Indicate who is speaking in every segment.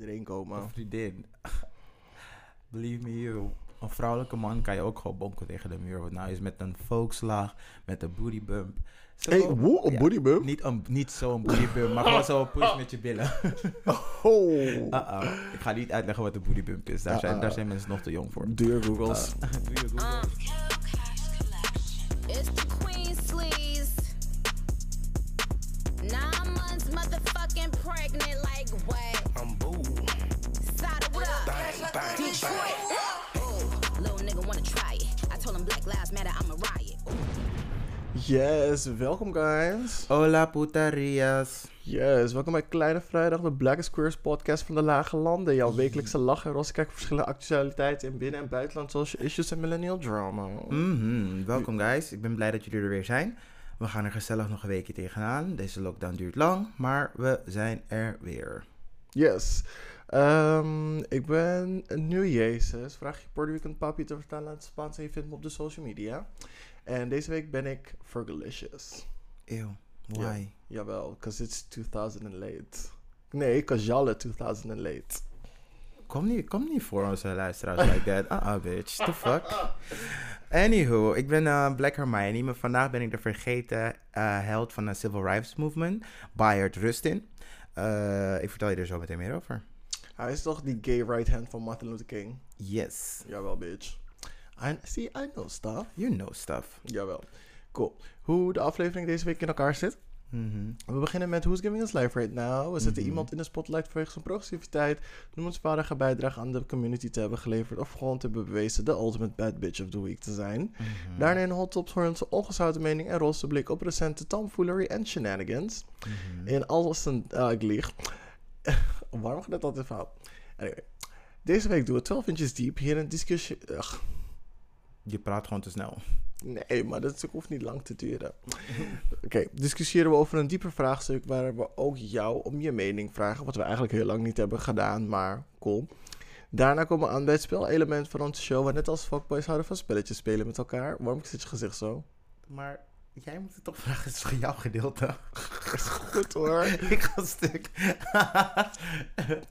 Speaker 1: iedereen komen.
Speaker 2: Een vriendin. Believe me you. Een vrouwelijke man kan je ook gewoon bonken tegen de muur. Want nou is met een folkslag, met een booty bump. Zo-
Speaker 1: Hey, woe, een
Speaker 2: Ja,
Speaker 1: booty bump?
Speaker 2: Niet, een, niet zo'n booty bump, maar gewoon zo'n push met je billen.
Speaker 1: Oh.
Speaker 2: Uh-oh. Ik ga niet uitleggen wat een booty bump is. Daar zijn,
Speaker 1: Uh-uh.
Speaker 2: daar zijn mensen nog te jong voor.
Speaker 1: Doe je googles.
Speaker 2: Uh, doe je Google.
Speaker 3: It's the Queen Sleeves. Nine months motherfucking pregnant, like what? Up? Detroit. Ooh, little nigga wanna try it. I told him Black Lives Matter, I'm a riot.
Speaker 1: Yes, welkom guys.
Speaker 2: Hola putarias.
Speaker 1: Yes, welkom bij Kleine Vrijdag, de Black Squares podcast van de Lage Landen. Jouw wekelijkse lach en roze kijk voor verschillende actualiteiten in binnen- en buitenland, zoals issues en millennial drama.
Speaker 2: Mhm, Welkom guys, ik ben blij dat jullie er weer zijn. We gaan er gezellig nog een weekje tegenaan. Deze lockdown duurt lang, maar we zijn er weer.
Speaker 1: Yes. Ehm, ik ben een nieuw Jezus. Vraag je Puerto Rican papi te vertalen aan het Spaans en je vindt me op de social media. En deze week ben ik Fergalicious.
Speaker 2: Ew, why?
Speaker 1: Jawel, because it's 2000 and late. Nee, because y'all are 2000 and late.
Speaker 2: Kom niet, kom niet voor onze luisteraars like that. Ah, uh bitch. The fuck? Anywho, ik ben eh, Black Hermione, maar vandaag ben ik de vergeten eh, held van de Civil Rights Movement, Bayard Rustin. Eh, ik vertel je er zo meteen meer over.
Speaker 1: Hij is toch die gay right hand van Martin Luther King?
Speaker 2: Yes,
Speaker 1: Jawel, bitch. I, see, I know stuff.
Speaker 2: you know stuff.
Speaker 1: Jawel. Cool. Hoe de aflevering deze week in elkaar zit?
Speaker 2: Mhm.
Speaker 1: We beginnen met Who's Giving Us Life Right Now. We zetten
Speaker 2: Mhm.
Speaker 1: iemand in de spotlight vanwege zijn progressiviteit, noemenswaardige bijdrage aan de community te hebben geleverd of gewoon te hebben bewezen de ultimate bad bitch of the week te zijn.
Speaker 2: Mhm.
Speaker 1: Daarna in Hot Tops onze ongezouten mening en roze blik op recente tomfoolery en shenanigans.
Speaker 2: Mhm.
Speaker 1: In alles een... lieg. Waarom gaat dat altijd fout? Anyway. Deze week doen we 12 inches deep hier een discussie... Ugh,
Speaker 2: Je praat gewoon te snel.
Speaker 1: nee, maar dat hoeft niet lang te duren. Oké, discussiëren we over een dieper vraagstuk waar we ook jou om je mening vragen. Wat we eigenlijk heel lang niet hebben gedaan, maar cool. Daarna komen we aan bij het spelelement van onze show. Waar net als fuckboys houden van spelletjes spelen met elkaar. Waarom zit je gezicht zo?
Speaker 2: Maar jij moet het toch vragen, het is voor jouw gedeelte.
Speaker 1: Goed hoor.
Speaker 2: ik ga stuk.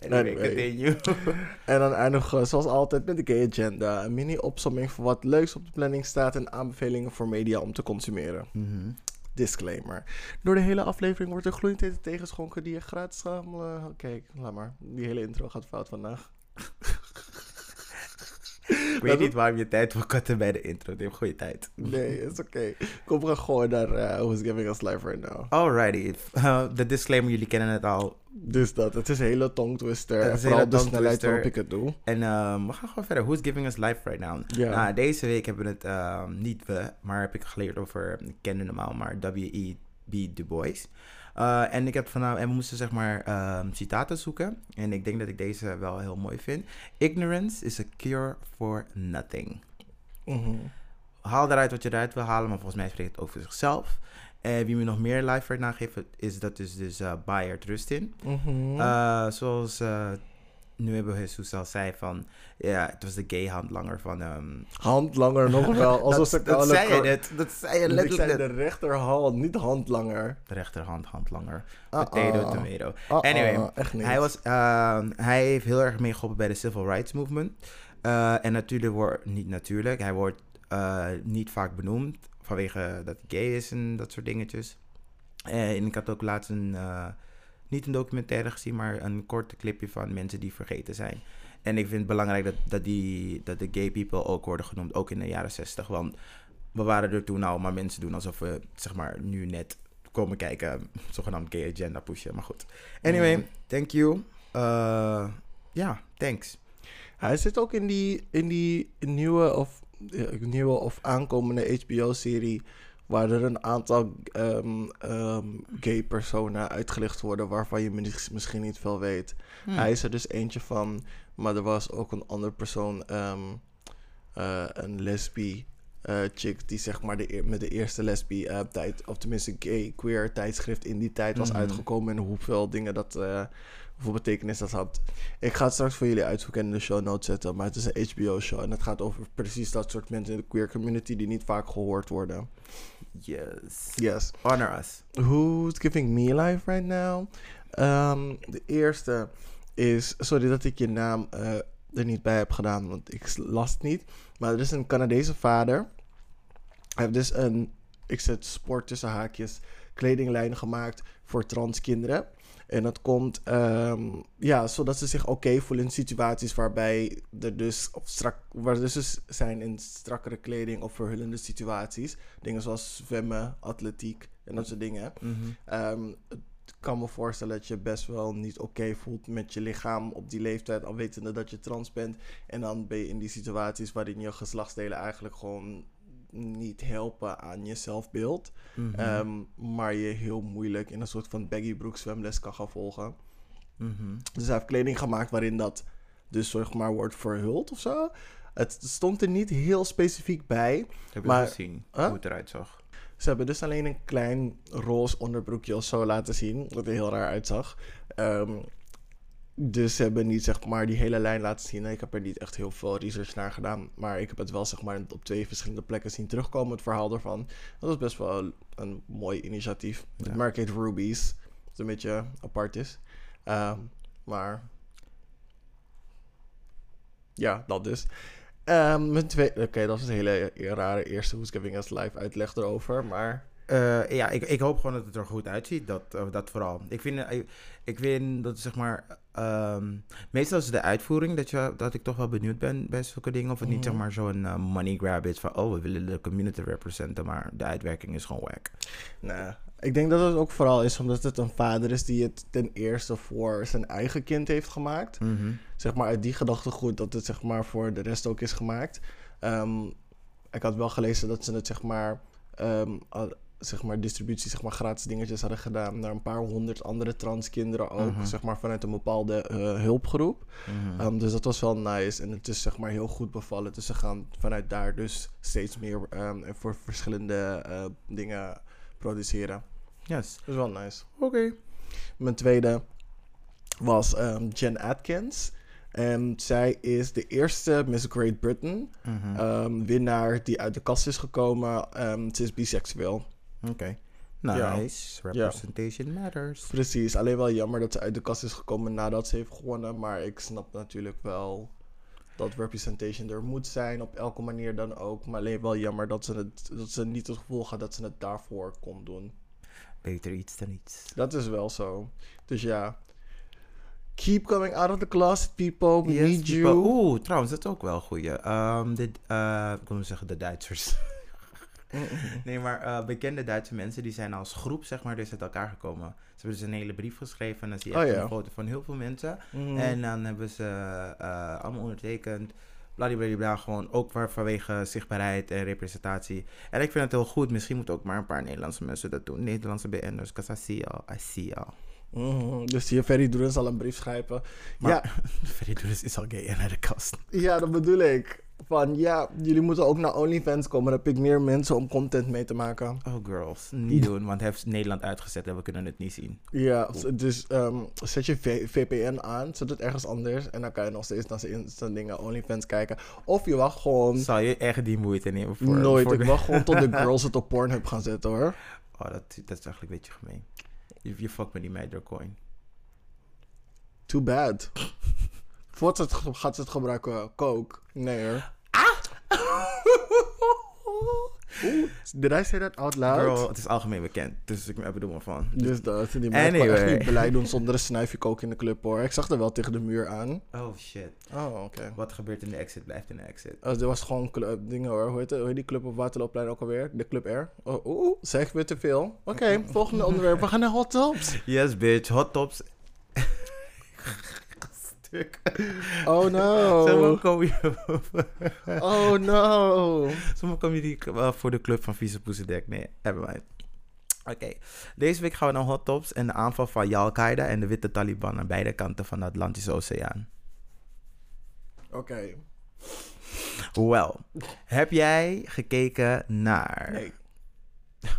Speaker 2: anyway,
Speaker 1: Anyway.
Speaker 2: continue.
Speaker 1: En dan eindigen we zoals altijd met de Gay Agenda. Een mini-opsomming van wat leuks op de planning staat en aanbevelingen voor media om te consumeren.
Speaker 2: Mhm.
Speaker 1: Disclaimer. Door de hele aflevering wordt er gloeiend eten tegengeschonken die je gratis eh, Oké, laat maar. Die hele intro gaat fout vandaag.
Speaker 2: Ik weet niet waarom je tijd wil cutten bij de intro. Neem goede tijd.
Speaker 1: Nee, is oké. Kom, we gaan gewoon naar eh, Who's Giving Us Life Right Now.
Speaker 2: Alrighty. Uh, de disclaimer, jullie kennen het al.
Speaker 1: Dus dat, het is een hele tongtwister.
Speaker 2: Het
Speaker 1: En
Speaker 2: is een hele
Speaker 1: de snelheid waarop ik het doe.
Speaker 2: En ehm, we gaan gewoon verder. Who's giving us life right now?
Speaker 1: Ja.
Speaker 2: Nou, deze week hebben we het, ehm, niet we, maar heb ik geleerd over, ik kende normaal, maar W.E.B. Du Bois. Eh, en ik heb vanavond, en we moesten zeg maar ehm, citaten zoeken. En ik denk dat ik deze wel heel mooi vind. Ignorance is a cure for nothing.
Speaker 1: Mhm.
Speaker 2: haal eruit wat je eruit wil halen, maar volgens mij spreekt het over zichzelf. En wie me nog meer live right geeft, is dat is dus eh Bayard Rustin. Eh, zoals uh, Nuevo Jesus al zei van, ja, het was de gay handlanger van... ehm
Speaker 1: Handlanger nog wel. Alsof
Speaker 2: dat,
Speaker 1: ik
Speaker 2: dat zei je net, dat zei je
Speaker 1: Ik
Speaker 2: letterlijk
Speaker 1: zei
Speaker 2: net.
Speaker 1: de rechterhand, niet handlanger.
Speaker 2: De rechterhand handlanger.
Speaker 1: Ah,
Speaker 2: Potato,
Speaker 1: ah.
Speaker 2: tomato.
Speaker 1: Ah,
Speaker 2: Anyway,
Speaker 1: ah, echt niet.
Speaker 2: Hij, was, eh, hij heeft heel erg meegeholpen bij de Civil Rights Movement. Eh, en natuurlijk wordt, niet natuurlijk, hij wordt eh, niet vaak benoemd vanwege dat hij gay is en dat soort dingetjes. Eh, en ik had ook laatst een, niet een documentaire gezien, maar een korte clipje van mensen die vergeten zijn. En ik vind het belangrijk dat, dat, die, dat de gay people ook worden genoemd, ook in de jaren 60. Want we waren er toen al, maar mensen doen alsof we, zeg maar, nu net komen kijken, zogenaamd gay agenda pushen. Maar goed. Anyway,
Speaker 1: Mhm.
Speaker 2: thank you. Eh, Ja, thanks.
Speaker 1: Hij zit ook in die, in die nieuwe of, eh, nieuwe of aankomende HBO-serie. Waar er een aantal ehm, ehm, gay personen uitgelicht worden. waarvan je mis- misschien niet veel weet.
Speaker 2: Hmm.
Speaker 1: Hij is er dus eentje van. Maar er was ook een andere persoon. eh, een lesbi eh, chick. die zeg maar de, met de eerste lesbi eh, tijd. of tenminste gay queer tijdschrift in die tijd was
Speaker 2: Mhm.
Speaker 1: uitgekomen. en hoeveel dingen dat. Hoeveel betekenis dat had. Ik ga het straks voor jullie uitzoeken en in de show notes zetten. Maar het is een HBO-show. En het gaat over precies dat soort mensen in de queer community. die niet vaak gehoord worden.
Speaker 2: Yes.
Speaker 1: Yes.
Speaker 2: Honor us.
Speaker 1: Who's giving me life right now? Ehm, de eerste is, sorry dat ik je naam eh, er niet bij heb gedaan, want ik las het niet. Maar er is een Canadese vader. Hij heeft dus een, ik zet sport tussen haakjes, kledinglijn gemaakt voor trans kinderen. En dat komt, ehm, ja, zodat ze zich oké voelen in situaties waarbij er dus, of strak, waar er dus zijn in strakkere kleding of verhullende situaties. Dingen zoals zwemmen, atletiek en dat soort dingen. Ehm, ik kan me voorstellen dat je best wel niet oké voelt met je lichaam op die leeftijd, al wetende dat je trans bent. En dan ben je in die situaties waarin je geslachtsdelen eigenlijk gewoon niet helpen aan je zelfbeeld.
Speaker 2: Mhm.
Speaker 1: Ehm, maar je heel moeilijk in een soort van baggy broek zwemles kan gaan volgen.
Speaker 2: Mhm.
Speaker 1: Dus hij heeft kleding gemaakt waarin dat dus zeg maar wordt verhuld of zo. Het stond er niet heel specifiek bij.
Speaker 2: Heb je
Speaker 1: Maar-
Speaker 2: gezien
Speaker 1: Huh?
Speaker 2: hoe het eruit zag?
Speaker 1: Ze hebben dus alleen een klein roze onderbroekje of zo laten zien. Wat er heel raar uitzag. Ehm, dus ze hebben niet zeg maar die hele lijn laten zien. Ik heb er niet echt heel veel research naar gedaan. Maar ik heb het wel zeg maar op twee verschillende plekken zien terugkomen. Het verhaal ervan. Dat was best wel een mooi initiatief.
Speaker 2: Ja.
Speaker 1: Heet Rubies. Wat een beetje apart is. Ehm, maar ja, dat dus. Ehm, mijn tweede... Oké, dat was een hele rare eerste Who's Giving Us Live uitleg erover. Maar
Speaker 2: Eh, ja, ik, ik hoop gewoon dat het er goed uitziet. Dat, eh, dat vooral. Ik vind, eh, ik, ik vind dat zeg maar. Ehm, meestal is de uitvoering dat, je, dat ik toch wel benieuwd ben bij zulke dingen. Of het niet
Speaker 1: Mhm.
Speaker 2: zeg maar zo'n eh, money grab is van. Oh, we willen de community representen. Maar de uitwerking is gewoon wack.
Speaker 1: Nee. Ik denk dat het ook vooral is omdat het een vader is die het ten eerste voor zijn eigen kind heeft gemaakt.
Speaker 2: Mhm.
Speaker 1: Zeg maar uit die gedachtegoed dat het zeg maar voor de rest ook is gemaakt. Ehm, ik had wel gelezen dat ze het zeg maar, al- zeg maar distributie, zeg maar gratis dingetjes hadden gedaan naar een paar honderd andere transkinderen ook,
Speaker 2: Mhm.
Speaker 1: zeg maar vanuit een bepaalde eh, hulpgroep.
Speaker 2: Mhm.
Speaker 1: Ehm, dus dat was wel nice en het is zeg maar heel goed bevallen. Dus ze gaan vanuit daar dus steeds meer ehm, voor verschillende eh, dingen produceren.
Speaker 2: yes.
Speaker 1: Dat is wel nice.
Speaker 2: Oké.
Speaker 1: Mijn tweede was ehm, Jen Atkins. En zij is de eerste Miss Great Britain
Speaker 2: Mhm.
Speaker 1: winnaar die uit de kast is gekomen. Ze is biseksueel.
Speaker 2: Oké. Nice. Representation matters.
Speaker 1: Precies. Alleen wel jammer dat ze uit de kast is gekomen nadat ze heeft gewonnen. Maar ik snap natuurlijk wel dat representation er moet zijn. Op elke manier dan ook. Maar alleen wel jammer dat ze, het, dat ze niet het gevoel had dat ze het daarvoor kon doen.
Speaker 2: Beter iets dan iets.
Speaker 1: Dat is wel zo. Dus ja. Keep coming out of the closet, people. We
Speaker 2: Yes,
Speaker 1: need
Speaker 2: people-
Speaker 1: you.
Speaker 2: Oeh, trouwens, dat is ook wel een goeie. Ehm, de, eh, ik wil zeggen de Duitsers. nee, maar eh, bekende Duitse mensen die zijn als groep, zeg maar, dus uit elkaar gekomen. Ze hebben dus een hele brief geschreven en dan zie je
Speaker 1: Oh,
Speaker 2: echt
Speaker 1: ja.
Speaker 2: een foto van heel veel mensen.
Speaker 1: Mhm.
Speaker 2: En dan hebben ze eh, allemaal ondertekend. Bladibladibla, gewoon ook waar, vanwege zichtbaarheid en representatie. En ik vind het heel goed. Misschien moeten ook maar een paar Nederlandse mensen dat doen. Nederlandse BN'ers, because I see y'all, I see y'all.
Speaker 1: Mhm. Dus hier Ferry Droen zal een brief schrijven.
Speaker 2: Maar
Speaker 1: Ja,
Speaker 2: Freddy Doris is al gay en naar de kast.
Speaker 1: ja, dat bedoel ik. Van ja, jullie moeten ook naar OnlyFans komen. Dan heb ik meer mensen om content mee te maken.
Speaker 2: Oh, girls. Niet doen, want hij heeft Nederland uitgezet en we kunnen het niet zien.
Speaker 1: Ja, dus ehm, zet je VPN aan, zet het ergens anders. En dan kan je nog steeds naar zijn dingen OnlyFans kijken. Of je wacht gewoon
Speaker 2: Zou je echt die moeite nemen voor...
Speaker 1: nooit.
Speaker 2: voor
Speaker 1: Ik wacht gewoon tot de girls het op Pornhub gaan zetten hoor.
Speaker 2: Oh, dat, dat is eigenlijk een beetje gemeen. Je, je fuck met die meid door coin.
Speaker 1: Too bad. Voordat het gaat ze het gebruiken, coke. Nee hoor. Oeh, did I say that out loud?
Speaker 2: Girl, het is algemeen bekend. Dus ik bedoel maar van.
Speaker 1: Dus dat, die meid kan echt
Speaker 2: Anyway.
Speaker 1: niet beleid doen zonder een snuifje kook in de club hoor. Ik zag er wel tegen de muur aan.
Speaker 2: Oh shit.
Speaker 1: Oh, oké.
Speaker 2: Wat gebeurt in de exit blijft in de exit.
Speaker 1: Oh, dit was gewoon cl- dingen hoor. Hoe heet, het? Hoe heet die club op Waterloopplein ook alweer? De Club R? Oh, oeh, zeg weer te veel. Oké, volgende onderwerp. We gaan naar Hot Tops.
Speaker 2: Yes, bitch. Hot tops. Stuk.
Speaker 1: Oh
Speaker 2: Zomaar
Speaker 1: no.
Speaker 2: kom je,
Speaker 1: Oh no.
Speaker 2: zomaar kom je die uh, voor de club van Vieze Poesedek. Nee, hebben wij. Oké, deze week gaan we naar Hot Tops en de aanval van Al-Qaeda en de witte Taliban aan beide kanten van de Atlantische Oceaan.
Speaker 1: Oké.
Speaker 2: Wel, heb jij gekeken naar...
Speaker 1: Nee.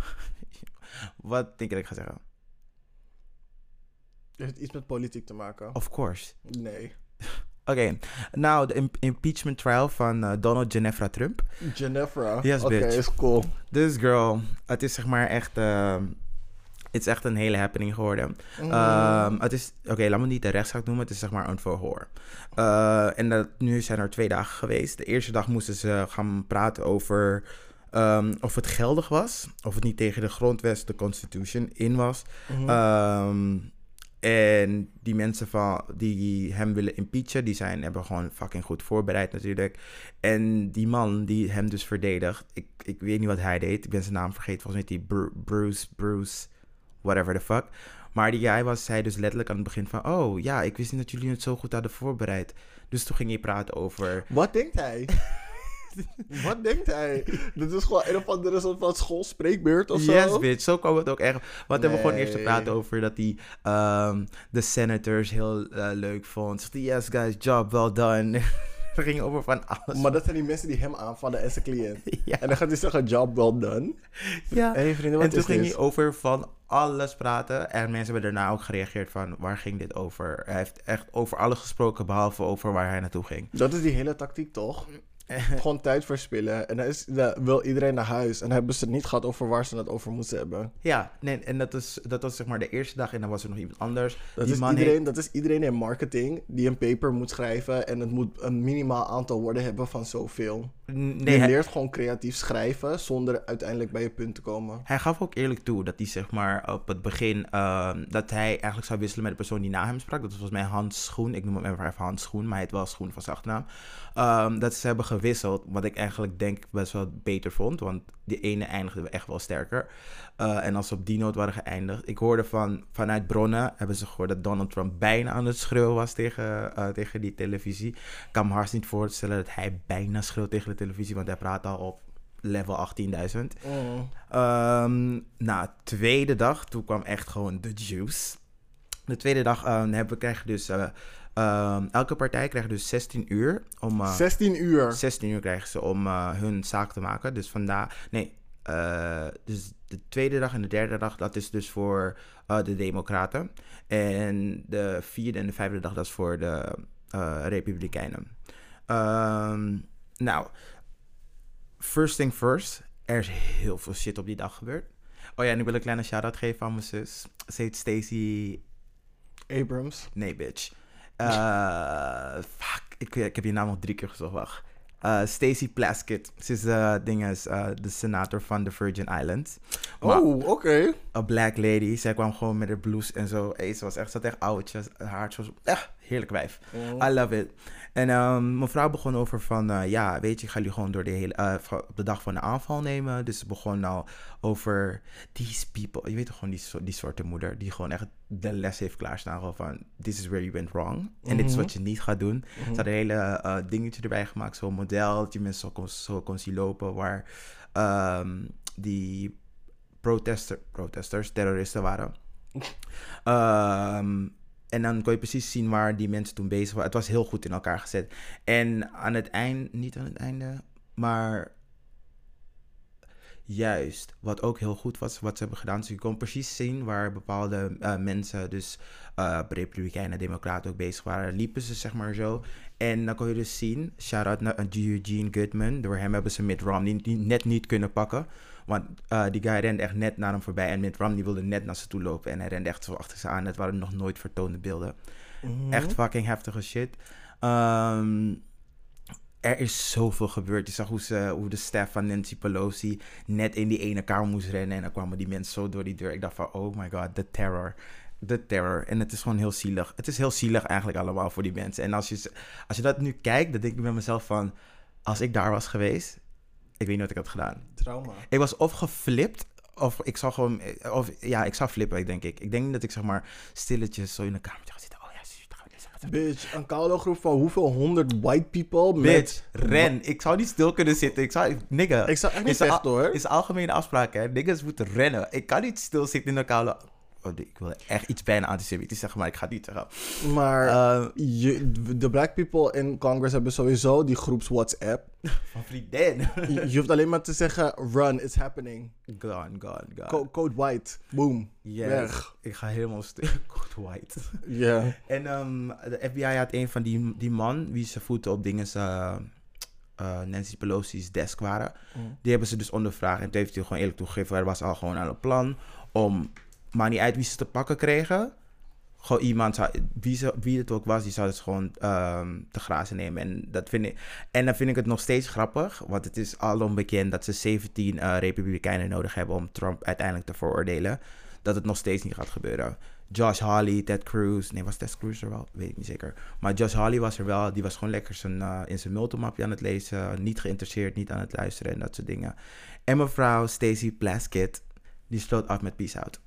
Speaker 2: Wat denk je dat ik ga zeggen?
Speaker 1: Heeft het iets met politiek te maken?
Speaker 2: Of course.
Speaker 1: Nee.
Speaker 2: Oké, nou, de im- impeachment trial van eh, Donald Genefra Trump.
Speaker 1: Genevra.
Speaker 2: Yes,
Speaker 1: Oké,
Speaker 2: bitch.
Speaker 1: is cool.
Speaker 2: Dus girl, het is zeg maar echt... ehm, Het is echt een hele happening geworden.
Speaker 1: Mm.
Speaker 2: Ehm, het is, oké, laat me niet de rechtszaak noemen, het is zeg maar een verhoor. Eh, en dat, nu zijn er twee dagen geweest. De eerste dag moesten ze gaan praten over ehm, of het geldig was, of het niet tegen de grondwet, de constitution, in was.
Speaker 1: Mhm.
Speaker 2: Ehm, en die mensen van, die hem willen impeachen, die zijn, hebben gewoon fucking goed voorbereid natuurlijk. En die man die hem dus verdedigt, ik, ik weet niet wat hij deed, ik ben zijn naam vergeten, volgens mij die Bru- Bruce, Bruce, whatever the fuck. Maar die guy was, zei dus letterlijk aan het begin van, oh ja, ik wist niet dat jullie het zo goed hadden voorbereid. Dus toen ging hij praten over,
Speaker 1: Wat denkt hij? Wat denkt hij? Dit is gewoon een of andere soort van schoolspreekbeurt of zo?
Speaker 2: Yes, bitch. Zo kwam het ook echt. Want we hebben gewoon eerst
Speaker 1: Nee.
Speaker 2: gepraat over dat hij ehm, de senators heel eh, leuk vond. Zegt yes guys, job well done. We gingen over van alles.
Speaker 1: Maar dat zijn die mensen die hem aanvallen als een cliënt.
Speaker 2: ja.
Speaker 1: En dan gaat hij zeggen, job well done.
Speaker 2: ja.
Speaker 1: Hey, vrienden,
Speaker 2: En toen ging hij over van alles praten. En mensen hebben daarna ook gereageerd van, waar ging dit over? Hij heeft echt over alles gesproken, behalve over waar hij naartoe ging.
Speaker 1: Dat is die hele tactiek, toch? Gewoon tijd verspillen. En dan, is, dan wil iedereen naar huis. En dan hebben ze het niet gehad over waar ze het over moesten hebben.
Speaker 2: Ja, nee, en dat, is, dat was zeg maar de eerste dag. En dan was er nog iemand anders.
Speaker 1: Dat,
Speaker 2: Die
Speaker 1: is
Speaker 2: man
Speaker 1: iedereen,
Speaker 2: heeft-
Speaker 1: dat is iedereen in marketing die een paper moet schrijven. En het moet een minimaal aantal woorden hebben van zoveel.
Speaker 2: Nee,
Speaker 1: je
Speaker 2: hij-
Speaker 1: leert gewoon creatief schrijven zonder uiteindelijk bij je punt te komen.
Speaker 2: Hij gaf ook eerlijk toe dat hij zeg maar op het begin ehm, dat hij eigenlijk zou wisselen met de persoon die na hem sprak. Dat was volgens mij Hans Schoen. Ik noem hem even Hans Schoen, maar hij heet wel Schoen van zijn achternaam. Ehm, dat ze hebben gewisseld, wat ik eigenlijk denk best wel beter vond, want die ene eindigde echt wel sterker. Eh, en als ze op die noot waren geëindigd. Ik hoorde van, vanuit bronnen, hebben ze gehoord dat Donald Trump bijna aan het schreeuwen was tegen, eh, tegen die televisie. Ik kan me haast niet voorstellen dat hij bijna schreeuwt tegen de televisie, want hij praat al op level 18.000.
Speaker 1: Mm.
Speaker 2: Ehm na tweede dag, toen kwam echt gewoon de juice. De tweede dag ehm, hebben we, krijgen dus... eh, ehm, elke partij krijgt dus 16 uur om... eh,
Speaker 1: 16 uur.
Speaker 2: 16 uur krijgen ze om eh, hun zaak te maken. Dus vandaag... Nee, eh, dus de tweede dag en de derde dag, dat is dus voor de Democraten. En de vierde en de vijfde dag, dat is voor de Republikeinen. Ehm, nou, first thing first. Er is heel veel shit op die dag gebeurd. Oh ja, en ik wil een kleine shout-out geven aan mijn zus. Ze heet Stacy
Speaker 1: Abrams.
Speaker 2: Nee, bitch. Eh, fuck, ik, ik heb je naam nog drie keer gezocht. Wacht. Eh, Stacey Plaskett. Ze is eh dinges, eh, de senator van de Virgin Islands. Maar
Speaker 1: Oh, oké.
Speaker 2: een black lady. Zij kwam gewoon met haar blouse en zo. Hey, ze was echt, ze had echt oudjes. Haar zo, echt heerlijk wijf.
Speaker 1: Mm.
Speaker 2: I love it. En ehm, mevrouw begon over van, eh, ja, weet je, ik ga jullie gewoon door de hele, eh, op de dag van de aanval nemen. Dus ze begon nou over these people. Je weet toch gewoon die, die soorten moeder, die gewoon echt de les heeft klaarstaan. Van, this is where you went wrong. En dit is
Speaker 1: Mhm.
Speaker 2: wat je niet gaat doen.
Speaker 1: Mhm.
Speaker 2: Ze had een hele eh, dingetje erbij gemaakt, zo'n model, dat je mensen zo kon, zo kon zien lopen, waar ehm, die protester, protesters, terroristen waren. Ehm, en dan kon je precies zien waar die mensen toen bezig waren. Het was heel goed in elkaar gezet. En aan het einde, niet aan het einde, maar juist, wat ook heel goed was, wat ze hebben gedaan. Dus je kon precies zien waar bepaalde eh, mensen, dus eh Republikeinen en Democraten ook bezig waren. Liepen ze zeg maar zo. En dan kon je dus zien, shout-out naar Eugene Goodman. Door hem hebben ze Mitt Romney net niet kunnen pakken. Want eh, die guy rende echt net naar hem voorbij. En Mitt Romney wilde net naar ze toe lopen. En hij rende echt zo achter ze aan. Het waren nog nooit vertoonde beelden.
Speaker 1: Mhm.
Speaker 2: Echt fucking heftige shit. Ehm, er is zoveel gebeurd. Je zag hoe, ze, hoe de staff van Nancy Pelosi net in die ene kamer moest rennen. En dan kwamen die mensen zo door die deur. Ik dacht van, oh my god, de terror. De terror. En het is gewoon heel zielig. Het is heel zielig eigenlijk allemaal voor die mensen. En als je, als je dat nu kijkt, dan denk ik bij mezelf van... Als ik daar was geweest, ik weet niet wat ik had gedaan.
Speaker 1: Trauma.
Speaker 2: Ik was of geflipt, of ik zou gewoon... Of, ja, ik zou flippen, denk ik. Ik denk dat ik zeg maar stilletjes zo in een kamertje ga zitten. Oh ja, zus, gaan we dit.
Speaker 1: Bitch, een koude groep van hoeveel honderd white people
Speaker 2: Bitch,
Speaker 1: met...
Speaker 2: ren. Ik zou niet stil kunnen zitten. Ik zou... Nigga.
Speaker 1: Ik zou echt niet vechten, hoor.
Speaker 2: is algemene afspraak, hè. Niggas moeten rennen. Ik kan niet stilzitten in een koude... Oh, ik wil echt iets bijna antisemitisch zeggen, maar ik ga het niet zeggen.
Speaker 1: Maar
Speaker 2: Eh,
Speaker 1: je, de black people in Congress hebben sowieso die groeps WhatsApp.
Speaker 2: van vriendin.
Speaker 1: Je, je hoeft alleen maar te zeggen, run, it's happening.
Speaker 2: Gone, gone, gone.
Speaker 1: Co- code white, boom,
Speaker 2: Yes.
Speaker 1: weg.
Speaker 2: Ik ga helemaal stil. Code white.
Speaker 1: Ja.
Speaker 2: En ehm, de FBI had een van die, die man, wie zijn voeten op dingen, eh, Nancy Pelosi's desk waren.
Speaker 1: Mm.
Speaker 2: Die hebben ze dus ondervraagd. En toen heeft hij gewoon eerlijk toegegeven, er was al gewoon aan een plan om maar niet uit wie ze te pakken kregen. Gewoon iemand, zou, wie, ze, wie het ook was, die zou het gewoon ehm, te grazen nemen. En, dat vind ik, en dan vind ik het nog steeds grappig, want het is al onbekend dat ze 17 eh, republikeinen nodig hebben om Trump uiteindelijk te veroordelen. Dat het nog steeds niet gaat gebeuren. Josh Hawley, Ted Cruz. Nee, was Ted Cruz er wel? Weet ik niet zeker. Maar Josh Hawley was er wel. Die was gewoon lekker zijn, eh, in zijn multimapje aan het lezen. Niet geïnteresseerd, niet aan het luisteren en dat soort dingen. En mevrouw Stacey Plaskett, die sloot af met peace out.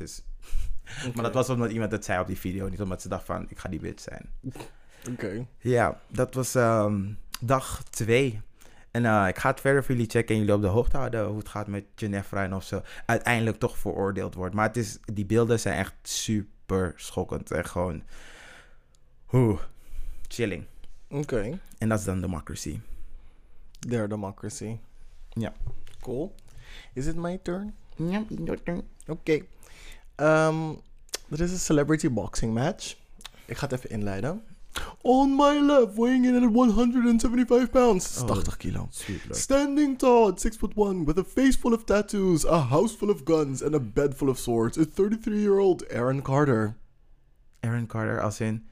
Speaker 2: Dus, Maar dat was omdat iemand het zei op die video. Niet omdat ze dacht van, ik ga die bitch zijn.
Speaker 1: Oké.
Speaker 2: Ja, dat was ehm, dag 2. En eh, ik ga het verder voor jullie checken en jullie op de hoogte houden hoe het gaat met Ginevra en of ze uiteindelijk toch veroordeeld wordt. Maar het is, die beelden zijn echt super schokkend. Echt gewoon, hoe, chilling.
Speaker 1: Oké.
Speaker 2: En dat is dan democracy.
Speaker 1: Their democracy.
Speaker 2: Ja.
Speaker 1: Cool. Is it my turn?
Speaker 2: Ja,
Speaker 1: Oké. Ehm, er is een celebrity boxing match. Ik ga het even inleiden. On my left, weighing in at 175 pounds. Dat is
Speaker 2: Oh.
Speaker 1: 80 kilo. Standing tall at 6 foot 1 with a face full of tattoos, a house full of guns, and a bed full of swords is 33-year-old Aaron Carter.
Speaker 2: Aaron Carter als in,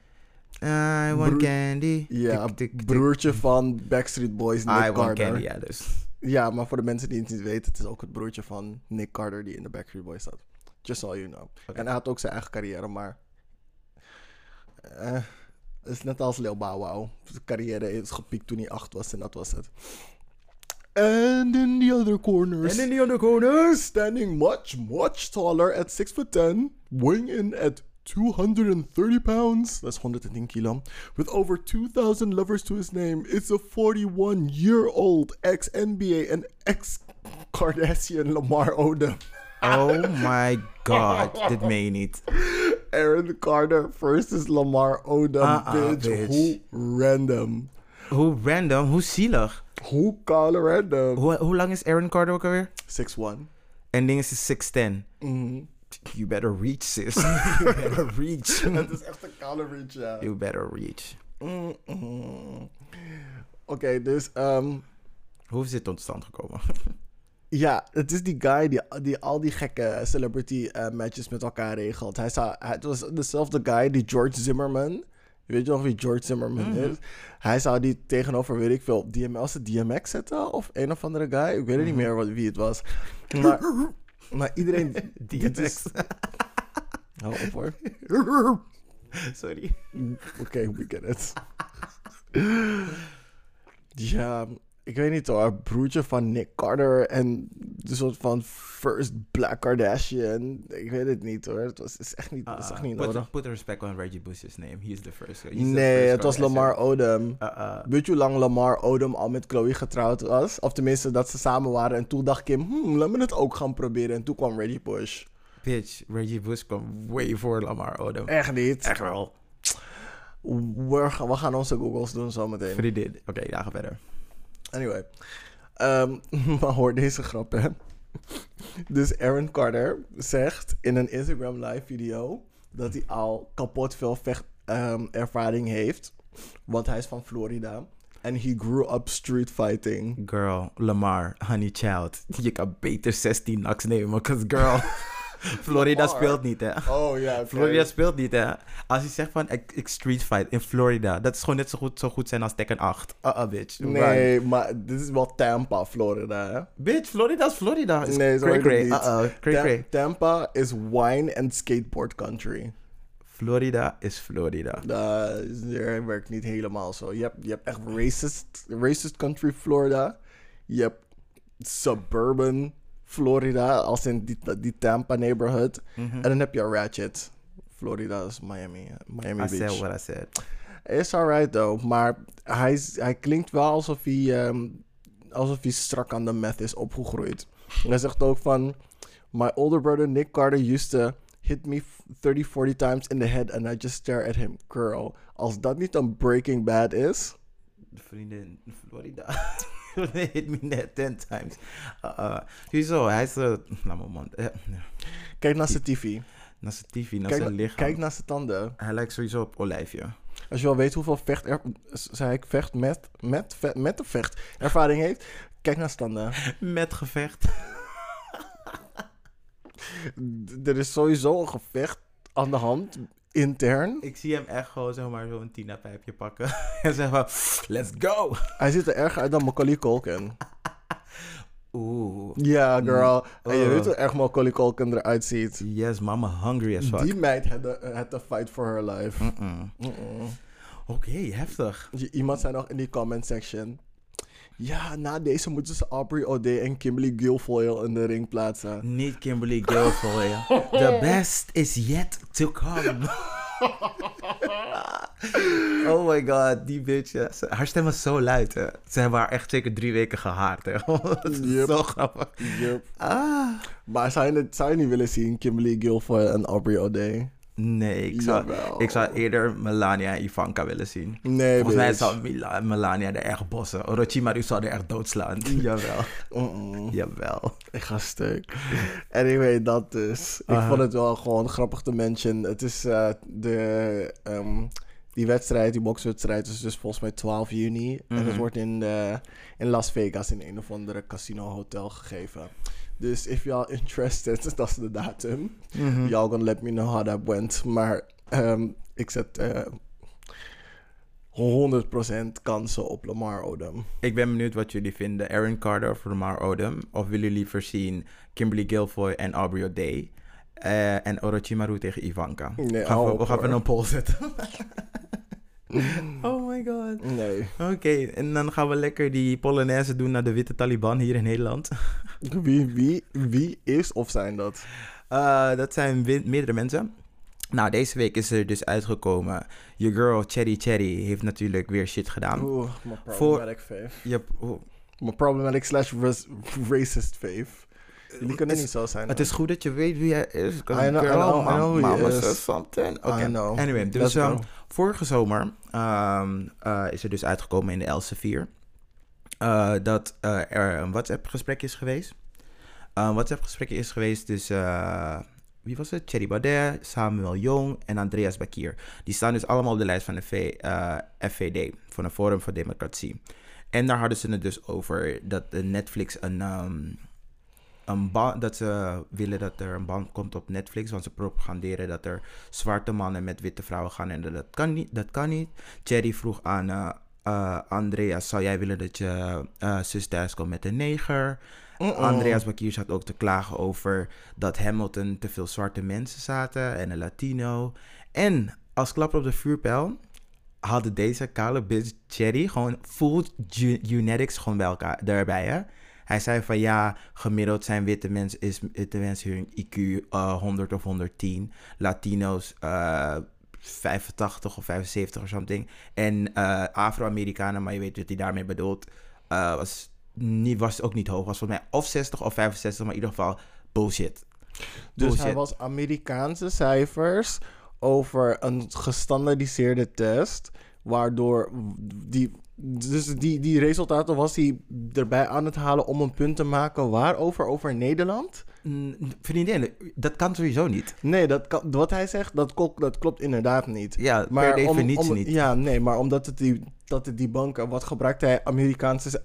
Speaker 2: I want
Speaker 1: Broer-
Speaker 2: candy.
Speaker 1: Ja,
Speaker 2: Tik, tik, tik.
Speaker 1: broertje van Backstreet Boys, Nick
Speaker 2: I want
Speaker 1: Carter.
Speaker 2: candy, ja dus.
Speaker 1: Ja, maar voor de mensen die het niet weten, het is ook het broertje van Nick Carter die in de Backstreet Boys staat. Just so you know.
Speaker 2: Oké.
Speaker 1: En hij had ook zijn eigen carrière, maar... eh, het is net als Bow Wow. Zijn carrière is gepiekt toen hij acht was en dat was het. And in the other corners...
Speaker 2: En in die andere corners.
Speaker 1: standing much, much taller at 6 foot 10, weighing in at 230 pounds, that's 110 kilo, with over 2,000 lovers to his name, is a 41 year old ex NBA and ex Kardashian Lamar Odom.
Speaker 2: Oh my god, dit meen je niet.
Speaker 1: Aaron Carter versus Lamar Odom,
Speaker 2: ah,
Speaker 1: bitch.
Speaker 2: bitch.
Speaker 1: Hoe random.
Speaker 2: Hoe random, hoe zielig.
Speaker 1: Hoe kale random.
Speaker 2: Hoe, hoe lang is Aaron Carter ook alweer?
Speaker 1: 6'1.
Speaker 2: En ding is 6'10.
Speaker 1: Mhm.
Speaker 2: You better reach, sis. you better reach.
Speaker 1: Het is echt een kale reach, ja.
Speaker 2: you better reach.
Speaker 1: Mm, mm. Oké, dus ehm,
Speaker 2: Hoe is dit tot stand gekomen?
Speaker 1: Ja, het is die guy die, die al die gekke celebrity eh, matches met elkaar regelt. Hij zou, hij, het was dezelfde guy die George Zimmerman. Weet je nog wie George Zimmerman is? Hij zou die tegenover, weet ik veel, DML's DMX zetten of een of andere guy. Ik weet het niet meer wat, wie het was. Maar, maar iedereen. is- Hou op hoor.
Speaker 2: Sorry.
Speaker 1: Oké, we get it. ja, ik weet niet hoor. Broertje van Nick Carter en de soort van first Black Kardashian. Ik weet het niet hoor. Het was is echt niet, is echt niet
Speaker 2: put,
Speaker 1: nodig.
Speaker 2: put respect on Reggie Bush's name. He's the first. he's the
Speaker 1: Nee,
Speaker 2: first
Speaker 1: het was. Lamar Odom.
Speaker 2: Uh, uh,
Speaker 1: Weet je hoe lang Lamar Odom al met Chloe getrouwd was? Of tenminste dat ze samen waren. En toen dacht Kim, hmm, laat me het ook gaan proberen. En toen kwam Reggie Bush.
Speaker 2: bitch, Reggie Bush kwam way voor Lamar Odom.
Speaker 1: Echt niet.
Speaker 2: Echt wel.
Speaker 1: We, gaan- we gaan onze Googles doen zometeen.
Speaker 2: Vriendin. Oké, ja, ga verder.
Speaker 1: Anyway. Ehm, maar hoor deze grap, hè. Dus Aaron Carter zegt in een Instagram live video... dat hij al kapot veel vechtervaring heeft. Want hij is van Florida. En he grew up street fighting.
Speaker 2: Girl, Lamar, Honey Child. Je kan beter 16 naks nemen, cause girl... Florida speelt niet, hè.
Speaker 1: Oh ja.
Speaker 2: Florida speelt niet, hè. Als je zegt van, ik, ik street fight in Florida, dat is gewoon net zo goed, zo goed zijn als Tekken 8. Uh, uh bitch.
Speaker 1: Nee, maar dit is wel Tampa, Florida, hè.
Speaker 2: Bitch, Florida is Florida.
Speaker 1: Nee, zo
Speaker 2: cray
Speaker 1: heet het
Speaker 2: cray.
Speaker 1: Tampa is wine and skateboard country.
Speaker 2: Florida is Florida.
Speaker 1: Dat werkt niet helemaal zo. Je hebt, je hebt echt racist, racist country Florida. Je hebt suburban Florida, als in die, die Tampa neighborhood.
Speaker 2: Mhm.
Speaker 1: En dan heb je Ratchet. Florida is Miami. Miami
Speaker 2: I
Speaker 1: Beach.
Speaker 2: said what I said.
Speaker 1: Is alright though, maar hij, klinkt wel alsof hij, ehm, alsof hij strak aan de meth is opgegroeid. Hij zegt ook van, my older brother Nick Carter used to hit me 30, 40 times in the head and I just stare at him. Girl, als dat niet een Breaking Bad is,
Speaker 2: Vriendin, Florida. Hit me net 10 times. Uh-uh. Hoezo? Hij is... Uh, laat me man. Eh,
Speaker 1: kijk naar zijn tv.
Speaker 2: Naar zijn tv, naar
Speaker 1: Kijk,
Speaker 2: zijn lichaam.
Speaker 1: kijk naar zijn tanden.
Speaker 2: Hij lijkt sowieso op Olijfje.
Speaker 1: Als je wel weet hoeveel vecht, er, zei ik, vecht met, met, met de vecht ervaring heeft, kijk naar zijn tanden.
Speaker 2: Met gevecht.
Speaker 1: Er is sowieso een gevecht aan de hand, intern.
Speaker 2: Ik zie hem echt gewoon zomaar zo'n Tina-pijpje pakken. en zeggen van, let's go!
Speaker 1: Hij ziet er erger uit dan Macaulay Culkin.
Speaker 2: Oeh.
Speaker 1: Ja, girl. En je weet hoe erg Macaulay Culkin eruit ziet.
Speaker 2: Yes, mama hungry as fuck.
Speaker 1: Die meid had to fight for her life.
Speaker 2: Mm-mm.
Speaker 1: Mm-mm.
Speaker 2: Oké, heftig.
Speaker 1: Iemand zei nog in die comment section. Ja, na deze moeten ze Aubrey O'Day en Kimberly Guilfoyle in de ring plaatsen.
Speaker 2: Niet Kimberly Guilfoyle. The best is yet to come. oh my god, die bitch. ja. Haar stem was zo luid, hè. Ze hebben haar echt zeker drie weken gehaard, hè. Dat is
Speaker 1: Yep.
Speaker 2: zo grappig.
Speaker 1: Yep.
Speaker 2: Ah.
Speaker 1: Maar zou je, het, zou je niet willen zien, Kimberly Guilfoyle en Aubrey O'Day?
Speaker 2: Nee, ik zou,
Speaker 1: Jawel.
Speaker 2: ik zou eerder Melania en Ivanka willen zien.
Speaker 1: Nee,
Speaker 2: Volgens mij
Speaker 1: bitch.
Speaker 2: zou Mila- Melania er echt bossen. Orochimaru zou er echt doodslaan. Jawel.
Speaker 1: Mm-mm.
Speaker 2: Jawel.
Speaker 1: Ik ga stuk. Anyway, dat dus. Ik
Speaker 2: Aha.
Speaker 1: vond het wel gewoon grappig te mention. Het is eh, de... ehm, die wedstrijd, die bokswedstrijd, is dus volgens mij 12 juni. En het
Speaker 2: Mhm.
Speaker 1: wordt in, eh, in Las Vegas in een of andere casino hotel gegeven. Dus if y'all interested, dat is de datum.
Speaker 2: Mhm.
Speaker 1: Y'all gonna let me know how that went. Maar ehm, ik zet eh 100% kansen op Lamar Odom.
Speaker 2: Ik ben benieuwd wat jullie vinden. Aaron Carter of Lamar Odom? Of willen jullie liever zien Kimberly Guilfoyle en Aubrey O'Day? Eh, en Orochimaru tegen Ivanka.
Speaker 1: Nee,
Speaker 2: gaan we, we gaan even een poll zetten. oh my god.
Speaker 1: Nee.
Speaker 2: Oké, en dan gaan we lekker die Polonaise doen naar de witte Taliban hier in Nederland.
Speaker 1: Wie, wie, wie is of zijn dat?
Speaker 2: Eh, dat zijn meerdere mensen. Nou, deze week is er dus uitgekomen. Je girl Cherry Cherry heeft natuurlijk weer shit gedaan.
Speaker 1: Oeh, mijn
Speaker 2: Voor-
Speaker 1: problematic fave.
Speaker 2: Oh,
Speaker 1: Mijn problematic slash racist fave. Die kunnen niet zo zijn.
Speaker 2: Het is goed dat je weet wie hij is.
Speaker 1: I know- I know- I know who he
Speaker 2: mama
Speaker 1: is.
Speaker 2: says something.
Speaker 1: I know.
Speaker 2: Anyway, dus ehm. Vorige zomer ehm, eh, is er dus uitgekomen in de Elsevier eh dat eh, er een WhatsApp-gesprek is geweest. Een WhatsApp-gesprek is geweest eh, wie was het? Thierry Baudet, Samuel Jong en Andreas Bakir. Die staan dus allemaal op de lijst van de FVD, van de Forum voor Democratie. En daar hadden ze het dus over dat Netflix een, ehm, een band, dat ze willen dat er een band komt op Netflix, want ze propaganderen dat er zwarte mannen met witte vrouwen gaan en dat, dat kan niet. Dat kan niet. Thierry vroeg aan eh, eh, Andreas, zou jij willen dat je eh, zus thuis komt met een neger? Andreas Bakir zat ook te klagen over dat Hamilton te veel zwarte mensen zaten en een Latino. En als klap op de vuurpijl hadden deze kale bitch Cherry gewoon full ge- genetics gewoon bij elkaar daarbij, hè? Hij zei van ja, gemiddeld zijn witte mensen is witte mensen hun IQ eh, 100 of 110, Latino's eh 85 of 75 of something. En eh, Afro-Amerikanen, maar je weet wat hij daarmee bedoelt, eh, was, niet, was ook niet hoog. Was volgens mij of 60 of 65, maar in ieder geval bullshit.
Speaker 1: Dus
Speaker 2: Bullshit.
Speaker 1: hij was Amerikaanse cijfers over een gestandardiseerde test, waardoor die, dus die, die resultaten was hij erbij aan het halen om een punt te maken waarover? Over Nederland?
Speaker 2: Vriendin, dat kan sowieso niet.
Speaker 1: Nee, dat kan, wat hij zegt, dat, klopt- dat klopt inderdaad niet.
Speaker 2: Ja,
Speaker 1: Maar
Speaker 2: per definitie
Speaker 1: om-
Speaker 2: niet.
Speaker 1: Ja, nee, maar omdat het die, dat het die banken, wat gebruikt hij Amerikaanse,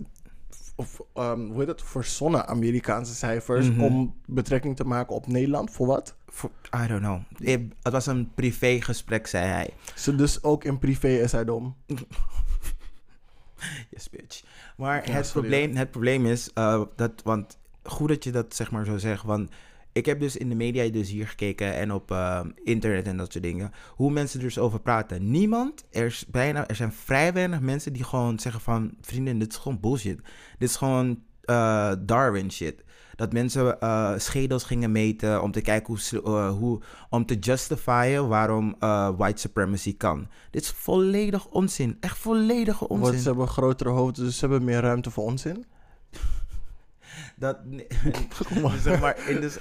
Speaker 1: of ehm, hoe heet het, verzonnen Amerikaanse cijfers
Speaker 2: Mhm.
Speaker 1: om betrekking te maken op Nederland, voor wat?
Speaker 2: Voor- I don't know. Eh, Het was een privégesprek, zei hij.
Speaker 1: Ze dus ook in privé is hij dom.
Speaker 2: Yes, bitch. Maar
Speaker 1: Ja,
Speaker 2: het,
Speaker 1: sorry,
Speaker 2: probleem, het probleem is uh, dat, want goed dat je dat zeg maar zo zegt, want ik heb dus in de media dus hier gekeken en op uh, internet en dat soort dingen, hoe mensen er dus over praten. Niemand, er, is bijna, er zijn vrij weinig mensen die gewoon zeggen van, vrienden, dit is gewoon bullshit. Dit is gewoon uh, Darwin shit. Dat mensen uh, schedels gingen meten om te kijken hoe, uh, hoe om te justifyen waarom uh, white supremacy kan. Dit is volledig onzin. Echt volledige onzin.
Speaker 1: Want ze hebben grotere hoofden, dus ze hebben meer ruimte voor onzin.
Speaker 2: Dat, nee, zeg maar, in dus,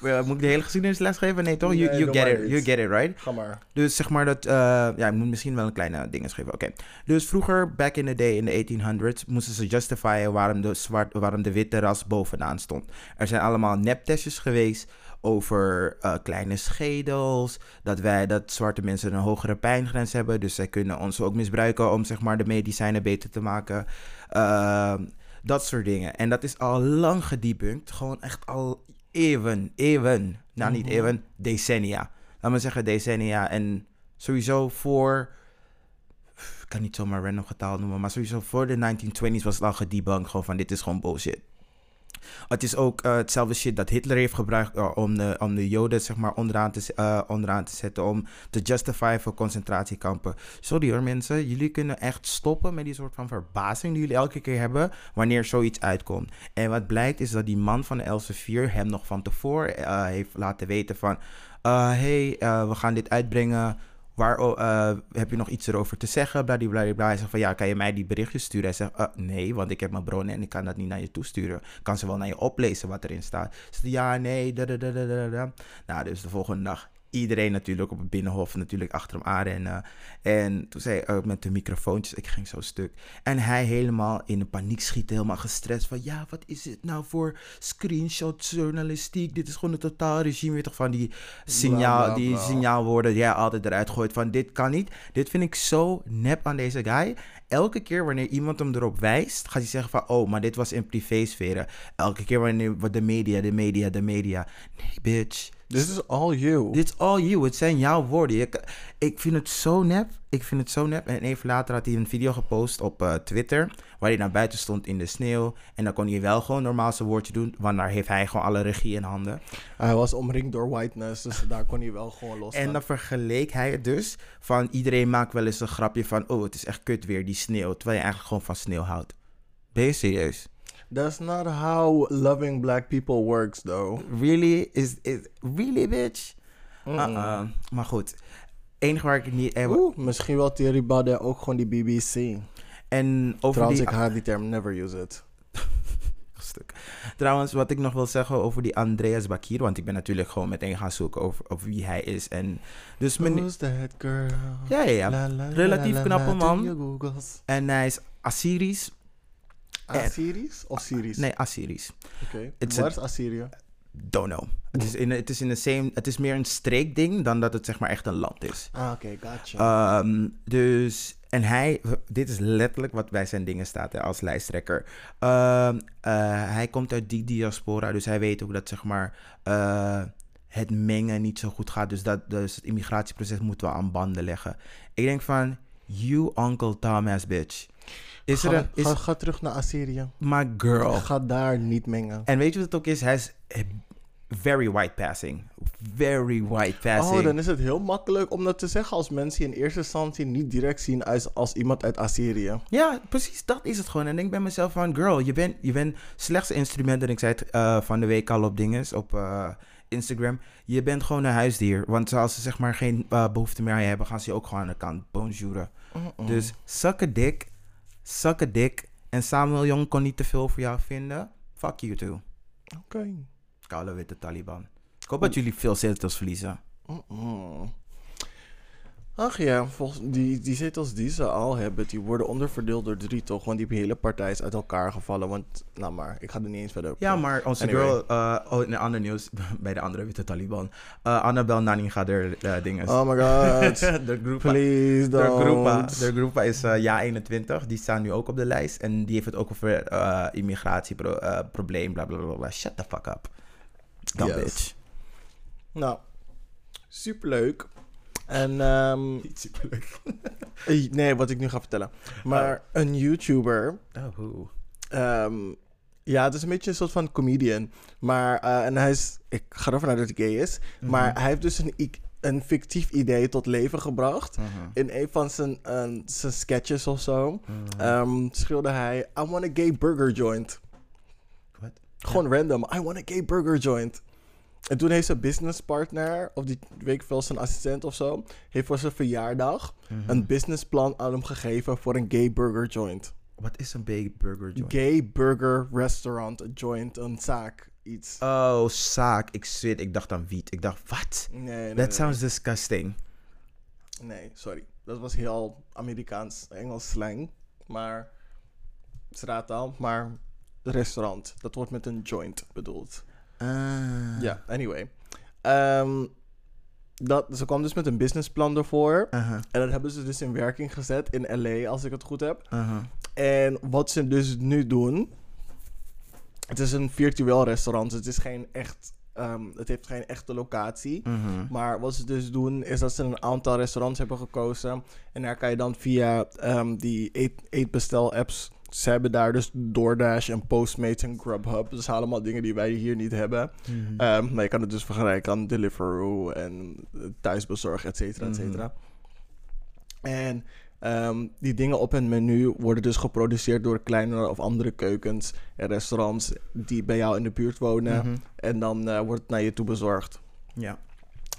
Speaker 2: moet ik de hele geschiedenisles geven? Nee, toch? You,
Speaker 1: Nee,
Speaker 2: you
Speaker 1: doe
Speaker 2: get it, you get it, right?
Speaker 1: Ga maar.
Speaker 2: Dus zeg maar dat, uh, ja, ik moet misschien wel een kleine ding geven. Oké. Okay. Dus vroeger, back in the day, in de 1800s, moesten ze justifyen waarom de, zwart, waarom de witte ras bovenaan stond. Er zijn allemaal neptestjes geweest over uh, kleine schedels, dat wij, dat zwarte mensen een hogere pijngrens hebben, dus zij kunnen ons ook misbruiken om zeg maar de medicijnen beter te maken. Uh, dat soort dingen. En dat is al lang gedebunked. Gewoon echt al eeuwen, eeuwen, nou niet
Speaker 1: Mhm.
Speaker 2: eeuwen, decennia. Laat me zeggen decennia. En sowieso voor, ik kan niet zomaar random getal noemen, maar sowieso voor de 1920s was het al gedebunked gewoon van dit is gewoon bullshit. Het is ook eh, hetzelfde shit dat Hitler heeft gebruikt eh, om, de, om de Joden zeg maar onderaan te, eh, onderaan te zetten. Om te justify voor concentratiekampen. Sorry hoor mensen, jullie kunnen echt stoppen met die soort van verbazing die jullie elke keer hebben wanneer zoiets uitkomt. En wat blijkt is dat die man van de Elsevier hem nog van tevoren heeft laten weten van... hey, we gaan dit uitbrengen. Waar oh, eh, heb je nog iets erover te zeggen? Bladibladibla. Hij zegt van ja, kan je mij die berichtjes sturen? Hij zegt eh, nee, want ik heb mijn bronnen en ik kan dat niet naar je toesturen. Ik kan ze wel naar je oplezen wat erin staat. Ze zegt, ja, nee. Nou, dus de volgende dag iedereen natuurlijk op het binnenhof natuurlijk achter hem aanrennen. En toen zei hij eh, met de microfoontjes, ik ging zo stuk. En hij helemaal in een paniek schieten, helemaal gestrest van ja, wat is dit nou voor screenshot journalistiek? Dit is gewoon een totaal regime, weet toch, van die, signaal,
Speaker 1: bla,
Speaker 2: die
Speaker 1: bla.
Speaker 2: signaalwoorden die hij altijd eruit gooit van dit kan niet. Dit vind ik zo nep aan deze guy. Elke keer wanneer iemand hem erop wijst, gaat hij zeggen van oh, maar dit was in privésferen. Elke keer wanneer wat de media, de media, de media. Nee, bitch.
Speaker 1: This is all you.
Speaker 2: Dit is all you. Het zijn jouw woorden. Je, kan- ik vind het zo nep. Ik vind het zo nep. En even later had hij een video gepost op eh, Twitter. Waar hij naar buiten stond in de sneeuw. En dan kon hij wel gewoon normaal zijn woordje doen. Want daar heeft hij gewoon alle regie in handen.
Speaker 1: Hij was omringd door whiteness, dus daar kon hij wel gewoon los
Speaker 2: En dan vergeleek hij het dus van iedereen maakt wel eens een grapje van... Oh, het is echt kut weer, die sneeuw. Terwijl je eigenlijk gewoon van sneeuw houdt. Ben je serieus?
Speaker 1: That's not how loving black people works, though.
Speaker 2: Really? Is, is, really, bitch?
Speaker 1: Mm-mm.
Speaker 2: Uh-uh. Maar goed. enige waar ik niet... eh,
Speaker 1: Oeh, misschien wel Thierry Baudet ook gewoon die BBC.
Speaker 2: en over
Speaker 1: Trouwens,
Speaker 2: die...
Speaker 1: ik haat die term, never use it.
Speaker 2: stuk. Trouwens, wat ik nog wil zeggen over die Andreas Bakir, want ik ben natuurlijk gewoon meteen gaan zoeken over, over wie hij is. En dus mijn,
Speaker 1: Who's that girl?
Speaker 2: ja, ja, ja.
Speaker 1: La, la, la,
Speaker 2: Relatief
Speaker 1: la, la,
Speaker 2: knappe man. En hij is Assyrisch.
Speaker 1: Assyrisch of Syrisch?
Speaker 2: Nee, Assyrisch.
Speaker 1: Oké. Waar is Assyrië?
Speaker 2: Don't know. Het is, in, het is in de same, het is meer een streekding dan dat het zeg maar echt een land is.
Speaker 1: Ah, oké, gotcha.
Speaker 2: Ehm, dus, en hij, dit is letterlijk wat bij zijn dingen staat hè, als lijsttrekker. Ehm, eh, hij komt uit die diaspora, dus hij weet ook dat zeg maar eh, het mengen niet zo goed gaat. Dus, dat, dus het immigratieproces moeten we aan banden leggen. Ik denk van, you Uncle Thomas bitch. Is
Speaker 1: ga,
Speaker 2: er een, is,
Speaker 1: ga, ga terug naar Assyrië.
Speaker 2: my girl.
Speaker 1: Ga daar niet mengen.
Speaker 2: En weet je wat het ook is? Hij is eh, very white passing. Very white passing.
Speaker 1: Oh, dan is het heel makkelijk om dat te zeggen als mensen je in eerste instantie niet direct zien als, als iemand uit Assyrië.
Speaker 2: Ja, precies, dat is het gewoon. En ik bij mezelf van, girl, je bent, je bent slechts instrument. En ik zei het eh, van de week al op dinges, op eh, Instagram. Je bent gewoon een huisdier. Want als ze zeg maar geen eh, behoefte meer aan je hebben, gaan ze je ook gewoon aan de kant bonjouren.
Speaker 1: Mm-mm.
Speaker 2: Dus suck a a dick. En Samuel Jong kon niet te veel voor jou vinden. Fuck you too.
Speaker 1: Oké.
Speaker 2: Koude witte Taliban. Ik hoop dat jullie veel zetels verliezen.
Speaker 1: Ach ja, volgens, die, die zetels die ze al hebben, die worden onderverdeeld door drie toch? Want die hele partij is uit elkaar gevallen. Want, nou maar, ik ga er niet eens verder op.
Speaker 2: Ja, maar onze
Speaker 1: Anyway.
Speaker 2: girl, eh, oh, in ander nieuws, bij de andere witte Taliban. eh Annabel Nani gaat er eh, dingen.
Speaker 1: Oh my god.
Speaker 2: de groepa,
Speaker 1: Please
Speaker 2: de
Speaker 1: don't.
Speaker 2: groepa, de groepa is ja 21. Die staan nu ook op de lijst. En die heeft het ook over immigratieprobleem, bla bla bla bla. Shut the fuck up.
Speaker 1: Yes.
Speaker 2: bitch.
Speaker 1: Nou, superleuk. En, ehm,
Speaker 2: Niet superleuk.
Speaker 1: eh, nee, wat ik nu ga vertellen. Maar een YouTuber,
Speaker 2: Oh, hoe.
Speaker 1: ehm, ja, het is een beetje een soort van comedian. Maar, eh, en hij is, ik ga ervan uit dat hij gay is.
Speaker 2: Mhm.
Speaker 1: Maar hij heeft dus een, een fictief idee tot leven gebracht.
Speaker 2: Mhm.
Speaker 1: In een van zijn, eh, zijn sketches of zo,
Speaker 2: Mhm.
Speaker 1: ehm, schreeuwde hij: I want a gay burger joint.
Speaker 2: Wat?
Speaker 1: Gewoon random. I want a gay burger joint. En toen heeft zijn businesspartner, of die weet ik veel, zijn assistent of zo, heeft voor zijn verjaardag
Speaker 2: Mhm.
Speaker 1: een businessplan aan hem gegeven voor een gay burger joint.
Speaker 2: Wat is een big burger joint?
Speaker 1: Gay burger restaurant joint, een zaak, iets.
Speaker 2: Oh, zaak. Ik zweer, ik dacht aan wiet. Ik dacht, wat?
Speaker 1: Nee, nee,
Speaker 2: That
Speaker 1: nee,
Speaker 2: sounds disgusting.
Speaker 1: nee, sorry. Dat was heel Amerikaans, Engels slang. Maar, straattaal, maar restaurant. Dat wordt met een joint bedoeld.
Speaker 2: Ah.
Speaker 1: Ja, anyway. Ehm, dat, ze kwam dus met een businessplan ervoor. En dat hebben ze dus in werking gezet in LA, als ik het goed heb. En wat ze dus nu doen. Het is een virtueel restaurant. Het is geen echt ehm, het heeft geen echte locatie.
Speaker 2: Mhm.
Speaker 1: Maar wat ze dus doen, is dat ze een aantal restaurants hebben gekozen. En daar kan je dan via ehm, die eet, eetbestel-apps... Ze hebben daar dus DoorDash en Postmates en Grubhub. Dus allemaal dingen die wij hier niet hebben.
Speaker 2: Mhm.
Speaker 1: Ehm, maar je kan het dus vergelijken aan Deliveroo en thuisbezorg, et cetera, et
Speaker 2: Mhm.
Speaker 1: cetera. En ehm, die dingen op het menu worden dus geproduceerd door kleinere of andere keukens en restaurants die bij jou in de buurt wonen.
Speaker 2: Mhm.
Speaker 1: En dan eh, wordt het naar je toe bezorgd.
Speaker 2: Ja.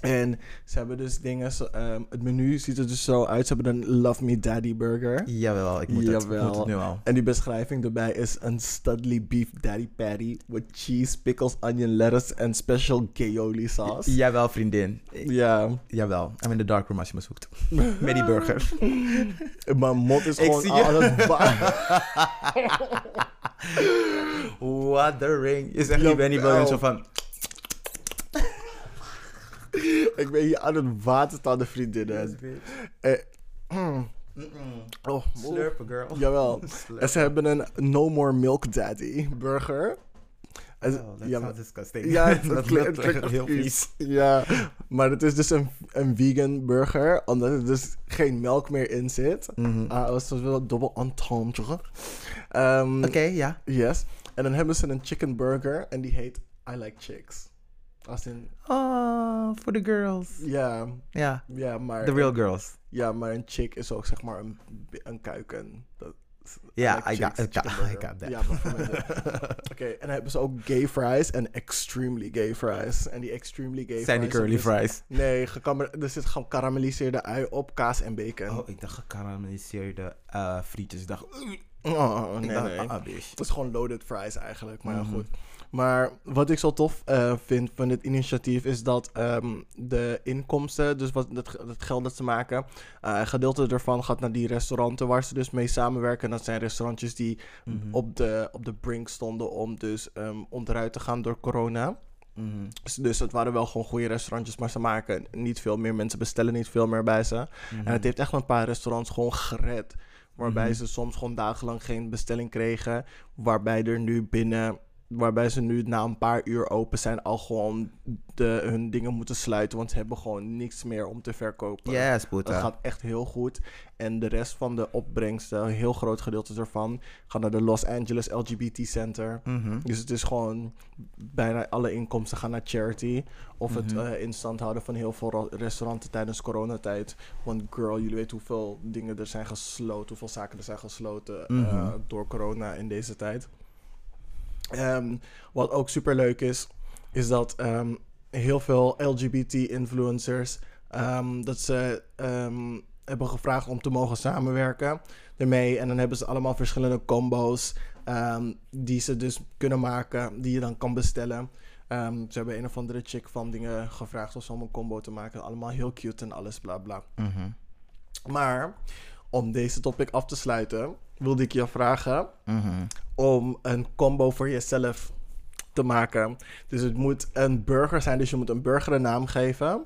Speaker 1: En ze hebben dus dingen, zo- ehm, het menu ziet er dus zo uit. Ze hebben een Love Me Daddy burger.
Speaker 2: Jawel, ik moet, Het, ik moet het nu al.
Speaker 1: En die beschrijving erbij is een Studley Beef Daddy Patty with cheese, pickles, onion, lettuce en special aioli sauce.
Speaker 2: Jawel, vriendin.
Speaker 1: Ja,
Speaker 2: Jawel. I'm in the dark room als je me zoekt. Met die burger.
Speaker 1: mijn mond is
Speaker 2: Ik
Speaker 1: gewoon aan het
Speaker 2: What the ring. Je zegt die. Benny Williams zo van...
Speaker 1: Ik ben hier aan het water staan, de vriendinnen. Eh, oh,
Speaker 2: Slurpen, girl.
Speaker 1: Jawel.
Speaker 2: Slurpen.
Speaker 1: En ze hebben een No More Milk Daddy burger. En-
Speaker 2: Oh, that
Speaker 1: ja,
Speaker 2: disgusting.
Speaker 1: Ja, het,
Speaker 2: dat
Speaker 1: klinkt-
Speaker 2: heel vies.
Speaker 1: Ja, maar het is dus een, een vegan burger, omdat er dus geen melk meer in zit.
Speaker 2: Mhm.
Speaker 1: Ah, het was wel dubbel entendre. Ehm,
Speaker 2: Oké, ja.
Speaker 1: Yes. En dan hebben ze een chicken burger en die heet I Like Chicks. Als in,
Speaker 2: Oh, voor de girls.
Speaker 1: ja,
Speaker 2: Ja,
Speaker 1: ja, maar...
Speaker 2: the real girls.
Speaker 1: Ja, maar een chick is ook zeg maar een, een kuiken. Dat,
Speaker 2: Ja,
Speaker 1: I
Speaker 2: I got- I got- I got that.
Speaker 1: Ja. Oké, en dan hebben ze ook gay fries en extremely gay fries. En die extremely gay
Speaker 2: Zijn die
Speaker 1: fries...
Speaker 2: curly
Speaker 1: hebben dus-
Speaker 2: fries?
Speaker 1: Nee, er zit gekarameliseerde ui op, kaas en bacon.
Speaker 2: Oh, ik dacht gekarameliseerde eh frietjes. Ik dacht,
Speaker 1: Oh,
Speaker 2: ik
Speaker 1: nee,
Speaker 2: dacht,
Speaker 1: nee.
Speaker 2: ah.
Speaker 1: Het is gewoon loaded fries eigenlijk, maar ja,
Speaker 2: Mhm.
Speaker 1: goed. Maar wat ik zo tof eh, vind van dit initiatief is dat ehm, de inkomsten, dus wat, het, het geld dat ze maken, eh, een gedeelte ervan gaat naar die restauranten waar ze dus mee samenwerken. Dat zijn restaurantjes die
Speaker 2: Mhm.
Speaker 1: op, de, op de brink stonden om dus ehm, onderuit te gaan door corona.
Speaker 2: Mhm.
Speaker 1: Dus, dus het waren wel gewoon goede restaurantjes, maar ze maken niet veel meer. Mensen bestellen niet veel meer bij ze.
Speaker 2: Mhm.
Speaker 1: En het heeft echt een paar restaurants gewoon gered. Waarbij ze soms gewoon dagenlang geen bestelling kregen. Waarbij er nu binnen. Waarbij ze nu na een paar uur open zijn al gewoon de, hun dingen moeten sluiten. Want ze hebben gewoon niks meer om te verkopen.
Speaker 2: Yes,
Speaker 1: Dat
Speaker 2: puta.
Speaker 1: gaat echt heel goed. En de rest van de opbrengsten, een heel groot gedeelte ervan, gaat naar de Los Angeles LGBT Center.
Speaker 2: Mhm.
Speaker 1: Dus het is gewoon bijna alle inkomsten gaan naar charity. Of het
Speaker 2: Mhm.
Speaker 1: eh, in stand houden van heel veel restauranten tijdens coronatijd. Want girl, jullie weten hoeveel dingen er zijn gesloten, hoeveel zaken er zijn gesloten eh,
Speaker 2: Mhm.
Speaker 1: door corona in deze tijd. Ehm, wat ook super leuk is, is dat ehm, heel veel LGBT-influencers ehm, dat ze hebben gevraagd om te mogen samenwerken ermee. En dan hebben ze allemaal verschillende combo's die ze dus kunnen maken, die je dan kan bestellen. Ze hebben een of andere chick van dingen gevraagd om een combo te maken. Allemaal heel cute en alles, bla bla.
Speaker 2: Mhm.
Speaker 1: Maar om deze topic af te sluiten, wilde ik je vragen
Speaker 2: Mhm.
Speaker 1: om een combo voor jezelf te maken. Dus het moet een burger zijn, dus je moet een burger een naam geven.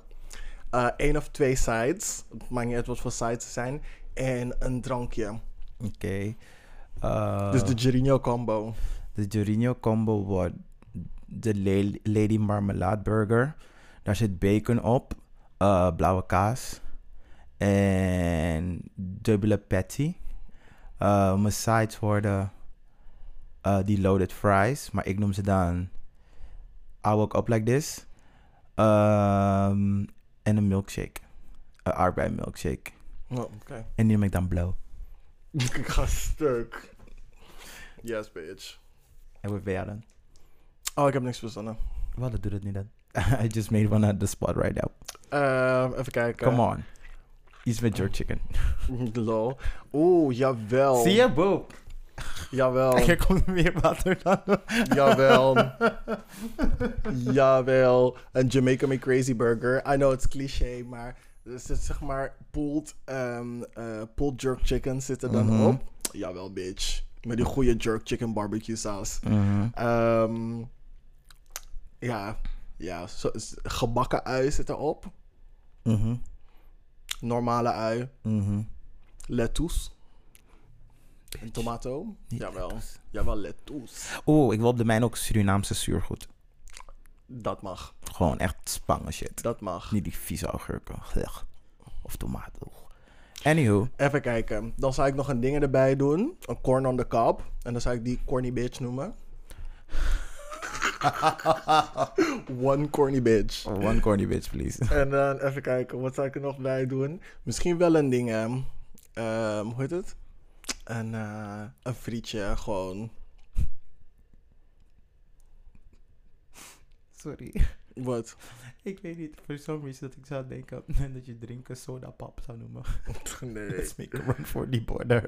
Speaker 1: Eén of twee sides, het maakt niet uit wat voor sides zijn. En een drankje.
Speaker 2: Oké. Eh,
Speaker 1: dus de Gerino combo.
Speaker 2: De Jorino combo wordt de Lady Marmalade Burger. Daar zit bacon op, eh, blauwe kaas en dubbele patty. Eh, mijn sides worden eh, die loaded fries, maar ik noem ze dan I woke up like this. Ehm, en een milkshake, een aardbei milkshake.
Speaker 1: Oh, oké.
Speaker 2: En die noem ik dan blow.
Speaker 1: ik ga stuk. Yes, bitch.
Speaker 2: En wat ben jij dan?
Speaker 1: Oh, ik heb niks verzonnen.
Speaker 2: Wel, dat doet het niet dan. I just made one at the spot right now.
Speaker 1: Ehm, even kijken.
Speaker 2: Come on. Iets met jerk chicken.
Speaker 1: Lol. Oeh, jawel.
Speaker 2: Zie je, Bo?
Speaker 1: Jawel.
Speaker 2: Er komt meer water dan.
Speaker 1: Jawel. Jawel. Een Jamaica Me Crazy Burger. I know it's cliché, maar er zit zeg maar pulled, ehm, eh, pulled jerk chicken zit er dan
Speaker 2: Mhm.
Speaker 1: op. Jawel, bitch. Met die goede jerk chicken barbecue saus.
Speaker 2: Mhm.
Speaker 1: Ehm, ja, ja zo, gebakken ui zit erop.
Speaker 2: Mhm.
Speaker 1: Normale ui.
Speaker 2: Mhm.
Speaker 1: Lettuce. En tomato.
Speaker 2: Niet
Speaker 1: Jawel.
Speaker 2: lettuce.
Speaker 1: Jawel, lettuce.
Speaker 2: Oeh, ik wil op de mijn ook Surinaamse zuurgoed.
Speaker 1: Dat mag.
Speaker 2: Gewoon echt spangen shit.
Speaker 1: Dat mag.
Speaker 2: Niet die vieze augurken. Of tomaten. Anywho.
Speaker 1: Even kijken. Dan zou ik nog een ding erbij doen. Een corn on the cob. En dan zou ik die corny bitch noemen. One corny bitch.
Speaker 2: One corny bitch, please.
Speaker 1: En dan even kijken, wat zou ik er nog bij doen? Misschien wel een ding, ehm, ehm, hoe heet het? Een, eh, een frietje, gewoon.
Speaker 2: Sorry.
Speaker 1: Wat?
Speaker 2: Ik weet niet, voor some reason dat ik zou denken dat je drinken soda pap zou noemen.
Speaker 1: Nee.
Speaker 2: Let's make a run for the border.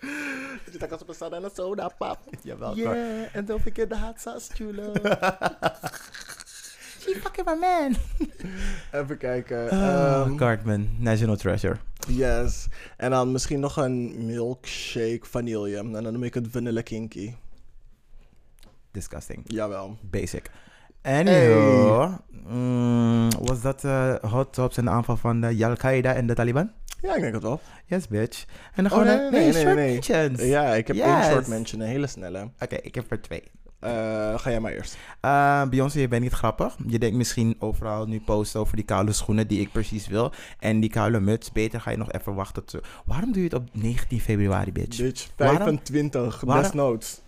Speaker 1: Je tak als bestaan aan een soda pap.
Speaker 2: Jawel,
Speaker 1: Yeah, en don't forget the hot sauce, chulo.
Speaker 2: She fucking my man.
Speaker 1: even kijken.
Speaker 2: Ah,
Speaker 1: ehm,
Speaker 2: Cartman, National Treasure.
Speaker 1: yes. En dan misschien nog een milkshake vanille. En dan noem ik het vanille kinky.
Speaker 2: Disgusting.
Speaker 1: Jawel.
Speaker 2: Basic. Anywho, mm, was dat eh, hot tops en de aanval van de Al-Qaeda en de Taliban?
Speaker 1: Ja, ik denk het wel.
Speaker 2: Yes, bitch. En dan
Speaker 1: Oh,
Speaker 2: gewoon
Speaker 1: nee,
Speaker 2: een
Speaker 1: nee,
Speaker 2: nee,
Speaker 1: nee,
Speaker 2: short
Speaker 1: nee.
Speaker 2: mentions.
Speaker 1: Ja, ik heb één short mention, een hele snelle.
Speaker 2: Oké, ik heb er twee.
Speaker 1: Eh, ga jij maar eerst.
Speaker 2: Eh, Beyoncé, je bent niet grappig. Je denkt misschien overal nu posten over die koude schoenen die ik precies wil. En die koude muts. Beter ga je nog even wachten. Waarom doe je het op 19 februari, bitch?
Speaker 1: Bitch,
Speaker 2: Waarom-
Speaker 1: 25,
Speaker 2: waarom-
Speaker 1: desnoods.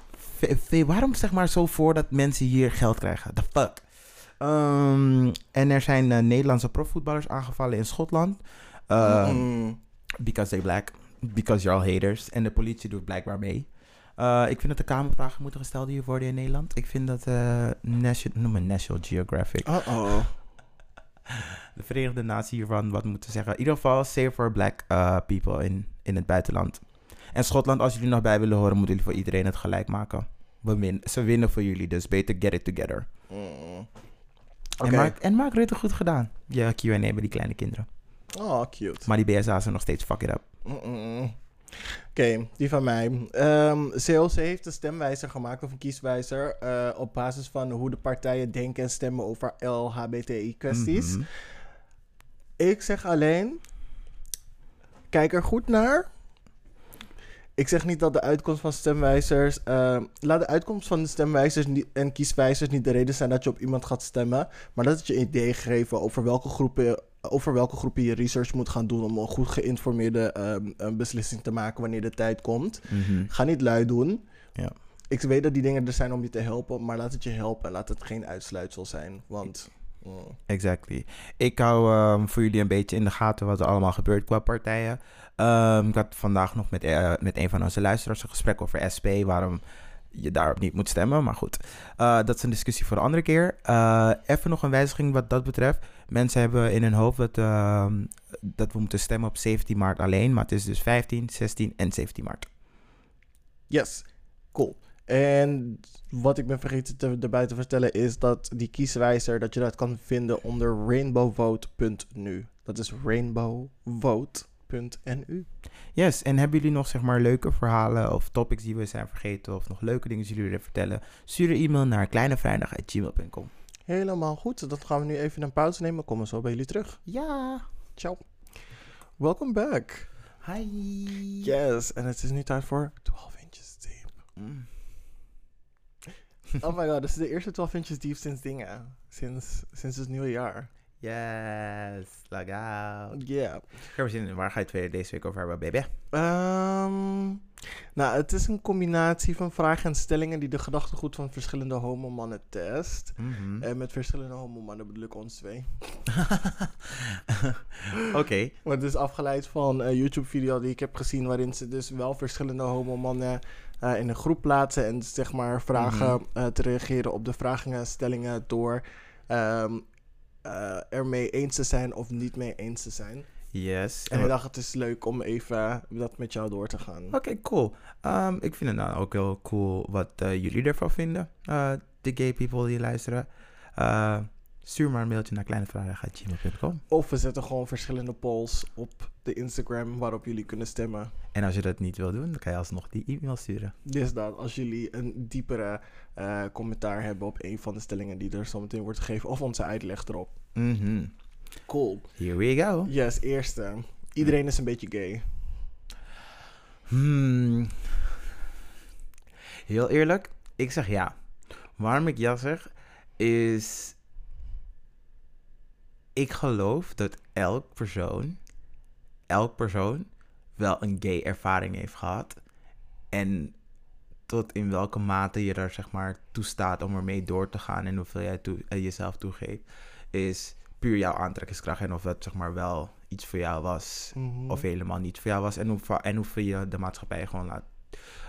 Speaker 2: Waarom zeg maar zo voor dat mensen hier geld krijgen? The fuck? Ehm, en er zijn eh, Nederlandse profvoetballers aangevallen in Schotland. Eh,
Speaker 1: Mm.
Speaker 2: Because they black. Because you're all haters. En de politie doet blijkbaar mee. Eh, ik vind dat de Kamervragen moeten gesteld hier worden in Nederland. Ik vind dat eh National, noem maar National Geographic.
Speaker 1: Uh-oh.
Speaker 2: De Verenigde Naties hiervan wat moeten zeggen. In ieder geval save for black people in, in het buitenland. En Schotland, als jullie nog bij willen horen, moeten jullie voor iedereen het gelijk maken. We win, ze winnen voor jullie, dus beter get it together.
Speaker 1: Mm.
Speaker 2: En. Mark, en Mark Rutte goed gedaan. Ja, Q&A bij die kleine kinderen.
Speaker 1: Oh, cute.
Speaker 2: Maar die BSA zijn nog steeds fuck it up.
Speaker 1: Mm-mm. Oké, die van mij. Ehm CLC heeft een stemwijzer gemaakt, of een kieswijzer, eh, op basis van hoe de partijen denken en stemmen over LHBTI-kwesties.
Speaker 2: Mhm.
Speaker 1: Ik zeg alleen, kijk er goed naar. Ik zeg niet dat de uitkomst van stemwijzers. eh, laat de uitkomst van de stemwijzers niet, en kieswijzers niet de reden zijn dat je op iemand gaat stemmen. Maar dat het je idee geven over welke groepen, over welke groepen je research moet gaan doen. om een goed geïnformeerde ehm, een beslissing te maken wanneer de tijd komt.
Speaker 2: Mhm.
Speaker 1: Ga niet lui doen.
Speaker 2: Ja.
Speaker 1: Ik weet dat die dingen er zijn om je te helpen, maar laat het je helpen en laat het geen uitsluitsel zijn. Want. mm,
Speaker 2: Exactly. Ik hou ehm, voor jullie een beetje in de gaten wat er allemaal gebeurt qua partijen. Ehm, ik had vandaag nog met, eh, met een van onze luisteraars een gesprek over SP, waarom je daarop niet moet stemmen. Maar goed, Eh, dat is een discussie voor een andere keer. Eh, even nog een wijziging wat dat betreft. Mensen hebben in hun hoofd dat, ehm, dat we moeten stemmen op 17 maart alleen, maar het is dus 15, 16 en 17 maart.
Speaker 1: Yes, cool. En wat ik ben vergeten te, erbij te vertellen is dat die kieswijzer, dat je dat kan vinden onder rainbowvote.nu. Dat is rainbowvote.nu.
Speaker 2: Yes, en hebben jullie nog zeg maar leuke verhalen of topics die we zijn vergeten of nog leuke dingen die jullie willen vertellen? Stuur een e-mail naar kleinevrijdag.gmail.com.
Speaker 1: Helemaal goed, dat gaan we nu even een pauze nemen. Komen we zo bij jullie terug.
Speaker 2: Ja.
Speaker 1: Ciao. Welcome back.
Speaker 2: Hi.
Speaker 1: Yes, en het is nu tijd voor 12 inches diep.
Speaker 2: Mm.
Speaker 1: Oh my god, dit is de eerste 12 inches diep sinds dingen. Sinds, sinds het nieuwe jaar.
Speaker 2: Yes, look out.
Speaker 1: Yeah.
Speaker 2: In. Waar ga je het deze week over hebben, baby?
Speaker 1: Ehm, nou, het is een combinatie van vragen en stellingen die de gedachtegoed van verschillende homomannen test.
Speaker 2: Mhm.
Speaker 1: En met verschillende homomannen bedoel ik ons twee.
Speaker 2: Oké.
Speaker 1: Maar het is afgeleid van een YouTube-video die ik heb gezien... waarin ze dus wel verschillende homomannen eh in een groep plaatsen... en zeg maar vragen
Speaker 2: Mhm.
Speaker 1: eh, te reageren op de vragen en stellingen... door ehm eh ermee eens te zijn of niet mee eens te zijn.
Speaker 2: Yes.
Speaker 1: En ik dacht, het is leuk om even dat met jou door te gaan.
Speaker 2: Oké, cool. Ehm, ik vind het nou ook heel cool wat eh, jullie ervan vinden. Eh, de gay people die luisteren. Eh, stuur maar een mailtje naar kleinevragen.gmail.com.
Speaker 1: Of we zetten gewoon verschillende polls op de Instagram waarop jullie kunnen stemmen.
Speaker 2: En als je dat niet wil doen, dan kan je alsnog die e-mail sturen.
Speaker 1: Dus dat als jullie een diepere eh, commentaar hebben op een van de stellingen die er zo meteen wordt gegeven, of onze uitleg erop.
Speaker 2: Mhm.
Speaker 1: Cool.
Speaker 2: Here we go.
Speaker 1: Yes, eerste. Iedereen is een beetje gay.
Speaker 2: Hmm. Heel eerlijk, ik zeg ja. Waarom ik ja zeg, is... Ik geloof dat elk persoon, elk persoon wel een gay ervaring heeft gehad. En tot in welke mate je daar zeg maar toestaat om ermee door te gaan en hoeveel jij toe, eh, jezelf toegeeft, is puur jouw aantrekkingskracht en of dat zeg maar wel iets voor jou was
Speaker 1: Mhm.
Speaker 2: of helemaal niet voor jou was en, hoe, en hoeveel je de maatschappij gewoon laat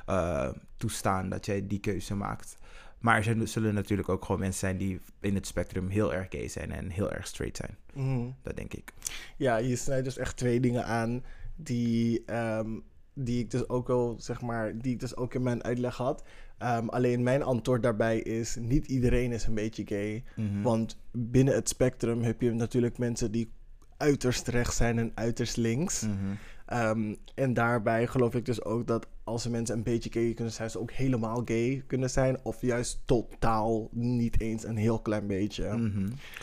Speaker 2: eh, toestaan dat jij die keuze maakt. Maar er zijn- zullen natuurlijk ook gewoon mensen zijn die in het spectrum heel erg gay zijn en heel erg straight zijn.
Speaker 1: Mhm.
Speaker 2: Dat denk ik.
Speaker 1: Ja, je snijdt dus echt twee dingen aan die, ehm, die ik dus ook wel, zeg maar, die ik dus ook in mijn uitleg had. Ehm, alleen mijn antwoord daarbij is, niet iedereen is een beetje gay.
Speaker 2: Mhm.
Speaker 1: Want binnen het spectrum heb je natuurlijk mensen die uiterst rechts zijn en uiterst links.
Speaker 2: Mhm.
Speaker 1: Ehm, en daarbij geloof ik dus ook dat als er mensen een beetje gay kunnen zijn, ze ook helemaal gay kunnen zijn. Of juist totaal niet eens een heel klein beetje.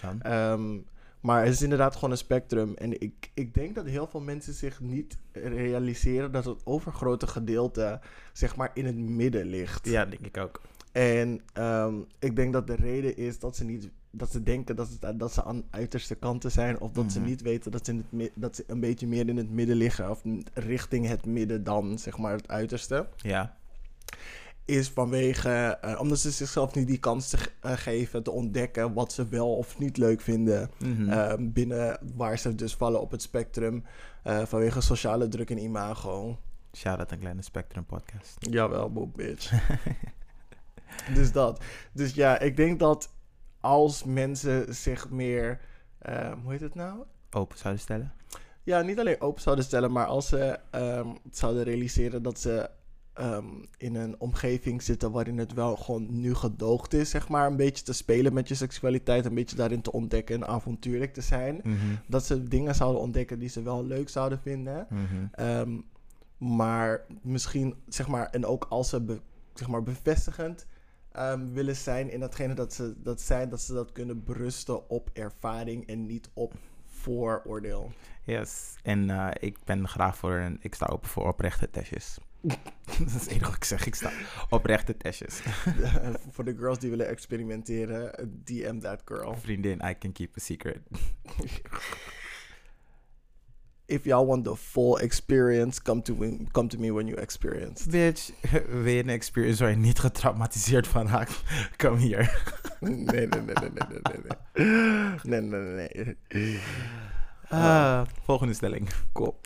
Speaker 2: Kan.
Speaker 1: Ehm, maar het is inderdaad gewoon een spectrum. En ik, ik denk dat heel veel mensen zich niet realiseren dat het overgrote gedeelte, zeg maar, in het midden ligt.
Speaker 2: Ja, denk ik ook.
Speaker 1: En ehm, ik denk dat de reden is dat ze niet dat ze denken dat, het, dat ze aan uiterste kanten zijn. Of dat ze
Speaker 2: Mhm.
Speaker 1: niet weten dat ze, in het, dat ze een beetje meer in het midden liggen. Of richting het midden dan, zeg maar, het uiterste.
Speaker 2: Ja.
Speaker 1: Is vanwege, eh, omdat ze zichzelf niet die kans te eh, geven te ontdekken wat ze wel of niet leuk vinden.
Speaker 2: Mhm.
Speaker 1: Ehm, binnen waar ze dus vallen op het spectrum. eh, vanwege sociale druk en imago.
Speaker 2: Shout-out een kleine Spectrum podcast.
Speaker 1: Jawel, boe, bitch. dus dat. Dus ja, ik denk dat als mensen zich meer... ehm, hoe heet het nou?
Speaker 2: Open zouden stellen.
Speaker 1: Ja, niet alleen open zouden stellen, maar als ze ehm, zouden realiseren dat ze ehm, in een omgeving zitten waarin het wel gewoon nu gedoogd is, zeg maar, een beetje te spelen met je seksualiteit, een beetje daarin te ontdekken en avontuurlijk te zijn.
Speaker 2: Mhm.
Speaker 1: Dat ze dingen zouden ontdekken die ze wel leuk zouden vinden.
Speaker 2: Mhm.
Speaker 1: Ehm, maar misschien, zeg maar, en ook als ze zeg maar, bevestigend ehm, willen zijn in datgene dat ze dat zijn, dat ze dat kunnen berusten op ervaring en niet op vooroordeel.
Speaker 2: Yes. En eh, ik ben graag voor een... Ik sta open voor oprechte testjes. dat is het enige wat ik zeg. Ik sta oprechte testjes.
Speaker 1: Voor de girls die willen experimenteren, DM that girl.
Speaker 2: Vriendin, I can keep a secret.
Speaker 1: If y'all want the full experience, come to, me- come to me when you experience.
Speaker 2: Bitch, wil je een experience waar je niet getraumatiseerd van raakt? Kom hier.
Speaker 1: Nee, nee, nee, nee, nee, nee, nee. Nee, nee, nee, nee.
Speaker 2: Ah, volgende stelling.
Speaker 1: Cool.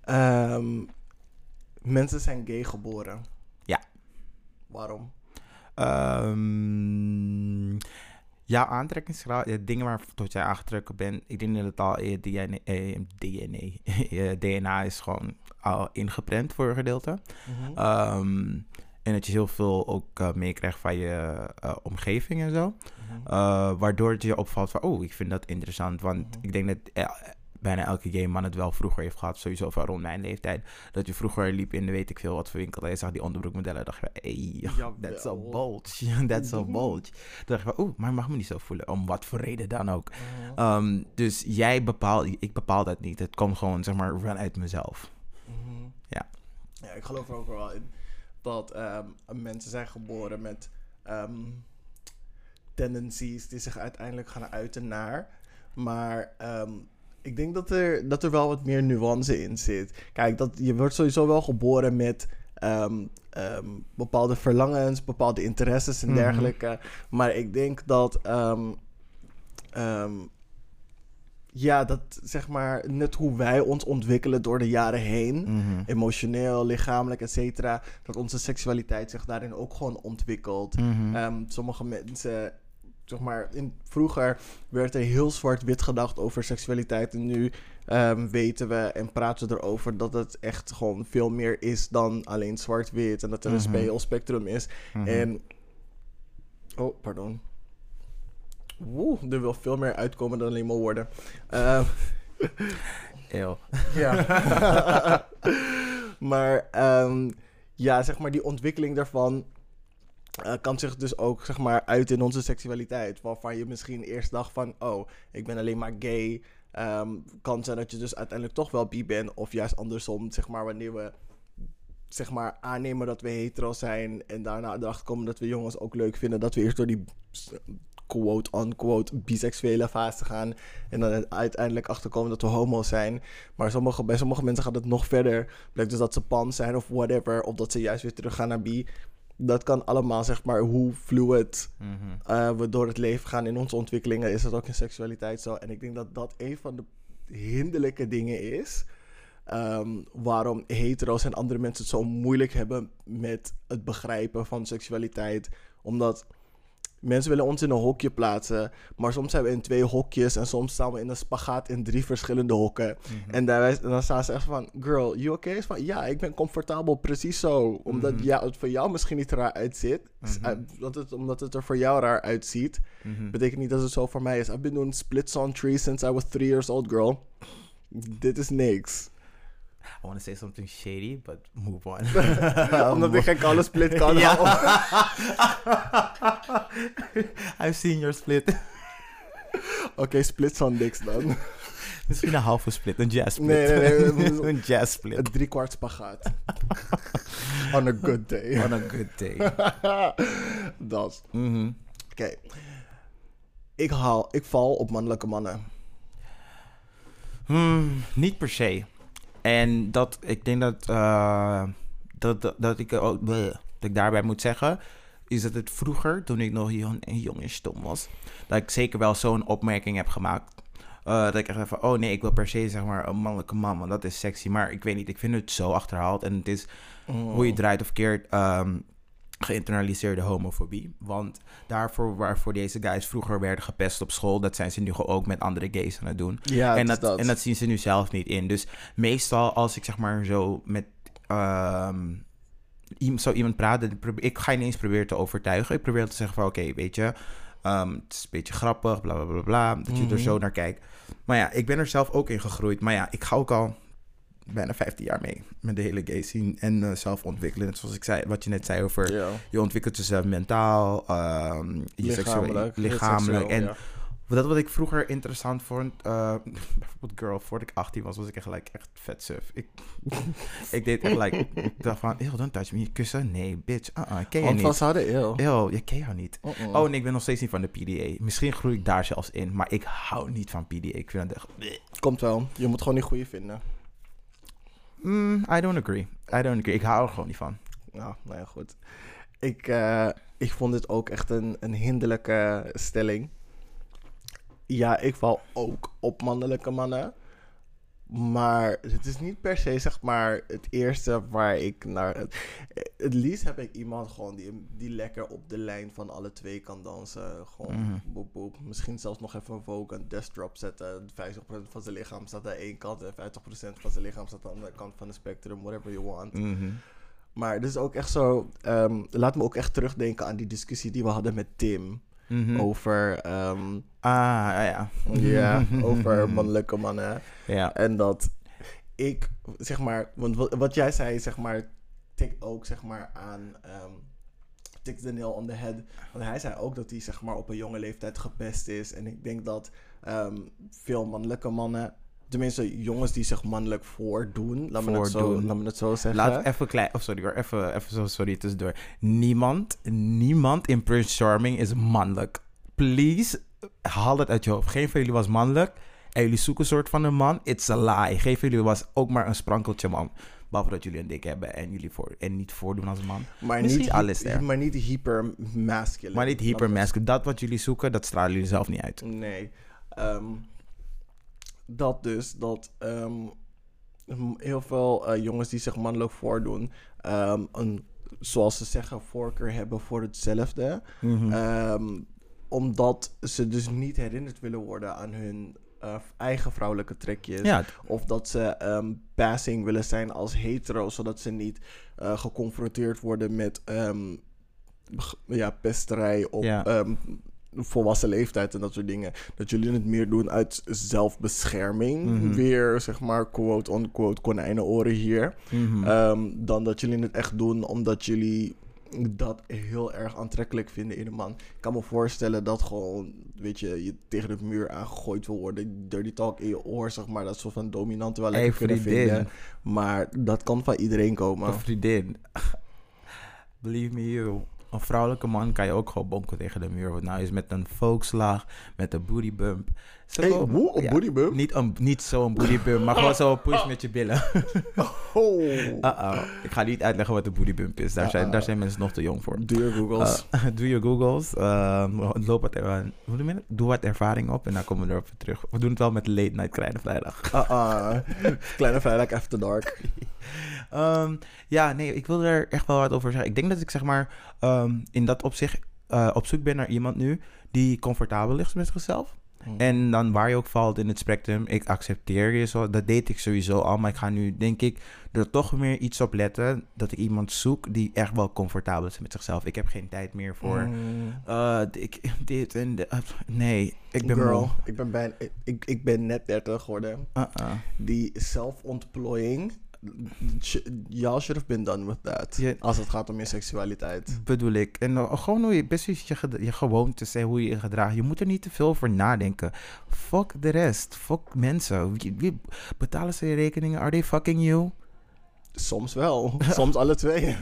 Speaker 1: Ehm, mensen zijn gay geboren.
Speaker 2: Ja.
Speaker 1: Waarom?
Speaker 2: Ehm jouw aantrekkingskracht, ja, dingen waar tot jij aangetrokken bent. Ik denk dat het al in je DNA, eh, DNA, je DNA is gewoon al ingeprent voor een gedeelte.
Speaker 1: Mhm.
Speaker 2: Ehm, en dat je heel veel ook eh, meekrijgt van je eh, omgeving en zo.
Speaker 1: Mhm.
Speaker 2: Uh, waardoor het je opvalt van, oh, ik vind dat interessant. Want
Speaker 1: Mhm.
Speaker 2: ik denk dat bijna elke gay man het wel vroeger heeft gehad. Sowieso van rond mijn leeftijd. Dat je vroeger liep in de weet ik veel wat voor winkel. En je zag die onderbroekmodellen. dacht je, hey, that's a bulge. that's a bulge. Toen dacht je oeh, maar mag me niet zo voelen. Om wat voor reden dan ook.
Speaker 1: Mhm.
Speaker 2: Um, dus jij bepaalt, ik bepaal dat niet. Het komt gewoon, zeg maar, vanuit mezelf.
Speaker 1: Mhm.
Speaker 2: Ja.
Speaker 1: Ja, ik geloof er ook wel in dat ehm, mensen zijn geboren met ehm, tendencies die zich uiteindelijk gaan uiten naar. Maar ehm, ik denk dat er, dat er wel wat meer nuance in zit. Kijk, dat, je wordt sowieso wel geboren met ehm, ehm, bepaalde verlangens, bepaalde interesses en
Speaker 2: Mhm.
Speaker 1: dergelijke. Maar ik denk dat. ehm, ja, dat zeg maar net hoe wij ons ontwikkelen door de jaren heen
Speaker 2: Mhm.
Speaker 1: emotioneel, lichamelijk, et cetera, dat onze seksualiteit zich daarin ook gewoon ontwikkelt.
Speaker 2: Mhm.
Speaker 1: Sommige mensen, zeg maar, in, vroeger werd er heel zwart-wit gedacht over seksualiteit. En nu ehm, weten we en praten we erover dat het echt gewoon veel meer is dan alleen zwart-wit. En dat er een
Speaker 2: Mhm.
Speaker 1: speelspectrum is.
Speaker 2: Mhm.
Speaker 1: En. Oh, pardon. Woe, er wil veel meer uitkomen dan alleen maar woorden. Ehm,
Speaker 2: Eeuw.
Speaker 1: ja. maar ehm, ja, zeg maar, die ontwikkeling daarvan eh, kan zich dus ook zeg maar uit in onze seksualiteit. Waarvan je misschien eerst dacht van, oh, ik ben alleen maar gay. Ehm, kan zijn dat je dus uiteindelijk toch wel bi bent. Of juist andersom, zeg maar, wanneer we zeg maar aannemen dat we hetero zijn en daarna erachter komen dat we jongens ook leuk vinden, dat we eerst door die quote-unquote biseksuele fase gaan en dan uiteindelijk achterkomen dat we homo zijn. Maar sommige, bij sommige mensen gaat het nog verder. Blijkt dus dat ze pan zijn of whatever, of dat ze juist weer terug gaan naar bi. Dat kan allemaal, zeg maar, hoe fluid
Speaker 2: Mhm.
Speaker 1: eh, we door het leven gaan in onze ontwikkelingen, is dat ook in seksualiteit zo. En ik denk dat dat een van de hinderlijke dingen is. ehm, waarom hetero's en andere mensen het zo moeilijk hebben met het begrijpen van seksualiteit. Omdat mensen willen ons in een hokje plaatsen. Maar soms zijn we in twee hokjes. En soms staan we in een spagaat in drie verschillende hokken. En, daar, dan staan ze echt van: Girl, you okay? Is van ja, ik ben comfortabel, precies zo. Omdat
Speaker 2: Mhm.
Speaker 1: ja, het voor jou misschien niet raar uitziet.
Speaker 2: Mhm.
Speaker 1: uh, dat het, omdat het er voor jou raar uitziet.
Speaker 2: Mhm.
Speaker 1: Betekent niet dat het zo voor mij is. I've been doing splits on trees since I was three years old, girl. Dit is niks.
Speaker 2: I want to say something shady, but move on.
Speaker 1: Omdat ik geen koude split kan.
Speaker 2: I've seen your split.
Speaker 1: Oké, splits on dicks dan.
Speaker 2: Misschien een halve split, een jazz split.
Speaker 1: Nee, nee, nee.
Speaker 2: een jazz split.
Speaker 1: Een driekwart spagaat. on a good day.
Speaker 2: On a good day.
Speaker 1: dat.
Speaker 2: Mhm.
Speaker 1: Oké. Ik haal, ik val op mannelijke mannen.
Speaker 2: Hmm, niet per se. En dat, ik denk dat, eh, dat, dat, dat ik, ook bleh, dat ik daarbij moet zeggen, is dat het vroeger, toen ik nog jong, jong en stom was, dat ik zeker wel zo'n opmerking heb gemaakt. Eh, dat ik echt van, oh nee, ik wil per se zeg maar een mannelijke man, want dat is sexy. Maar ik weet niet, ik vind het zo achterhaald. En het is, hoe je draait of keert, ehm, geïnternaliseerde homofobie. Want daarvoor waarvoor deze guys vroeger werden gepest op school, dat zijn ze nu gewoon ook met andere gays aan het doen.
Speaker 1: Ja,
Speaker 2: en, dat,
Speaker 1: dat.
Speaker 2: en dat zien ze nu zelf niet in. Dus meestal als ik zeg maar zo met iem- zo iemand praat, ik ga je niet eens proberen te overtuigen. Ik probeer te zeggen van oké, weet je, ehm, het is een beetje grappig, bla bla bla bla, dat je er
Speaker 1: Mhm.
Speaker 2: zo naar kijkt. Maar ja, ik ben er zelf ook in gegroeid. Maar ja, ik ga ook al bijna 15 jaar mee met de hele gay scene en eh, zelf ontwikkelen. Zoals ik zei, wat je net zei over je ontwikkelt jezelf mentaal, ehm, je seksueel-
Speaker 1: Lichamelijk.
Speaker 2: lichamelijk. En
Speaker 1: ja.
Speaker 2: dat wat ik vroeger interessant vond, eh, bijvoorbeeld girl, voordat ik 18 was, was ik echt, like, echt vet suf. Ik, ik deed echt like, ik dacht van, ew, don't touch me, kussen? Nee, bitch, uh-uh, ken je
Speaker 1: Want
Speaker 2: niet.
Speaker 1: vasthouden, eeuw.
Speaker 2: Ew, je ken jou niet.
Speaker 1: Uh-uh.
Speaker 2: Oh, en ik ben nog steeds niet van de PDA. Misschien groei ik daar zelfs in, maar ik hou niet van PDA. Ik vind het echt...
Speaker 1: Komt wel. Je moet gewoon die goede vinden.
Speaker 2: Mm, I don't agree. I don't agree. Ik hou er gewoon niet van.
Speaker 1: Nou, nou ja, goed. Ik, eh, ik vond dit ook echt een, een hinderlijke stelling. Ja, ik val ook op mannelijke mannen. Maar het is niet per se, zeg maar, het eerste waar ik naar... Het, het liefst heb ik iemand gewoon die, die lekker op de lijn van alle twee kan dansen. Gewoon boep boep. Misschien zelfs nog even een Vogue, een death drop zetten. 50% van zijn lichaam staat aan één kant en 50% van zijn lichaam staat aan de andere kant van de spectrum. Whatever you want.
Speaker 2: Mhm.
Speaker 1: Maar het is ook echt zo. ehm, laat me ook echt terugdenken aan die discussie die we hadden met Tim.
Speaker 2: Mhm.
Speaker 1: Over, ehm,
Speaker 2: Ah, ja, ja.
Speaker 1: over mannelijke mannen.
Speaker 2: Ja.
Speaker 1: En dat ik, zeg maar, want wat, wat jij zei, zeg maar, tikt ook, zeg maar, aan. tikt de nail on the head. Want hij zei ook dat hij, zeg maar, op een jonge leeftijd gepest is. En ik denk dat ehm, veel mannelijke mannen. Tenminste, jongens die zich mannelijk voordoen. Laat me, het zo, laat me het zo zeggen.
Speaker 2: Laat even klein... Oh, sorry hoor. Even, even zo sorry tussendoor. Niemand, niemand in Prince Charming is mannelijk. Please, haal het uit je hoofd. Geen van jullie was mannelijk. En jullie zoeken een soort van een man. It's a lie. Geen van jullie was ook maar een sprankeltje man. Behalve dat jullie een dik hebben en jullie voor, en niet voordoen als een man.
Speaker 1: Maar
Speaker 2: Misschien
Speaker 1: niet,
Speaker 2: alles er.
Speaker 1: maar niet hyper masculine.
Speaker 2: Maar niet hypermasculine. Dat wat jullie zoeken, dat stralen jullie zelf niet uit.
Speaker 1: Nee. Ehm, dat dus, dat ehm, heel veel eh, jongens die zich mannelijk voordoen, ehm, een, zoals ze zeggen, voorkeur hebben voor hetzelfde.
Speaker 2: Mhm.
Speaker 1: Ehm, omdat ze dus niet herinnerd willen worden aan hun eh, eigen vrouwelijke trekjes.
Speaker 2: ja,
Speaker 1: Of dat ze ehm, passing willen zijn als hetero, zodat ze niet eh, geconfronteerd worden met ja, pesterij op
Speaker 2: Ja.
Speaker 1: Volwassen leeftijd en dat soort dingen. Dat jullie het meer doen uit zelfbescherming.
Speaker 2: Mhm.
Speaker 1: Weer, zeg maar, quote-unquote konijnenoren hier.
Speaker 2: Mhm.
Speaker 1: Ehm, dan dat jullie het echt doen omdat jullie dat heel erg aantrekkelijk vinden in een man. Ik kan me voorstellen dat gewoon, weet je, je tegen de muur aangegooid wil worden. Dirty talk in je oor, zeg maar. Dat soort van dominant wel
Speaker 2: Hey,
Speaker 1: lekker kunnen
Speaker 2: vriendin.
Speaker 1: vinden. Maar dat kan van iedereen komen.
Speaker 2: Een vriendin. Believe me you. Een vrouwelijke man kan je ook gewoon bonken tegen de muur. Want nou is met een volkslag, met een booty bump.
Speaker 1: Hey, hoe? Een
Speaker 2: Ja? Niet, een, niet zo'n booty bump, maar gewoon zo'n push met je billen.
Speaker 1: Oh.
Speaker 2: Uh-oh. Ik ga niet uitleggen wat een booty bump is. Daar zijn, daar zijn mensen nog te jong voor.
Speaker 1: Doe je Googles.
Speaker 2: Uh, doe je Googles. Uh, loop wat, er- hoe je dat? Doe wat ervaring op en dan komen we erop terug. We doen het wel met late night kleine vrijdag.
Speaker 1: Ah, ah. Kleine vrijdag after dark.
Speaker 2: Ehm, ja, nee, ik wil er echt wel wat over zeggen. Ik denk dat ik zeg maar ehm, in dat opzicht eh, op zoek ben naar iemand nu die comfortabel ligt met zichzelf. En dan waar je ook valt in het spectrum, ik accepteer je zo. Dat deed ik sowieso al, maar ik ga nu denk ik er toch meer iets op letten dat ik iemand zoek die echt wel comfortabel is met zichzelf. Ik heb geen tijd meer voor
Speaker 1: Mm.
Speaker 2: eh, ik, dit en de, nee, ik ben
Speaker 1: Girl,
Speaker 2: moe.
Speaker 1: ik ben, bijna, ik, ik ben net 30 geworden.
Speaker 2: Uh-uh.
Speaker 1: Die zelfontplooiing. Y'all should have been done with that.
Speaker 2: Ja.
Speaker 1: Als het gaat om je seksualiteit.
Speaker 2: Bedoel ik. En uh, gewoon hoe je, precies je, je gewoontes en hoe je je gedraagt. Je moet er niet te veel over nadenken. Fuck de rest. Fuck mensen. Betalen ze je rekeningen? Are they fucking you?
Speaker 1: Soms wel. Soms alle twee.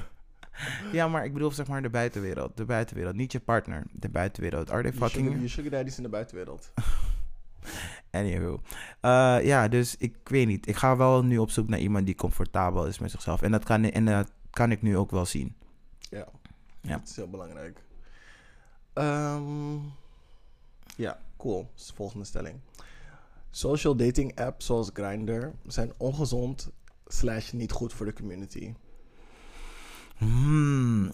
Speaker 2: Ja, maar ik bedoel zeg maar de buitenwereld. De buitenwereld. Niet je partner. De buitenwereld. Are they fucking
Speaker 1: sugar,
Speaker 2: you?
Speaker 1: je sugar daddies in de buitenwereld.
Speaker 2: Anywho. Uh, ja, dus ik weet niet. Ik ga wel nu op zoek naar iemand die comfortabel is met zichzelf. En dat kan, en dat kan ik nu ook wel zien.
Speaker 1: Ja.
Speaker 2: Ja.
Speaker 1: Dat is heel belangrijk. Ehm, ja, cool. Volgende stelling. Social dating apps zoals Grindr zijn ongezond slash niet goed voor de community.
Speaker 2: Hmm,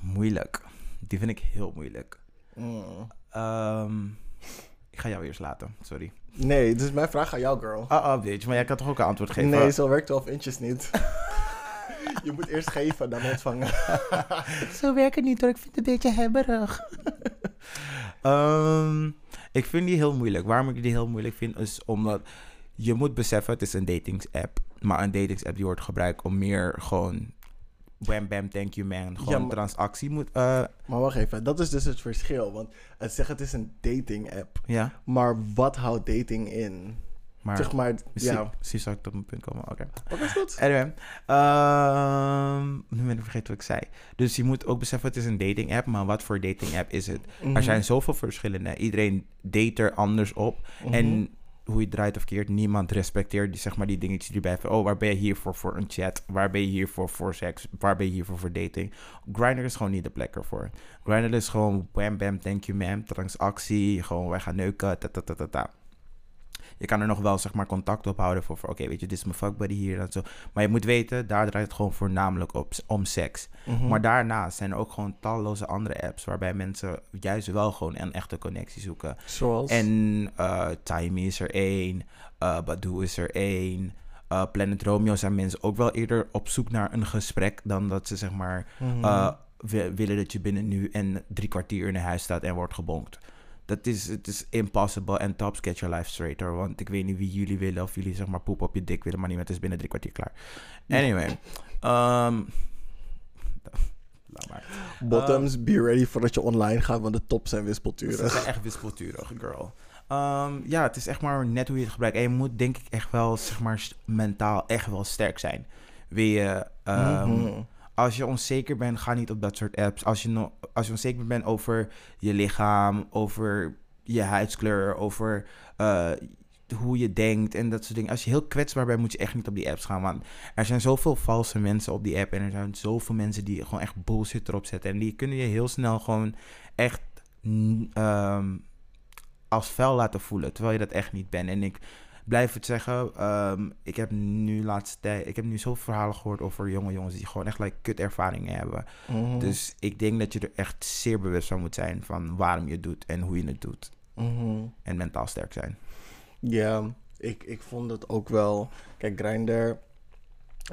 Speaker 2: moeilijk. Die vind ik heel moeilijk.
Speaker 1: Mm.
Speaker 2: Ehm, ik ga jou eerst laten, sorry.
Speaker 1: Nee, is mijn vraag aan jou, girl.
Speaker 2: Ah, ah, bitch, maar jij kan toch ook een antwoord geven?
Speaker 1: Nee, zo werkt 12 inches niet. Je moet eerst geven, dan ontvangen.
Speaker 2: Zo werkt het niet hoor, ik vind het een beetje hebberig. Ehm, ik vind die heel moeilijk. Waarom ik die heel moeilijk vind, is omdat je moet beseffen, het is een datingsapp. Maar een datingsapp die wordt gebruikt om meer gewoon... Bam, bam, thank you man. Gewoon
Speaker 1: Ja, maar-
Speaker 2: transactie moet... eh,
Speaker 1: Maar wacht even, dat is dus het verschil. Want het zegt het is een dating app.
Speaker 2: ja,
Speaker 1: Maar wat houdt dating in?
Speaker 2: maar...
Speaker 1: zeg maar,
Speaker 2: Misschien,
Speaker 1: ja.
Speaker 2: misschien zou ik tot mijn punt komen. Oké.
Speaker 1: Wat is dat?
Speaker 2: Anyway, ehm, nu ben ik vergeten wat ik zei. Dus je moet ook beseffen, het is een dating app, maar wat voor dating app is het?
Speaker 1: Mhm.
Speaker 2: Er zijn zoveel verschillende. Iedereen date er anders op.
Speaker 1: Mhm.
Speaker 2: En hoe je draait of keert, niemand respecteert die, zeg maar, die dingetjes die bij oh, waar ben je hier voor een chat? Waar ben je hier voor seks? Waar ben je hier voor dating? Grindr is gewoon niet de plek ervoor. Grindr is gewoon bam bam, thank you ma'am, transactie, gewoon wij gaan neuken, ta ta ta ta ta. Je kan er nog wel zeg maar contact op houden voor, voor oké, weet je, dit is mijn fuckbuddy hier en zo. Maar je moet weten, daar draait het gewoon voornamelijk op, om seks.
Speaker 1: Mhm.
Speaker 2: Maar daarnaast zijn er ook gewoon talloze andere apps waarbij mensen juist wel gewoon een echte connectie zoeken.
Speaker 1: Zoals?
Speaker 2: En eh Time is er één, eh Badoo is er één. eh, Planet Romeo zijn mensen ook wel eerder op zoek naar een gesprek dan dat ze zeg maar
Speaker 1: Mhm.
Speaker 2: wi- willen dat je binnen nu en drie kwartier in een huis staat en wordt gebonkt. Dat is, het is impossible en tops get your life straight hoor. Want ik weet niet wie jullie willen of jullie zeg maar poep op je dik willen, maar niemand is binnen drie kwartier klaar. Anyway. ehm.
Speaker 1: Bottoms, be ready voordat je online gaat, want de tops zijn
Speaker 2: Ze
Speaker 1: wispelturig.
Speaker 2: zijn echt wispelturig, girl. Ehm, ja, het is echt maar net hoe je het gebruikt. En je moet denk ik echt wel, zeg maar, mentaal echt wel sterk zijn. Wil je, ehm,
Speaker 1: Mhm.
Speaker 2: Als je onzeker bent, ga niet op dat soort apps. Als je, no als je onzeker bent over je lichaam, over je huidskleur, over eh, hoe je denkt en dat soort dingen. Als je heel kwetsbaar bent, moet je echt niet op die apps gaan. Want er zijn zoveel valse mensen op die app. En er zijn zoveel mensen die gewoon echt bullshit erop zetten. En die kunnen je heel snel gewoon echt ehm, als vuil laten voelen. Terwijl je dat echt niet bent. En ik blijf het zeggen. ehm, ik heb nu laatste tijd. Ik heb nu zoveel verhalen gehoord over jonge jongens die gewoon echt like, kut ervaringen hebben.
Speaker 1: Mhm.
Speaker 2: Dus ik denk dat je er echt zeer bewust van moet zijn van waarom je het doet en hoe je het doet.
Speaker 1: Mhm.
Speaker 2: En mentaal sterk zijn.
Speaker 1: Ja, ik, ik vond het ook wel. Kijk, Grindr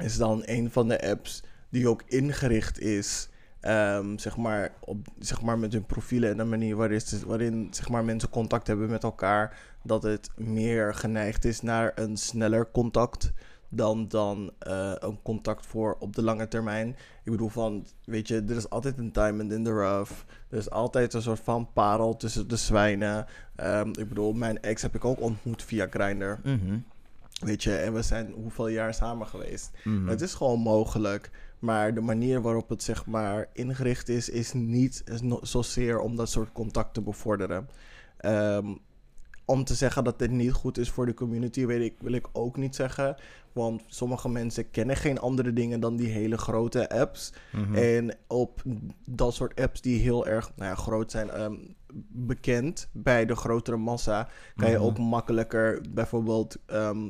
Speaker 1: is dan een van de apps die ook ingericht is. Ehm, zeg, maar op, zeg maar met hun profielen en de manier waarin, waarin zeg maar, mensen contact hebben met elkaar. Dat het meer geneigd is naar een sneller contact dan, dan eh, een contact voor op de lange termijn. Ik bedoel van, weet je, er is altijd een diamond in the rough. Er is altijd een soort van parel tussen de zwijnen. Ehm, ik bedoel, mijn ex heb ik ook ontmoet via Grindr.
Speaker 2: Mhm.
Speaker 1: Weet je, en we zijn hoeveel jaar samen geweest.
Speaker 2: Mhm.
Speaker 1: Het is gewoon mogelijk. Maar de manier waarop het zeg maar ingericht is, is niet zozeer om dat soort contact te bevorderen. Ehm, om te zeggen dat dit niet goed is voor de community, weet ik, wil ik ook niet zeggen. Want sommige mensen kennen geen andere dingen dan die hele grote apps.
Speaker 2: Mhm.
Speaker 1: En op dat soort apps die heel erg nou ja, groot zijn, ehm, bekend bij de grotere massa, kan je
Speaker 2: Mhm.
Speaker 1: ook makkelijker bijvoorbeeld ehm,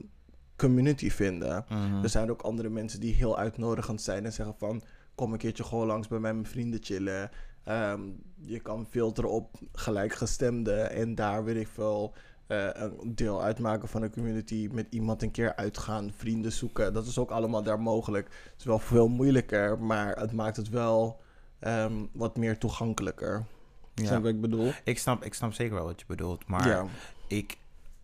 Speaker 1: community vinden.
Speaker 2: Mhm.
Speaker 1: Er zijn ook andere mensen die heel uitnodigend zijn en zeggen van... kom een keertje gewoon langs bij mij mijn vrienden chillen. Ehm, je kan filteren op gelijkgestemden en daar weet ik veel... eh, een deel uitmaken van een community, met iemand een keer uitgaan, vrienden zoeken. Dat is ook allemaal daar mogelijk. Het is wel veel moeilijker, maar het maakt het wel ehm, wat meer toegankelijker.
Speaker 2: Ja.
Speaker 1: Snap wat ik bedoel?
Speaker 2: Ik, snap, ik snap zeker wel wat je bedoelt. Maar
Speaker 1: ja.
Speaker 2: ik,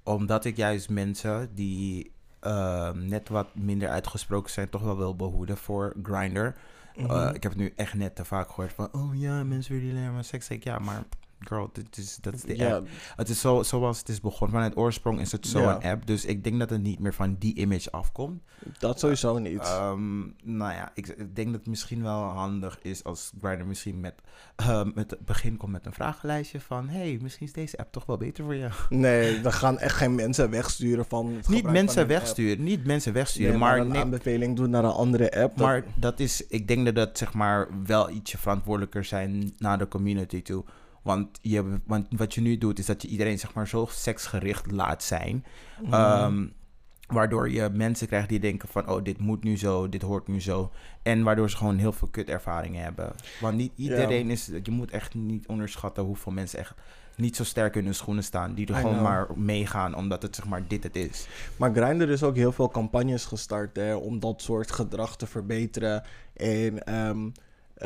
Speaker 2: omdat ik juist mensen die ehm, net wat minder uitgesproken zijn, toch wel wil behoeden voor Grindr.
Speaker 1: Mhm.
Speaker 2: Eh, ik heb het nu echt net te vaak gehoord van, oh ja, mensen willen alleen maar seks. Ik, ja, maar girl, dit is, dat is de app. Het is zo, zoals het is begonnen. Vanuit oorsprong is het zo
Speaker 1: Ja.
Speaker 2: een app. Dus ik denk dat het niet meer van die image afkomt.
Speaker 1: dat sowieso niet.
Speaker 2: Ehm, nou ja, ik, ik denk dat het misschien wel handig is als Grindr misschien met, eh, met het begin komt met een vragenlijstje van... hey, misschien is deze app toch wel beter voor je.
Speaker 1: Nee, we gaan echt geen mensen wegsturen van.
Speaker 2: Niet
Speaker 1: van
Speaker 2: mensen wegsturen, niet mensen wegsturen,
Speaker 1: Nee,
Speaker 2: maar,
Speaker 1: maar een aanbeveling doen naar een andere app. dat-
Speaker 2: maar dat is, ik denk dat dat zeg maar wel ietsje verantwoordelijker zijn naar de community toe. Want, je, want wat je nu doet is dat je iedereen zeg maar zo seksgericht laat zijn.
Speaker 1: Mhm.
Speaker 2: Ehm, waardoor je mensen krijgt die denken van, oh, dit moet nu zo, dit hoort nu zo. En waardoor ze gewoon heel veel kutervaringen hebben. Want niet iedereen is, je moet echt niet onderschatten hoeveel mensen echt niet zo sterk in hun schoenen staan. Die er
Speaker 1: I
Speaker 2: gewoon
Speaker 1: know.
Speaker 2: maar meegaan omdat het zeg maar dit het is.
Speaker 1: Maar Grindr is ook heel veel campagnes gestart hè, om dat soort gedrag te verbeteren. En ehm,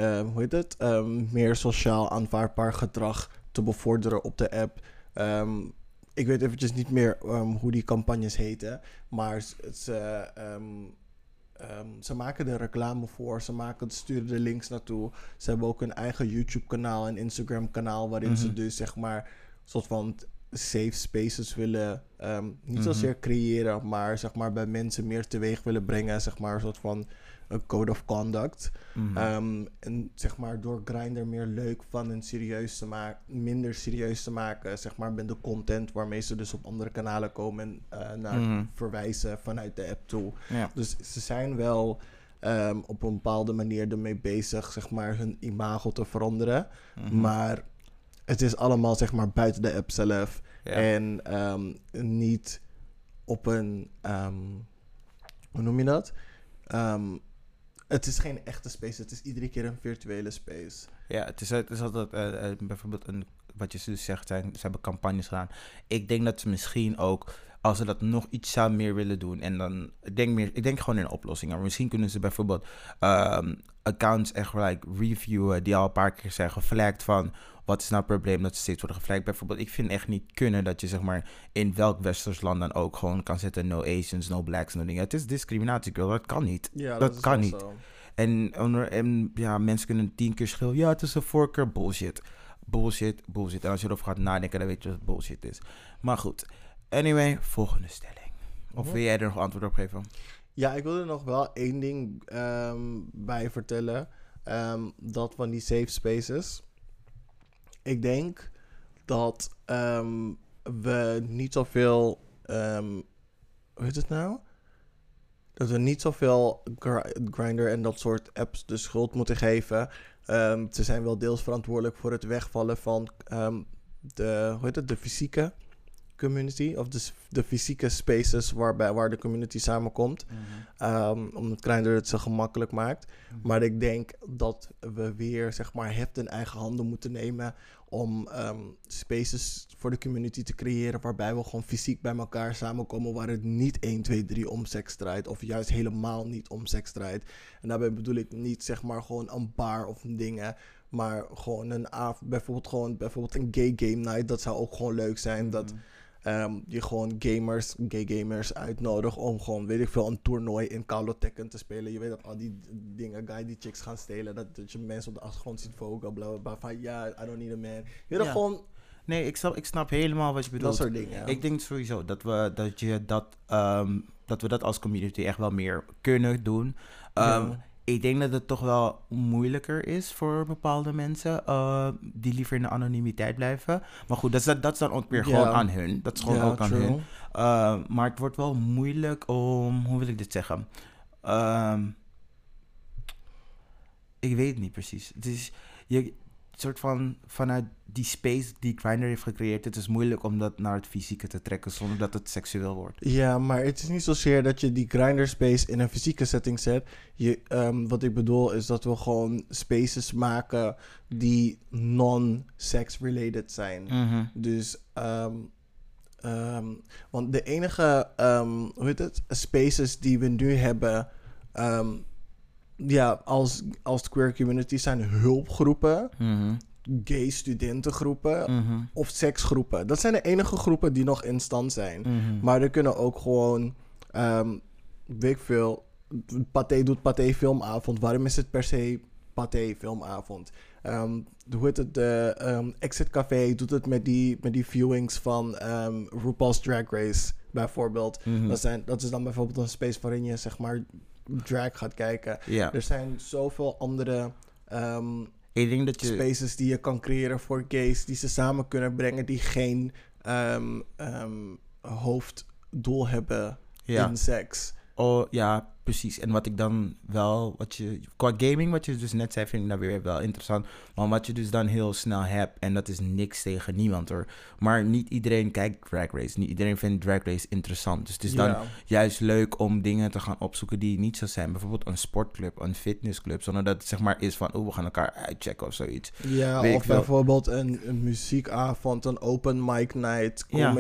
Speaker 1: hoe heet het? Ehm, meer sociaal aanvaardbaar gedrag te bevorderen op de app. Ehm, ik weet eventjes niet meer ehm, hoe die campagnes heten. Maar ze, ehm, ehm, ze maken er reclame voor. Ze maken, sturen de links naartoe. Ze hebben ook een eigen YouTube-kanaal en Instagram-kanaal. Waarin ze
Speaker 2: Mhm.
Speaker 1: dus zeg maar een soort van safe spaces willen. ehm, niet
Speaker 2: Mhm.
Speaker 1: zozeer creëren, maar zeg maar bij mensen meer teweeg willen brengen. Zeg maar een soort van een code of conduct.
Speaker 2: Mhm.
Speaker 1: Ehm, en zeg maar door Grindr meer leuk van en serieus te maken, minder serieus te maken, zeg maar met de content waarmee ze dus op andere kanalen komen en eh, naar
Speaker 2: Mhm.
Speaker 1: verwijzen vanuit de app toe.
Speaker 2: ja.
Speaker 1: Dus ze zijn wel ehm, op een bepaalde manier ermee bezig, zeg maar, hun imago te veranderen.
Speaker 2: Mhm.
Speaker 1: Maar het is allemaal, zeg maar, buiten de app zelf.
Speaker 2: Ja.
Speaker 1: En ehm, niet op een, hoe noem je dat? Het is geen echte space, het is iedere keer een virtuele space.
Speaker 2: Ja, het is, het is altijd eh, eh, bijvoorbeeld een, wat je zegt, zijn, ze hebben campagnes gedaan. Ik denk dat ze misschien ook, als ze dat nog iets zou meer willen doen, en dan, ik denk, meer, ik denk gewoon in oplossingen. Misschien kunnen ze bijvoorbeeld ehm, accounts echt like reviewen die al een paar keer zijn geflagd van, wat is nou het probleem dat ze steeds worden geflagd. Bijvoorbeeld, ik vind echt niet kunnen dat je zeg maar in welk westers land dan ook gewoon kan zetten no Asians, no blacks, no dingen. Het is discriminatie, girl, dat kan niet.
Speaker 1: Ja,
Speaker 2: Dat
Speaker 1: is
Speaker 2: kan niet.
Speaker 1: zo.
Speaker 2: En, en ja, mensen kunnen tien keer schreeuwen. Ja, het is een voorkeur. Bullshit. Bullshit, bullshit. En als je erover gaat nadenken, dan weet je wat bullshit is. Maar goed. Anyway, volgende stelling. Of wil jij er nog antwoord op geven?
Speaker 1: Ja, ik wil er nog wel één ding ehm, bij vertellen. Ehm, dat van die safe spaces. Ik denk dat ehm, we niet zoveel. ehm hoe heet het nou? Dat we niet zoveel Gr- Grindr en dat soort apps de schuld moeten geven. Ehm, ze zijn wel deels verantwoordelijk voor het wegvallen van de, hoe heet het, de fysieke community. Of de, de fysieke spaces waarbij, waar de community samenkomt. Ehm, omdat Grindr het zo gemakkelijk maakt. Maar ik denk dat we weer, zeg maar, heft in eigen handen moeten nemen om ehm, spaces voor de community te creëren waarbij we gewoon fysiek bij elkaar samenkomen waar het niet 1, 2, 3 om seks draait of juist helemaal niet om seks draait. En daarbij bedoel ik niet, zeg maar, gewoon een bar of dingen, maar gewoon een avond, bijvoorbeeld gewoon bijvoorbeeld een gay game night, dat zou ook gewoon leuk zijn. Dat, ehm, je gewoon gamers, gay gamers uitnodigt om gewoon, weet ik veel, een toernooi in Call of Tekken te spelen. Je weet dat al die dingen, guy die chicks gaan stelen, dat, dat je mensen op de achtergrond ziet vogelen, bla bla bla. Van ja, I don't need a man. Je weet dat
Speaker 2: Ja.
Speaker 1: gewoon
Speaker 2: Nee, ik snap, ik snap helemaal wat je bedoelt.
Speaker 1: dat soort dingen. ja.
Speaker 2: Ik denk sowieso dat we dat, je dat, ehm, dat we dat als community echt wel meer kunnen doen. Ehm,
Speaker 1: Ja.
Speaker 2: Ik denk dat het toch wel moeilijker is voor bepaalde mensen eh, die liever in de anonimiteit blijven. Maar goed, dat is, dat is dan ook weer gewoon aan hun. Dat is gewoon ook aan
Speaker 1: true.
Speaker 2: hun. Uh, maar het wordt wel moeilijk om. Hoe wil ik dit zeggen? Ehm, ik weet het niet precies. Het is je soort van vanuit die space die Grindr heeft gecreëerd. Het is moeilijk om dat naar het fysieke te trekken zonder dat het seksueel wordt.
Speaker 1: Ja, maar het is niet zozeer dat je die grinder space in een fysieke setting zet. Je, ehm, wat ik bedoel is dat we gewoon spaces maken die non-sex related zijn. Dus, ehm, ehm, want de enige, hoe heet het, spaces die we nu hebben, ja, als, als queer community zijn hulpgroepen,
Speaker 2: Mhm.
Speaker 1: gay studentengroepen
Speaker 2: Mhm.
Speaker 1: of seksgroepen. Dat zijn de enige groepen die nog in stand zijn.
Speaker 2: Mhm.
Speaker 1: Maar er kunnen ook gewoon, ehm weet ik veel, Pathé doet Pathé filmavond. Waarom is het per se Pathé filmavond? Ehm, hoe heet het? De ehm, Exit Café doet het met die, met die viewings van RuPaul's Drag Race, bijvoorbeeld. Dat, zijn, dat is dan bijvoorbeeld een space waarin je, zeg maar, drag gaat kijken.
Speaker 2: Ja,
Speaker 1: Er zijn zoveel andere ehm,
Speaker 2: ik denk dat je.
Speaker 1: spaces die je kan creëren voor gays, die ze samen kunnen brengen, die geen ehm, ehm, hoofddoel hebben
Speaker 2: Ja.
Speaker 1: in seks.
Speaker 2: Oh ja, precies. En wat ik dan wel, wat je, qua gaming, wat je dus net zei, vind ik nou weer wel interessant. Maar wat je dus dan heel snel hebt, en dat is niks tegen niemand hoor. Maar niet iedereen kijkt Drag Race. Niet iedereen vindt Drag Race interessant. Dus het is dan
Speaker 1: Ja.
Speaker 2: juist leuk om dingen te gaan opzoeken die niet zo zijn. Bijvoorbeeld een sportclub, een fitnessclub. Zonder dat het zeg maar is van, oh, we gaan elkaar uitchecken of zoiets.
Speaker 1: Ja,
Speaker 2: Weet
Speaker 1: of bijvoorbeeld een, een muziekavond, een open mic night,
Speaker 2: Ja.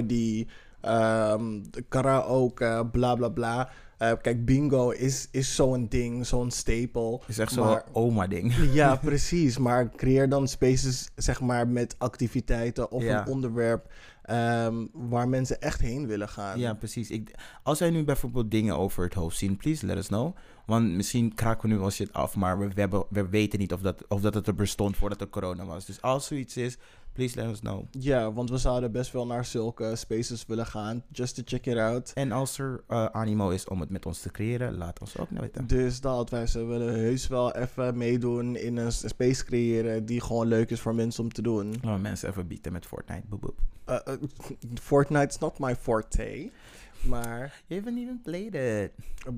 Speaker 1: Ehm, karaoke, bla bla bla. Eh, kijk, bingo is, is zo'n ding, zo'n stapel.
Speaker 2: Is echt zo'n oma-ding.
Speaker 1: Ja, precies. Maar creëer dan spaces, zeg maar, met activiteiten of
Speaker 2: Ja.
Speaker 1: een onderwerp ehm, waar mensen echt heen willen gaan.
Speaker 2: Ja, precies. Ik, als wij nu bijvoorbeeld dingen over het hoofd zien, please let us know. Want misschien kraken we nu wel shit af, maar we, we, hebben, we weten niet of dat, of dat het er bestond voordat er corona was. Dus als zoiets is, please let us know.
Speaker 1: Ja, want we zouden best wel naar zulke spaces willen gaan, just to check it out.
Speaker 2: En als er eh, animo is om het met ons te creëren, laat ons ook weten.
Speaker 1: Dus dat wij ze willen heus wel even meedoen in een space creëren die gewoon leuk is voor mensen om te doen.
Speaker 2: Laten we mensen even bieten met Fortnite. Boep, boep.
Speaker 1: Uh, uh, Fortnite is not my forte, maar
Speaker 2: You haven't even played it.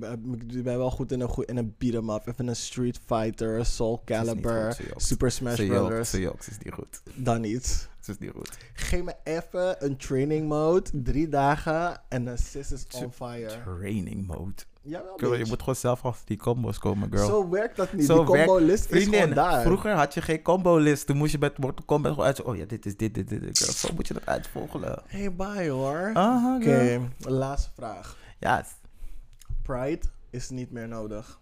Speaker 1: uh, ik ben wel goed in een, in een beat 'em up, even een Street Fighter, Soul Calibur. Super Smash Brothers.
Speaker 2: ze is niet goed.
Speaker 1: Dan niet.
Speaker 2: Is niet goed.
Speaker 1: Geef me even een training mode, drie dagen en een sis is on fire.
Speaker 2: Training mode.
Speaker 1: Jawel,
Speaker 2: Girl, je moet gewoon zelf af die combos komen, girl.
Speaker 1: Zo werkt dat niet.
Speaker 2: Zo
Speaker 1: Die combo
Speaker 2: werkt-
Speaker 1: list is gewoon daar.
Speaker 2: vroeger had je geen combo list. Toen moest je met Mortal Kombat gewoon uit. Oh ja, dit is dit, dit, dit. dit. Girl, zo moet je dat uitvogelen.
Speaker 1: Hey, bye hoor.
Speaker 2: Aha,
Speaker 1: Oké, laatste vraag.
Speaker 2: Ja.
Speaker 1: Pride is niet meer nodig.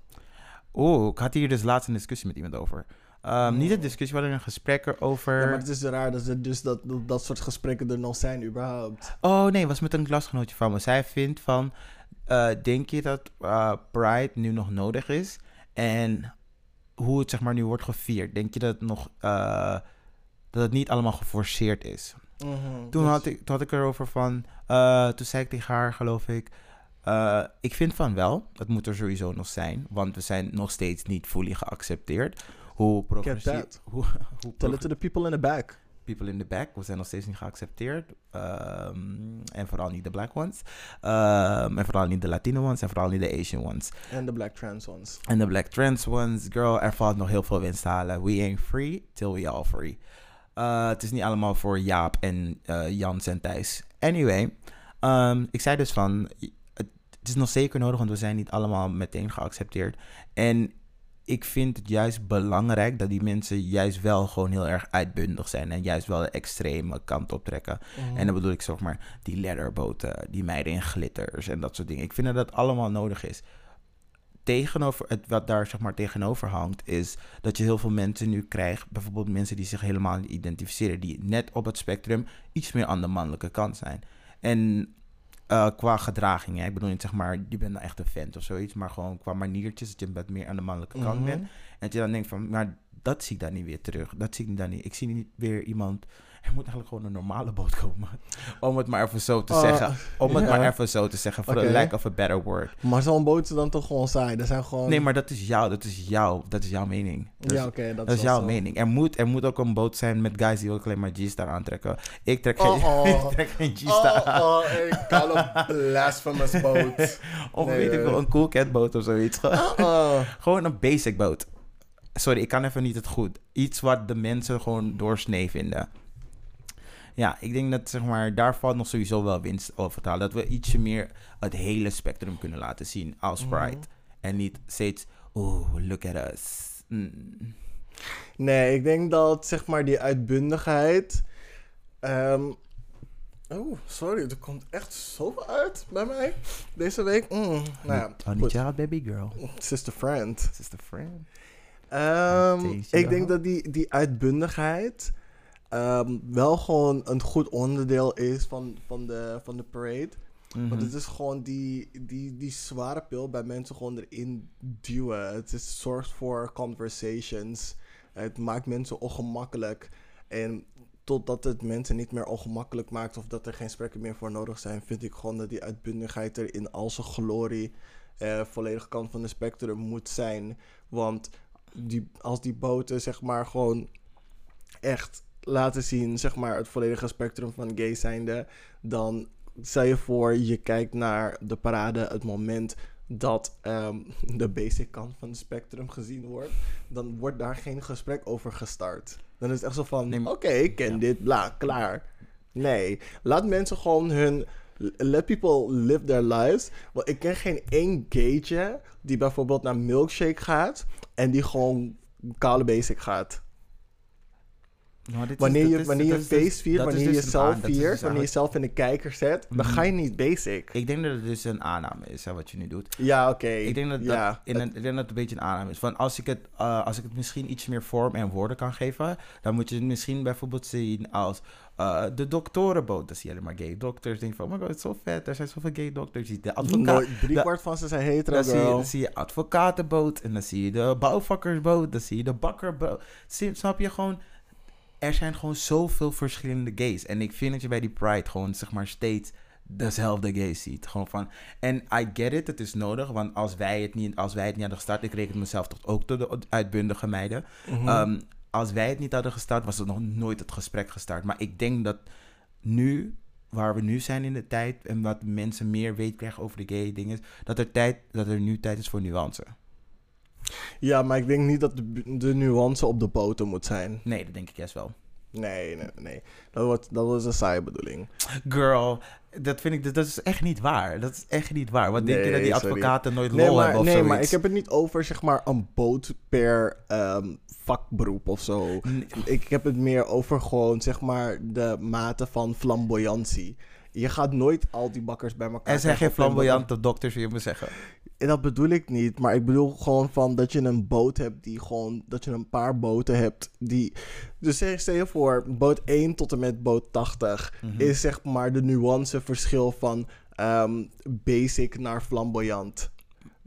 Speaker 2: Oeh, ik had hier dus laatst een discussie met iemand over. Ehm, Niet een discussie, we hadden een gesprek erover.
Speaker 1: Ja, maar het is raar dat, er dus dat, dat soort gesprekken er nog zijn überhaupt.
Speaker 2: Oh nee, het was met een klasgenootje van me. Zij vindt van, eh, denk je dat eh, Pride nu nog nodig is? En hoe het zeg maar nu wordt gevierd. Denk je dat het nog, eh, dat het niet allemaal geforceerd is?
Speaker 1: Mhm,
Speaker 2: Toen
Speaker 1: dus-
Speaker 2: had ik, toen had ik erover van, toen zei ik tegen haar, geloof ik, eh, ik vind van wel, dat moet er sowieso nog zijn, want we zijn nog steeds niet fully geaccepteerd. Hoe progressief, hoe, hoe
Speaker 1: Tell it to the people in the back.
Speaker 2: People in the back. We zijn nog steeds niet geaccepteerd. Ehm, en vooral niet de black ones. Ehm, en vooral niet de Latino ones. En vooral niet de Asian ones.
Speaker 1: En de black trans ones.
Speaker 2: En de black trans ones. Girl, er valt nog heel veel winst te halen. We ain't free till we all free. Eh, het is niet allemaal voor Jaap en eh, Jans en Thijs. Anyway, ehm, ik zei dus van... Het, het is nog zeker nodig, want we zijn niet allemaal meteen geaccepteerd. En ik vind het juist belangrijk dat die mensen juist wel gewoon heel erg uitbundig zijn. En juist wel de extreme kant op trekken.
Speaker 1: Mhm.
Speaker 2: En dan bedoel ik zeg maar die letterboten, die meiden in glitters en dat soort dingen. Ik vind dat dat allemaal nodig is. Tegenover het wat daar zeg maar tegenover hangt, is dat je heel veel mensen nu krijgt, bijvoorbeeld mensen die zich helemaal niet identificeren, die net op het spectrum iets meer aan de mannelijke kant zijn. En eh, qua gedraging, hè. ik bedoel niet zeg maar, je bent nou echt een vent of zoiets, maar gewoon qua maniertjes, dat je wat meer aan de mannelijke kant
Speaker 1: Mhm.
Speaker 2: bent. En dat je dan denkt van, maar dat zie ik daar niet weer terug. Dat zie ik daar niet. Ik zie niet weer iemand, er moet eigenlijk gewoon een normale boot komen. Om het maar even zo te
Speaker 1: Oh,
Speaker 2: zeggen. Om het
Speaker 1: ja.
Speaker 2: maar even zo te zeggen, for the lack of a better word.
Speaker 1: Maar zo'n boot is dan toch gewoon saai. Dat zijn gewoon...
Speaker 2: Nee, maar dat is jou, dat is jou, dat is jouw mening.
Speaker 1: Ja, oké, dat,
Speaker 2: dat is jouw
Speaker 1: zo.
Speaker 2: mening. Er moet, er moet ook een boot zijn met guys die ook alleen maar G-Star aantrekken. Ik trek
Speaker 1: Oh,
Speaker 2: geen,
Speaker 1: oh.
Speaker 2: ik trek geen G-Star aan.
Speaker 1: Oh, oh, ik een blasphemous boot.
Speaker 2: Of
Speaker 1: Nee,
Speaker 2: weet ik wel, een cool cat boot of zoiets.
Speaker 1: Oh.
Speaker 2: gewoon een basic boot. Sorry, ik kan even niet het goed. Iets wat de mensen gewoon doorsnee vinden. Ja, ik denk dat zeg maar, daar valt nog sowieso wel winst over te halen. Dat we ietsje meer het hele spectrum kunnen laten zien als
Speaker 1: Mhm.
Speaker 2: Pride. En niet steeds, oh, look at us. Mm.
Speaker 1: Nee, ik denk dat zeg maar die uitbundigheid. ehm, oh, sorry, er komt echt zoveel uit bij mij deze week. Mm, nou ja,
Speaker 2: baby girl.
Speaker 1: Sister friend.
Speaker 2: Sister friend.
Speaker 1: Ehm, ik denk dat die, die uitbundigheid ehm, wel gewoon een goed onderdeel is van, van, de, van de parade.
Speaker 2: Mhm.
Speaker 1: Want het is gewoon die, die, die zware pil bij mensen gewoon erin duwen. Het is, zorgt voor conversations. Het maakt mensen ongemakkelijk. En totdat het mensen niet meer ongemakkelijk maakt of dat er geen gesprekken meer voor nodig zijn, vind ik gewoon dat die uitbundigheid er in al zijn glorie eh, volledig kant van de spectrum moet zijn. Want die, als die boten zeg maar gewoon echt laten zien, zeg maar, het volledige spectrum van gay zijnde, dan stel je voor, je kijkt naar de parade, het moment dat ehm, de basic kant van het spectrum gezien wordt, dan wordt daar geen gesprek over gestart. Dan is het echt zo van,
Speaker 2: Nee, maar-
Speaker 1: oké, ik ken
Speaker 2: Ja.
Speaker 1: dit, bla, klaar. Nee, laat mensen gewoon hun... Let people live their lives. Want ik ken geen één gaytje die bijvoorbeeld naar Milkshake gaat en die gewoon kale basic gaat.
Speaker 2: Nou, dit
Speaker 1: Wanneer je,
Speaker 2: is-
Speaker 1: wanneer je
Speaker 2: is
Speaker 1: feest viert, wanneer je
Speaker 2: dus
Speaker 1: zelf viert,
Speaker 2: dus
Speaker 1: wanneer je zelf in de kijker zet, dan
Speaker 2: Mhm.
Speaker 1: ga je niet basic.
Speaker 2: Ik denk dat het dus een aanname is, hè, wat je nu doet.
Speaker 1: Ja, oké.
Speaker 2: Ik denk dat,
Speaker 1: ja,
Speaker 2: dat, in een, ik denk dat het een beetje een aanname is. Van als, ik het, eh, als ik het misschien iets meer vorm en woorden kan geven, dan moet je het misschien bijvoorbeeld zien als eh, de doktorenboot. Dan zie je alleen maar gay dokters. Denk van, oh my god, het is zo vet. Er zijn zoveel gay dokters. De advocaat,
Speaker 1: drie kwart van ze zijn hetero,
Speaker 2: dan, zie je, dan zie je advocatenboot. En dan zie je de bouwvakkersboot. Dan zie je de bakkerboot. Zie- Snap je gewoon... Er zijn gewoon zoveel verschillende gays. En ik vind dat je bij die Pride gewoon, zeg maar, steeds dezelfde gays ziet. Gewoon van... En I get it, het is nodig. Want als wij het niet, als wij het niet hadden gestart... Ik reken mezelf toch ook tot de uitbundige meiden.
Speaker 1: Mhm.
Speaker 2: Ehm, als wij het niet hadden gestart, was er nog nooit het gesprek gestart. Maar ik denk dat nu, waar we nu zijn in de tijd... en wat mensen meer weten krijgen over de gay dingen... dat er, tijd, dat er nu tijd is voor nuance.
Speaker 1: Ja, maar ik denk niet dat de, de nuance op de boten moet zijn.
Speaker 2: Nee, dat denk ik juist wel.
Speaker 1: Nee, nee, nee. Dat, wordt, dat was een saaie bedoeling.
Speaker 2: Girl, dat vind ik, dat, dat is echt niet waar. Dat is echt niet waar. Wat denk je
Speaker 1: Nee,
Speaker 2: dat die
Speaker 1: sorry.
Speaker 2: advocaten nooit
Speaker 1: Nee,
Speaker 2: lol
Speaker 1: maar,
Speaker 2: hebben of
Speaker 1: nee
Speaker 2: zoiets?
Speaker 1: maar ik heb het niet over zeg maar een boot per ehm, vakberoep of zo.
Speaker 2: Nee.
Speaker 1: Ik heb het meer over gewoon zeg maar de mate van flamboyantie. Je gaat nooit al die bakkers bij elkaar
Speaker 2: Er zijn geen flamboyante dokters, wil je me zeggen.
Speaker 1: En dat bedoel ik niet, maar ik bedoel gewoon van dat je een boot hebt die gewoon, dat je een paar boten hebt die, dus zeg- stel je voor, boot 1 tot en met boot 80
Speaker 2: Mhm.
Speaker 1: is zeg maar de nuanceverschil van ehm, basic naar flamboyant.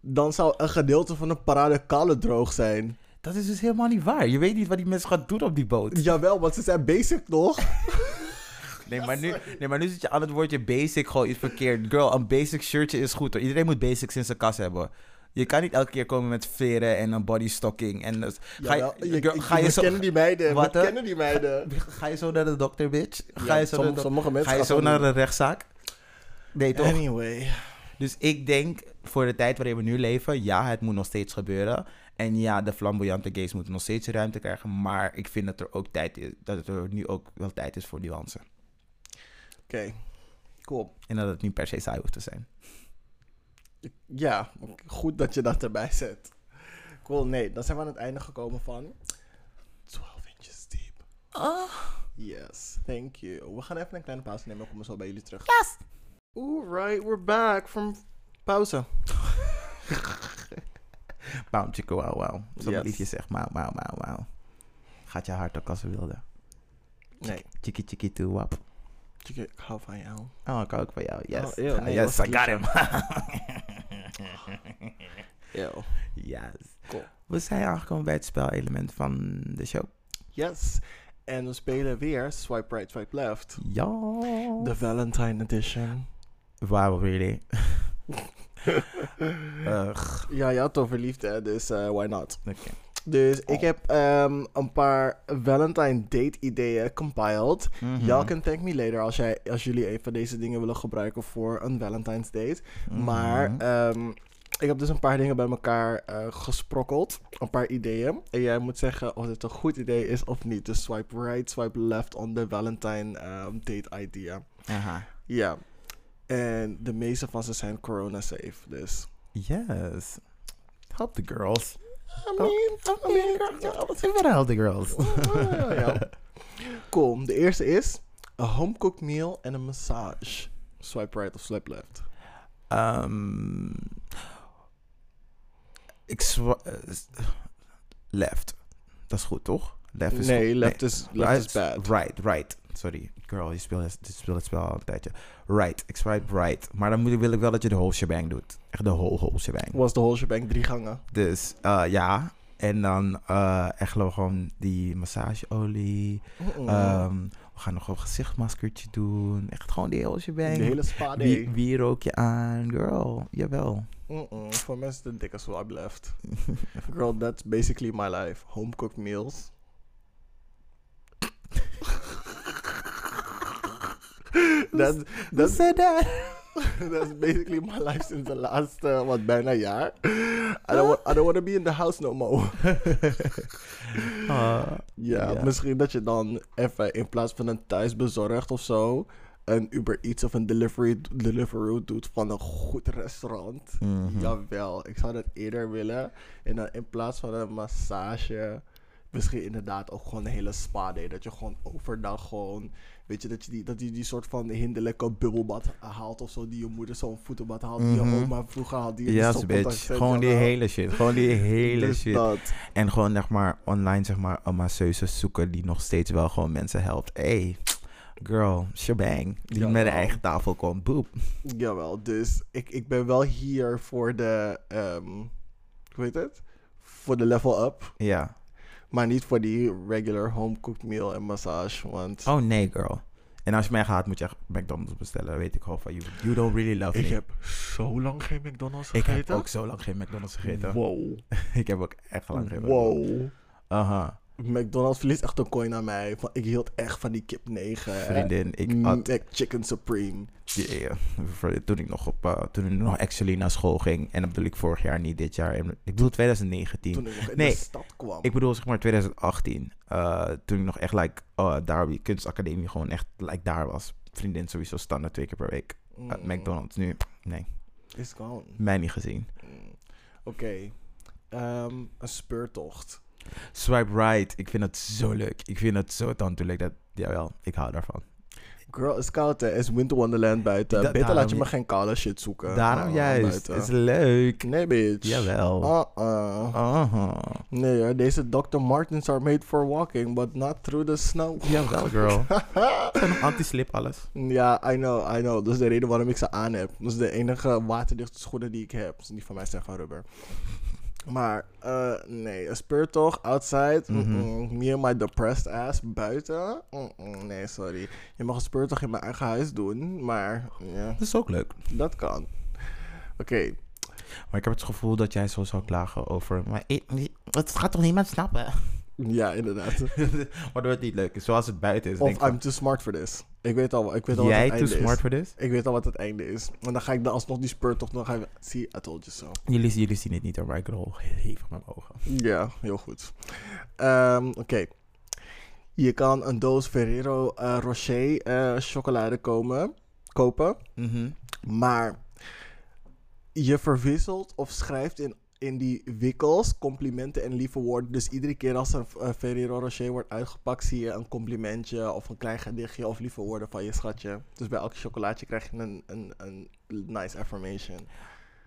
Speaker 1: Dan zou een gedeelte van de parade kale droog zijn.
Speaker 2: Dat is dus helemaal niet waar. Je weet niet wat die mensen gaan doen op die boot.
Speaker 1: Jawel, want ze zijn basic toch?
Speaker 2: Nee, maar nu, nee, maar nu zit je aan het woordje basic gewoon iets verkeerd. Girl, een basic shirtje is goed hoor. Iedereen moet basics in zijn kas hebben. Je kan niet elke keer komen met veren en een bodystocking. En dus, ga je,
Speaker 1: je,
Speaker 2: girl,
Speaker 1: je-
Speaker 2: ga je
Speaker 1: we
Speaker 2: zo,
Speaker 1: kennen die meiden,
Speaker 2: Wat,
Speaker 1: kennen die meiden.
Speaker 2: ga je zo naar de dokter, bitch? Ga
Speaker 1: Ja,
Speaker 2: je zo,
Speaker 1: sommige mensen
Speaker 2: ga je zo naar de rechtszaak? Nee, toch?
Speaker 1: Anyway.
Speaker 2: Dus ik denk, voor de tijd waarin we nu leven, ja, het moet nog steeds gebeuren. En ja, de flamboyante gays moeten nog steeds ruimte krijgen. Maar ik vind dat er ook tijd is, dat er nu ook wel tijd is voor nuance.
Speaker 1: Oké, cool.
Speaker 2: En dat het niet per se saai hoeft te zijn.
Speaker 1: Ja, goed dat je dat erbij zet. Cool, nee, dan zijn we aan het einde gekomen van 12 inches deep.
Speaker 2: Oh.
Speaker 1: Yes, thank you. We gaan even een kleine pauze nemen, we komen zo bij jullie terug. Yes! Alright, we're back from pauze.
Speaker 2: Chicka, wauw, wauw. Zo'n
Speaker 1: Yes.
Speaker 2: liedje zegt, wauw, wauw, wauw. Gaat je hart ook als ze wilde.
Speaker 1: Nee,
Speaker 2: Chiki, chiki, toe, wap.
Speaker 1: Ik hou van jou.
Speaker 2: Oh, ik hou ook van jou. Yes.
Speaker 1: Oh, eeuw, nee,
Speaker 2: yes, I got him.
Speaker 1: Eeuw.
Speaker 2: yes.
Speaker 1: Cool.
Speaker 2: We zijn aangekomen bij het spelelement van de show.
Speaker 1: Yes. En we spelen weer Swipe Right, Swipe Left.
Speaker 2: Ja.
Speaker 1: De Valentine Edition.
Speaker 2: Wow, really? Ugh.
Speaker 1: Ja, ja, toch verliefd hè, dus eh, why not?
Speaker 2: Oké.
Speaker 1: Dus
Speaker 2: Oh.
Speaker 1: ik heb ehm, een paar Valentine date ideeën compiled.
Speaker 2: Mhm.
Speaker 1: Y'all can thank me later als, jij, als jullie een van deze dingen willen gebruiken voor een Valentine's date.
Speaker 2: Mhm.
Speaker 1: Maar ehm, ik heb dus een paar dingen bij elkaar eh, gesprokkeld. Een paar ideeën. En jij moet zeggen of het een goed idee is of niet. Dus swipe right, swipe left on the Valentine ehm, date idea.
Speaker 2: Aha.
Speaker 1: Ja. En de meeste van ze zijn corona safe. Dus.
Speaker 2: Yes. Help the girls.
Speaker 1: I mean, I mean, ja,
Speaker 2: Ik the girls.
Speaker 1: ja, ja. Cool. De eerste is een home cooked meal en een massage. Swipe right of swipe left.
Speaker 2: Ehm, ik swa- eh, left. Dat is goed, toch? Left is
Speaker 1: nee, left is left is bad.
Speaker 2: Right, right. Sorry, girl, je speelt, het- je speelt het spel al een tijdje. Right, ik swipe right. Maar dan moet, wil ik wel dat je de whole shebang doet. Echt de whole, whole shebang.
Speaker 1: Was de whole shebang drie gangen.
Speaker 2: Dus eh, ja. En dan eh echt gewoon die massageolie. Ehm, we gaan nog een gezichtmaskertje doen. Echt gewoon die hele shebang.
Speaker 1: de hele spa day.
Speaker 2: wie rook je aan? Girl, jawel.
Speaker 1: Voor mensen de dikke swipe left. Girl, that's basically my life. Home cooked meals. That's, that's,
Speaker 2: said that?
Speaker 1: that's basically my life since the last, uh, wat, bijna jaar. I don't, wa- I don't want to be in the house no more.
Speaker 2: Ah,
Speaker 1: Ja, misschien dat je dan even in plaats van een thuisbezorgd of zo, een Uber Eats of een delivery, Deliveroo doet van een goed restaurant.
Speaker 2: mhm.
Speaker 1: Jawel, ik zou dat eerder willen. En dan in plaats van een massage, misschien inderdaad ook gewoon een hele spa day. Dat je gewoon overdag gewoon, weet je, dat je die, dat je die soort van hinderlijke bubbelbad haalt of zo. Die je moeder zo'n voetenbad haalt, die
Speaker 2: Mhm.
Speaker 1: je oma vroeger had. Die
Speaker 2: Yes, bitch. Gewoon die hele shit. Gewoon die hele
Speaker 1: Dus
Speaker 2: shit.
Speaker 1: dat.
Speaker 2: En gewoon zeg maar online zeg maar een masseuse zoeken die nog steeds wel gewoon mensen helpt. Hey, girl, shebang. Die
Speaker 1: Jawel.
Speaker 2: met een eigen tafel komt. Boep.
Speaker 1: Jawel, dus ik, ik ben wel hier voor de, ehm hoe heet het? Voor de level up.
Speaker 2: Ja.
Speaker 1: Maar niet voor die regular home cooked meal en massage. Want
Speaker 2: Oh nee, girl. En als je mij gaat, moet je echt McDonald's bestellen. Weet ik gewoon van you. You don't really love
Speaker 1: ik
Speaker 2: me.
Speaker 1: heb zo lang geen McDonald's
Speaker 2: ik
Speaker 1: gegeten.
Speaker 2: heb ook zo lang geen McDonald's gegeten.
Speaker 1: Wow.
Speaker 2: ik heb ook echt lang geen McDonald's.
Speaker 1: Wow.
Speaker 2: Aha.
Speaker 1: McDonald's verliest echt een coin aan mij. Van, ik hield echt van die kip 9. hè.
Speaker 2: Vriendin, ik had
Speaker 1: Mac Chicken Supreme.
Speaker 2: Yeah. Toen ik nog op, eh, toen ik nog actually naar school ging. En dat bedoel ik vorig jaar, niet dit jaar. En Ik bedoel 2019.
Speaker 1: Toen ik nog in
Speaker 2: Nee,
Speaker 1: de stad kwam.
Speaker 2: Ik bedoel zeg maar 2018. eh, toen ik nog echt like, uh, daar op die kunstacademie gewoon echt like, daar was. Vriendin sowieso standaard twee keer per week.
Speaker 1: Mm,
Speaker 2: McDonald's. Nu, nee,
Speaker 1: Is gone.
Speaker 2: mij niet gezien.
Speaker 1: Mm. Oké. Ehm, een speurtocht.
Speaker 2: Swipe right. Ik vind het zo leuk. Ik vind het zo tandelijk. Dat, jawel, ik hou daarvan.
Speaker 1: Girl, is koud hè. Het is Winter Wonderland buiten.
Speaker 2: Da-
Speaker 1: Beter laat je me geen koude shit zoeken.
Speaker 2: Daarom
Speaker 1: Ah,
Speaker 2: juist.
Speaker 1: buiten.
Speaker 2: Is leuk.
Speaker 1: Nee, bitch.
Speaker 2: Jawel.
Speaker 1: Uh-uh.
Speaker 2: Aha.
Speaker 1: Nee deze Dr. Martens are made for walking, but not through the snow.
Speaker 2: Jawel, girl. Anti-slip alles.
Speaker 1: ja, I know, I know. Dat is de reden waarom ik ze aan heb. Dat is de enige waterdichte schoenen die ik heb. Dus die van mij zijn van rubber. Maar, eh, nee, een speurtocht, outside.
Speaker 2: Mhm.
Speaker 1: Me and my depressed ass buiten. Nee, sorry. Je mag een speurtocht in mijn eigen huis doen, maar ja,
Speaker 2: Dat is ook leuk.
Speaker 1: dat kan. Oké,
Speaker 2: Maar ik heb het gevoel dat jij zo zou klagen over... Maar het gaat toch niemand snappen?
Speaker 1: ja, inderdaad.
Speaker 2: Waardoor het niet leuk is. Zoals het buiten is.
Speaker 1: Of I'm too smart for this. Ik weet al, ik weet al
Speaker 2: van,
Speaker 1: wat
Speaker 2: Jij
Speaker 1: het
Speaker 2: too
Speaker 1: einde
Speaker 2: smart
Speaker 1: is.
Speaker 2: for this?
Speaker 1: Ik weet al wat het einde is. En dan ga ik dan alsnog die speurtocht, dan ga ik... See, I told you so.
Speaker 2: Jullie, jullie zien het niet hoor, maar ik rol hevig met mijn ogen.
Speaker 1: Ja, heel goed. Ehm, Oké. Je kan een doos Ferrero eh, Rocher eh, chocolade komen, kopen.
Speaker 2: Mhm.
Speaker 1: Maar je verwisselt of schrijft in, in die wikkels complimenten en lieve woorden. Dus iedere keer als een eh, Ferrero Rocher wordt uitgepakt, zie je een complimentje of een klein gedichtje of lieve woorden van je schatje. Dus bij elk chocolaatje krijg je een, een, een nice affirmation.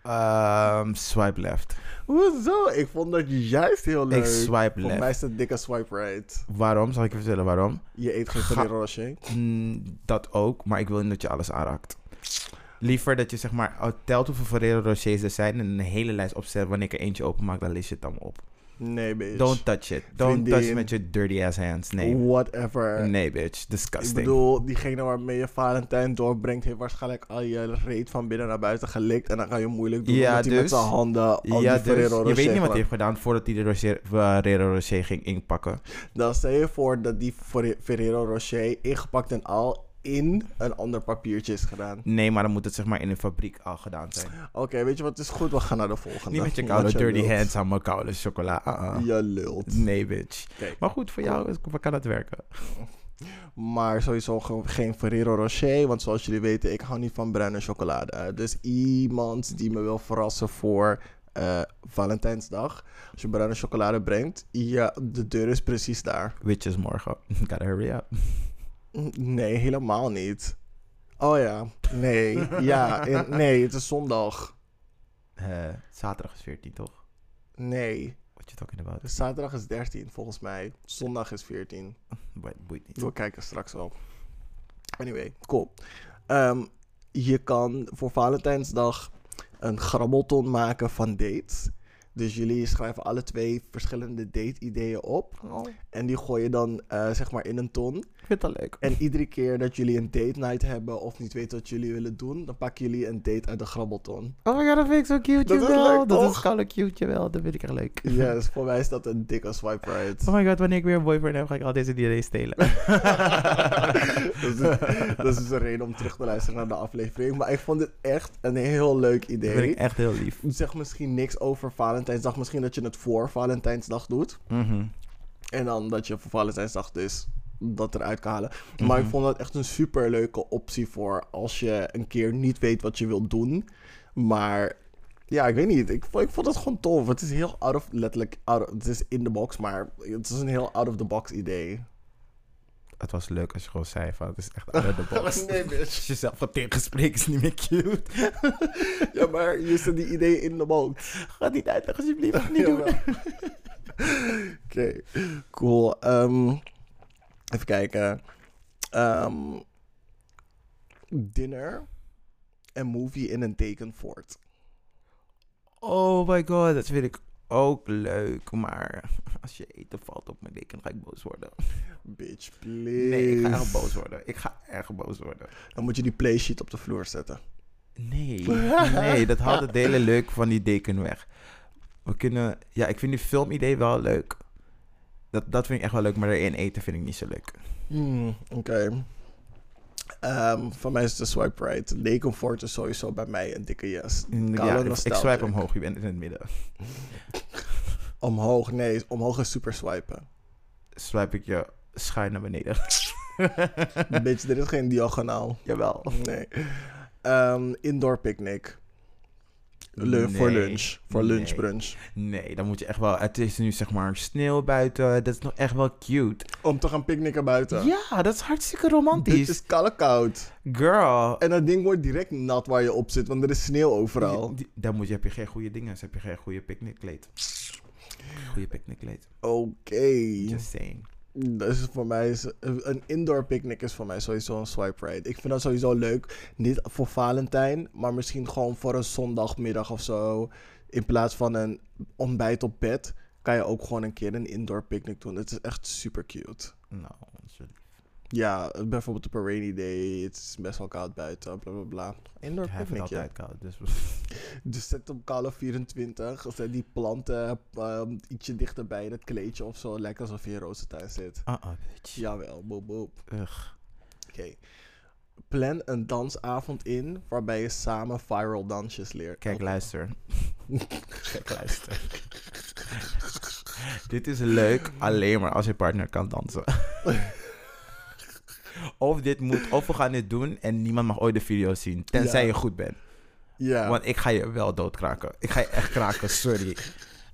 Speaker 2: Ehm, swipe left.
Speaker 1: Hoezo? Ik vond dat juist heel leuk.
Speaker 2: Ik swipe
Speaker 1: Voor
Speaker 2: left.
Speaker 1: mij is het dikke swipe right.
Speaker 2: Waarom? Zal ik je vertellen waarom?
Speaker 1: Je eet geen Ferrero Rocher.
Speaker 2: Mm, dat ook, maar ik wil niet dat je alles aanraakt. Liever dat je zeg maar telt hoeveel Ferrero Rochers er zijn en een hele lijst opzet. Wanneer ik er eentje openmaak, dan lees je het dan op.
Speaker 1: Nee, bitch.
Speaker 2: Don't touch it. Don't
Speaker 1: Vriendin.
Speaker 2: touch it met je dirty ass hands. Nee.
Speaker 1: Whatever.
Speaker 2: Nee, bitch.
Speaker 1: Ik
Speaker 2: Disgusting.
Speaker 1: bedoel, diegene waarmee je Valentijn doorbrengt, heeft waarschijnlijk al je reet van binnen naar buiten gelikt. En dan ga je moeilijk doen
Speaker 2: Ja,
Speaker 1: hij met
Speaker 2: dus-
Speaker 1: zijn handen al
Speaker 2: ja,
Speaker 1: die
Speaker 2: dus,
Speaker 1: Ferrero Rocher
Speaker 2: je weet niet wat hij heeft gedaan voordat hij de Rocher, Ferrero Rocher ging inpakken.
Speaker 1: Dan stel je voor dat die Ferre- Ferrero Rocher ingepakt en al in een ander papiertje is gedaan.
Speaker 2: Nee, maar dan moet het zeg maar in een fabriek al gedaan zijn.
Speaker 1: Oké, weet je wat is goed? We gaan naar de volgende.
Speaker 2: Niet met je koude dirty
Speaker 1: lult.
Speaker 2: hands aan mijn koude chocola. Uh-uh.
Speaker 1: Je lult.
Speaker 2: Nee, bitch.
Speaker 1: Kijk.
Speaker 2: Maar goed, voor jou kan het werken.
Speaker 1: Maar sowieso ge- geen Ferrero Rocher. Want zoals jullie weten, ik hou niet van bruine chocolade. Dus iemand die me wil verrassen voor eh, Valentijnsdag. Als je bruine chocolade brengt, ja, de deur is precies daar.
Speaker 2: Witches morgen. Gotta hurry up.
Speaker 1: Nee, helemaal niet. Oh ja, nee. Ja, nee, het is zondag.
Speaker 2: Eh, zaterdag is 14, toch?
Speaker 1: Nee,
Speaker 2: What you talking about?
Speaker 1: zaterdag is 13 volgens mij. Zondag is 14.
Speaker 2: Boeit, boeit niet.
Speaker 1: We kijken straks wel. Anyway, cool. Ehm, je kan voor Valentijnsdag een grabbelton maken van dates. Dus jullie schrijven alle twee verschillende date-ideeën op. En die gooi je dan eh, zeg maar in een ton.
Speaker 2: Vind wel leuk.
Speaker 1: En iedere keer dat jullie een date night hebben of niet weten wat jullie willen doen, dan pakken jullie een date uit de grabbelton.
Speaker 2: Oh my god, dat vind ik zo cute,
Speaker 1: Dat is leuk,
Speaker 2: dat
Speaker 1: toch?
Speaker 2: is gewoon cute, jawel. Dat vind ik echt leuk.
Speaker 1: Ja, dus voor mij is dat een dikke swipe right.
Speaker 2: Oh my god, wanneer ik weer een boyfriend heb, ga ik al deze ideeën stelen.
Speaker 1: dat, is, dat is dus een reden om terug te luisteren naar de aflevering. Maar ik vond dit echt een heel leuk
Speaker 2: Dat
Speaker 1: idee.
Speaker 2: vind ik echt heel lief.
Speaker 1: Zeg misschien niks over Valentijnsdag. Misschien dat je het voor Valentijnsdag doet.
Speaker 2: Mhm.
Speaker 1: En dan dat je voor Valentijnsdag dus dat eruit kan halen. Maar ik
Speaker 2: Mhm.
Speaker 1: vond dat echt een super leuke optie voor als je een keer niet weet wat je wilt doen. Maar ja, ik weet niet. Ik vond, ik vond het gewoon tof. Het is heel out of, letterlijk, out of- het is in de box, maar het is een heel out of the box idee.
Speaker 2: Het was leuk als je gewoon zei van, het is echt out of the box.
Speaker 1: Nee, bitch.
Speaker 2: Als je zelf gaat tegenspreken is niet meer cute.
Speaker 1: Ja, maar je zet die idee in de box.
Speaker 2: Ga niet uit, alsjeblieft. Niet doen.
Speaker 1: Oké, cool. Ehm, even kijken. Ehm, dinner en movie in een tekenfort.
Speaker 2: Oh my god, dat vind ik ook leuk. Maar als je eten valt op mijn deken, ga ik boos worden.
Speaker 1: Bitch, please.
Speaker 2: Nee, ik ga echt boos worden. Ik ga echt boos worden.
Speaker 1: Dan moet je die playsheet op de vloer zetten.
Speaker 2: Nee, nee, dat haalt het hele leuk van die deken weg. We kunnen, ja, ik vind die filmidee wel leuk. Dat, dat vind ik echt wel leuk, maar erin eten vind ik niet zo leuk.
Speaker 1: Hmm, Oké. Ehm, voor mij is het de swipe right. Tekenfort is sowieso bij mij een dikke yes.
Speaker 2: Ja,
Speaker 1: Koude
Speaker 2: ik, swipe omhoog, je bent in het midden.
Speaker 1: Omhoog, nee. Omhoog is super swipen.
Speaker 2: Swipe ik je schuin naar beneden.
Speaker 1: Bitch, dit is geen diagonaal.
Speaker 2: Jawel.
Speaker 1: Nee. Ehm, indoor picnic. Voor lunch. Voor lunch
Speaker 2: nee. dan moet je echt wel... Het is nu zeg maar sneeuw buiten. Dat is nog echt wel cute.
Speaker 1: Om te gaan picknicken buiten.
Speaker 2: Ja, dat is hartstikke romantisch.
Speaker 1: is koude koud.
Speaker 2: Girl.
Speaker 1: En dat ding wordt direct nat waar je op zit, want er is sneeuw overal.
Speaker 2: Die- Dan moet je, heb je geen goede dingen. Dan heb je geen goede picknickkleed. Goede picknickkleed.
Speaker 1: Oké.
Speaker 2: Just saying.
Speaker 1: Dus voor mij is een indoor picnic is voor mij sowieso een swipe right. Ik vind dat sowieso leuk. Niet voor Valentijn, maar misschien gewoon voor een zondagmiddag of zo. In plaats van een ontbijt op bed, kan je ook gewoon een keer een indoor picnic doen. Het is echt super cute.
Speaker 2: Nou, dat is wel lief.
Speaker 1: Ja, bijvoorbeeld op een rainy day. Het is best wel koud buiten, bla bla bla. Indoor picnic, ja.
Speaker 2: altijd koud. Dus
Speaker 1: Dus zet op koude 24. Of zet die planten ehm, ietsje dichter bij het kleedje of zo. Lijkt alsof je in rozentuin zit.
Speaker 2: uh -uh, bitch.
Speaker 1: Jawel, boep boep.
Speaker 2: Ugh.
Speaker 1: Oké. Plan een dansavond in waarbij je samen viral dansjes leert.
Speaker 2: Kijk,
Speaker 1: Oké.
Speaker 2: luister. Kijk, luister. Dit is leuk alleen maar als je partner kan dansen. Of dit moet, of we gaan dit doen en niemand mag ooit de video zien. Tenzij
Speaker 1: Ja.
Speaker 2: je goed bent.
Speaker 1: Ja.
Speaker 2: Want ik ga je wel doodkraken. Ik ga je echt kraken, sorry.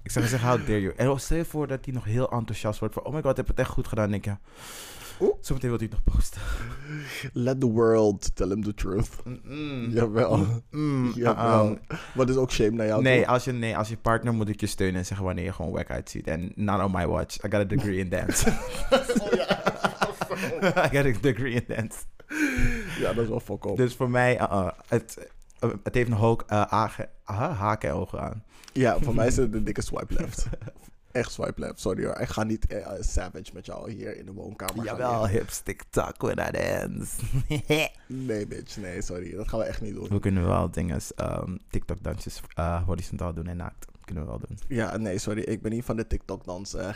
Speaker 2: Ik zou zeggen, how dare you. En stel je voor dat hij nog heel enthousiast wordt van... Oh my god, ik heb het echt goed gedaan. Dan denk je...
Speaker 1: Oeh.
Speaker 2: Zometeen wilt u het nog posten.
Speaker 1: Let the world tell him the truth. Jawel.
Speaker 2: Mm,
Speaker 1: Jawel.
Speaker 2: uh-uh.
Speaker 1: Wat is ook shame naar jou?
Speaker 2: Nee als, je, nee, als je partner moet ik je steunen en zeggen wanneer je gewoon wack uitziet. En not on my watch. I got a degree in dance. I got a degree in dance.
Speaker 1: Ja, dat is wel fuck.
Speaker 2: Dus voor mij, uh-uh. het, uh, het heeft ook uh, haken, haken en ogen aan.
Speaker 1: Ja, voor mij is het een dikke swipe left. Echt swipe left, sorry hoor. Ik ga niet eh, savage met jou hier in de woonkamer.
Speaker 2: Jawel, hips TikTok when I dance.
Speaker 1: Nee, bitch. Nee, sorry. Dat gaan we echt niet doen.
Speaker 2: We kunnen wel dingen, um, TikTok-dansjes uh, horizontaal doen en naakt. Kunnen we wel doen.
Speaker 1: Ja, nee, sorry. Ik ben niet van de TikTok-dans eh,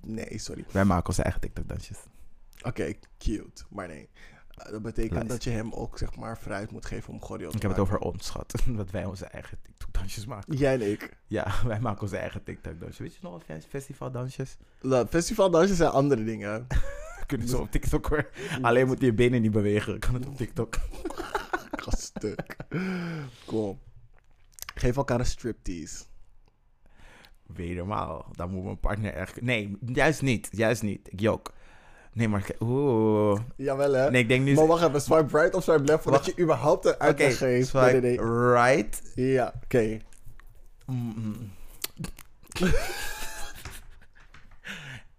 Speaker 1: Nee, sorry.
Speaker 2: Wij maken onze eigen TikTok-dansjes.
Speaker 1: Oké, cute. Maar nee. Eh, dat betekent dat je hem ook, zeg maar, vrijheid moet geven om choreo te
Speaker 2: Ik heb het over ons, schat. Dat wij onze eigen TikTok-dansjes maken.
Speaker 1: Jij en ik.
Speaker 2: Ja, wij maken onze eigen TikTok-dansjes. Weet je nog wel festivaldansjes?
Speaker 1: Nou, Festivaldansjes zijn andere dingen.
Speaker 2: Kunnen zo op TikTok hoor. Alleen moet je je benen niet bewegen. Kan het op TikTok?
Speaker 1: Ik ga stuk. Cool. Geef elkaar een striptease.
Speaker 2: Wedermaal. Dan moet mijn partner echt... Nee, juist niet. Juist niet. Ik jok. Nee, maar... Oeh.
Speaker 1: Jawel, hè?
Speaker 2: Nee, ik denk nu...
Speaker 1: Maar wacht even, swipe right of swipe left voordat
Speaker 2: Wacht.
Speaker 1: je überhaupt een uitleg geeft.
Speaker 2: swipe
Speaker 1: Nee, nee, nee.
Speaker 2: right.
Speaker 1: Ja, oké.
Speaker 2: Mm.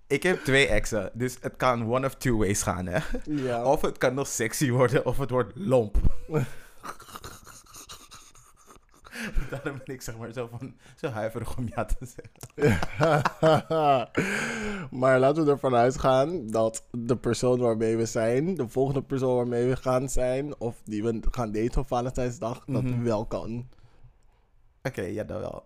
Speaker 2: Ik heb twee exen, dus het kan one of two ways gaan, hè.
Speaker 1: Ja.
Speaker 2: Of het kan nog sexy worden, of het wordt lomp. Daarom ben ik zeg maar zo, van, zo huiverig om ja te zeggen.
Speaker 1: maar laten we ervan uitgaan dat de persoon waarmee we zijn, de volgende persoon waarmee we gaan zijn, of die we gaan daten op Valentijnsdag, dat
Speaker 2: Mhm.
Speaker 1: wel kan.
Speaker 2: Oké, ja, dat wel.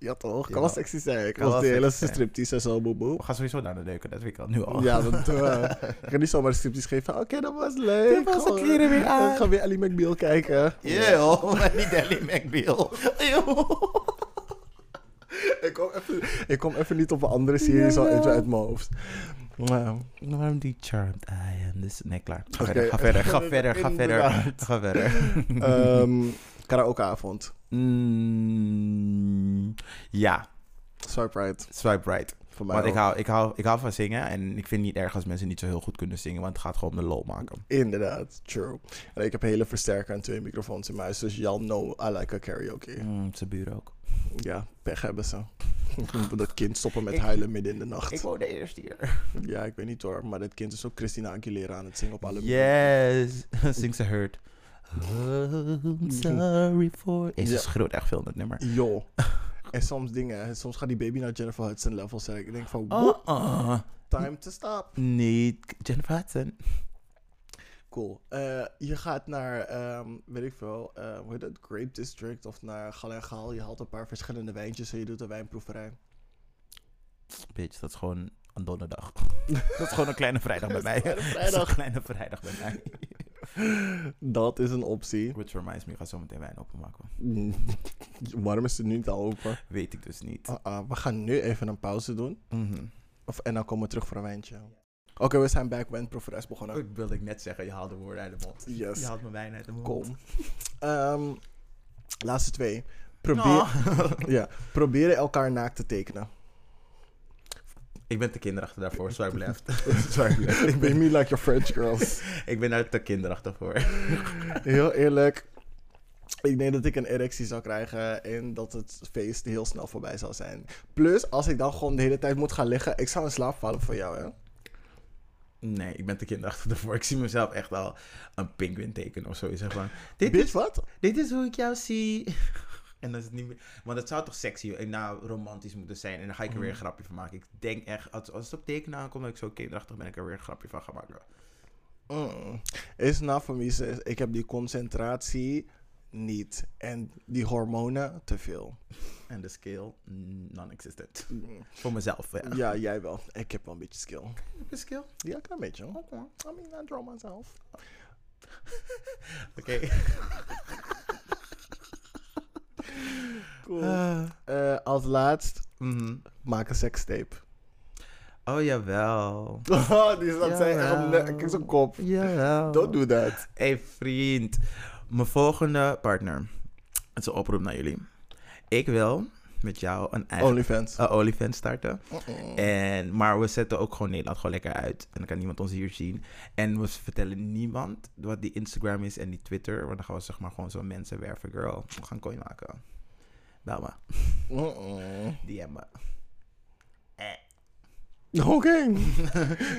Speaker 1: Ja toch? Kan
Speaker 2: Ja.
Speaker 1: wel sexy zijn.
Speaker 2: Kan
Speaker 1: Kan
Speaker 2: wel
Speaker 1: de hele striptease en zo, boe boe.
Speaker 2: We gaan sowieso naar de neuken, dat weet ik al nu al.
Speaker 1: Ja, dat uh, Ik ga niet zomaar striptease geven. Oké, dat was leuk.
Speaker 2: Dit was de kleren weer
Speaker 1: eh,
Speaker 2: aan.
Speaker 1: Ik ga weer Ellie McBeal kijken.
Speaker 2: Eeuw, niet Ellie McBeal.
Speaker 1: Ik, kom even, ik kom even niet op een andere serie zo even uit mijn hoofd. Nou,
Speaker 2: Waarom die charmed I am? Dus, nee, klaar. Ga verder, ga verder, ga verder, ga verder.
Speaker 1: Inderdaad.
Speaker 2: Ga verder.
Speaker 1: ehm, karaokeavond.
Speaker 2: Mm, ja,
Speaker 1: Swipe right.
Speaker 2: swipe right.
Speaker 1: Voor mij
Speaker 2: Want ik hou, ik, hou, ik hou van zingen en ik vind het niet erg als mensen niet zo heel goed kunnen zingen, want het gaat gewoon om de lol maken.
Speaker 1: Inderdaad, true. En ik heb hele versterker en twee microfoons in mijn huis. Dus y'all know I like a karaoke.
Speaker 2: Mm, zijn buren ook.
Speaker 1: Ja, pech hebben ze. dat kind stoppen met
Speaker 2: Ik-
Speaker 1: huilen midden in de nacht.
Speaker 2: Ik woonde eerst hier.
Speaker 1: Ja, ik weet niet hoor. Maar dat kind is ook Christina Aguilera aan het zingen op alle
Speaker 2: Yes, zingt ze hurt. I'm sorry for... Ze
Speaker 1: Ja.
Speaker 2: echt veel het nummer.
Speaker 1: Yo. En soms dingen, soms gaat die baby naar Jennifer Hudson levels. En ik denk van,
Speaker 2: Oh, oh.
Speaker 1: time to stop.
Speaker 2: Niet Jennifer Hudson.
Speaker 1: Cool. Eh, je gaat naar, ehm, weet ik veel, eh, hoe heet het, Grape District of naar Gal en. Je haalt een paar verschillende wijntjes en je doet een wijnproeverij.
Speaker 2: Bitch, dat is gewoon een donderdag. dat is gewoon een kleine vrijdag bij mij. Dat is een kleine vrijdag bij mij.
Speaker 1: Dat is een optie.
Speaker 2: Which reminds me, ik ga zo meteen wijn openmaken.
Speaker 1: Waarom is het nu niet al open?
Speaker 2: Weet ik dus niet.
Speaker 1: Ah, ah, we gaan nu even een pauze doen.
Speaker 2: Mhm.
Speaker 1: Of, en dan komen we terug voor een wijntje. Oké, we zijn back. Wijnproeverij is begonnen.
Speaker 2: Ik wilde ik net zeggen, je haalt de woorden uit de mond.
Speaker 1: Yes.
Speaker 2: Je haalt mijn wijn uit de mond.
Speaker 1: Kom. Ehm, laatste twee. Probeer,
Speaker 2: Oh.
Speaker 1: ja, proberen elkaar naakt te tekenen.
Speaker 2: Ik ben te kinderachtig daarvoor, swipe left.
Speaker 1: Ik ben me like your French girls.
Speaker 2: Ik ben daar te kinderachtig voor.
Speaker 1: Heel eerlijk. Ik denk dat ik een erectie zou krijgen en dat het feest heel snel voorbij zou zijn. Plus, als ik dan gewoon de hele tijd moet gaan liggen, ik zou in slaap vallen voor jou, hè?
Speaker 2: Nee, ik ben te kinderachtig ervoor. Ik zie mezelf echt al een pinguïn tekenen of zoiets. Zeg van, dit,
Speaker 1: Bitch,
Speaker 2: is,
Speaker 1: wat?
Speaker 2: dit is hoe ik jou zie. En dat is het niet meer... Want het zou toch sexy en nou romantisch moeten zijn. En dan ga ik er weer een grapje van maken. Ik denk echt, als, als het op tekenen aankomt dat ik zo kinderachtig ben, ik er weer een grapje van ga maken.
Speaker 1: Mm. Is nou voor mij, ik heb die concentratie niet. En die hormonen te veel.
Speaker 2: En de scale, mm, non-existent.
Speaker 1: Mm.
Speaker 2: Voor mezelf, ja.
Speaker 1: Ja, jij wel. Ik heb wel een beetje skill.
Speaker 2: Heb je skill?
Speaker 1: Ja, een klein beetje. hoor. I mean, I draw myself.
Speaker 2: Oké.
Speaker 1: Cool.
Speaker 2: Ah.
Speaker 1: Eh, als laatst,
Speaker 2: Mhm.
Speaker 1: maak een sekstape.
Speaker 2: Oh, jawel.
Speaker 1: Oh, die zat zijn Kijk zijn kop.
Speaker 2: Jawel.
Speaker 1: Don't do that.
Speaker 2: Hey vriend, mijn volgende partner. Het is een oproep naar jullie. Ik wil met jou een eigen
Speaker 1: OnlyFans.
Speaker 2: uh, OnlyFans starten. En, maar we zetten ook gewoon Nederland gewoon lekker uit. En dan kan niemand ons hier zien. En we vertellen niemand wat die Instagram is en die Twitter. Want dan gaan we zeg maar gewoon zo mensen werven. Girl, we gaan coin maken. Bel me.
Speaker 1: Mm-mm.
Speaker 2: DM me.
Speaker 1: Oké.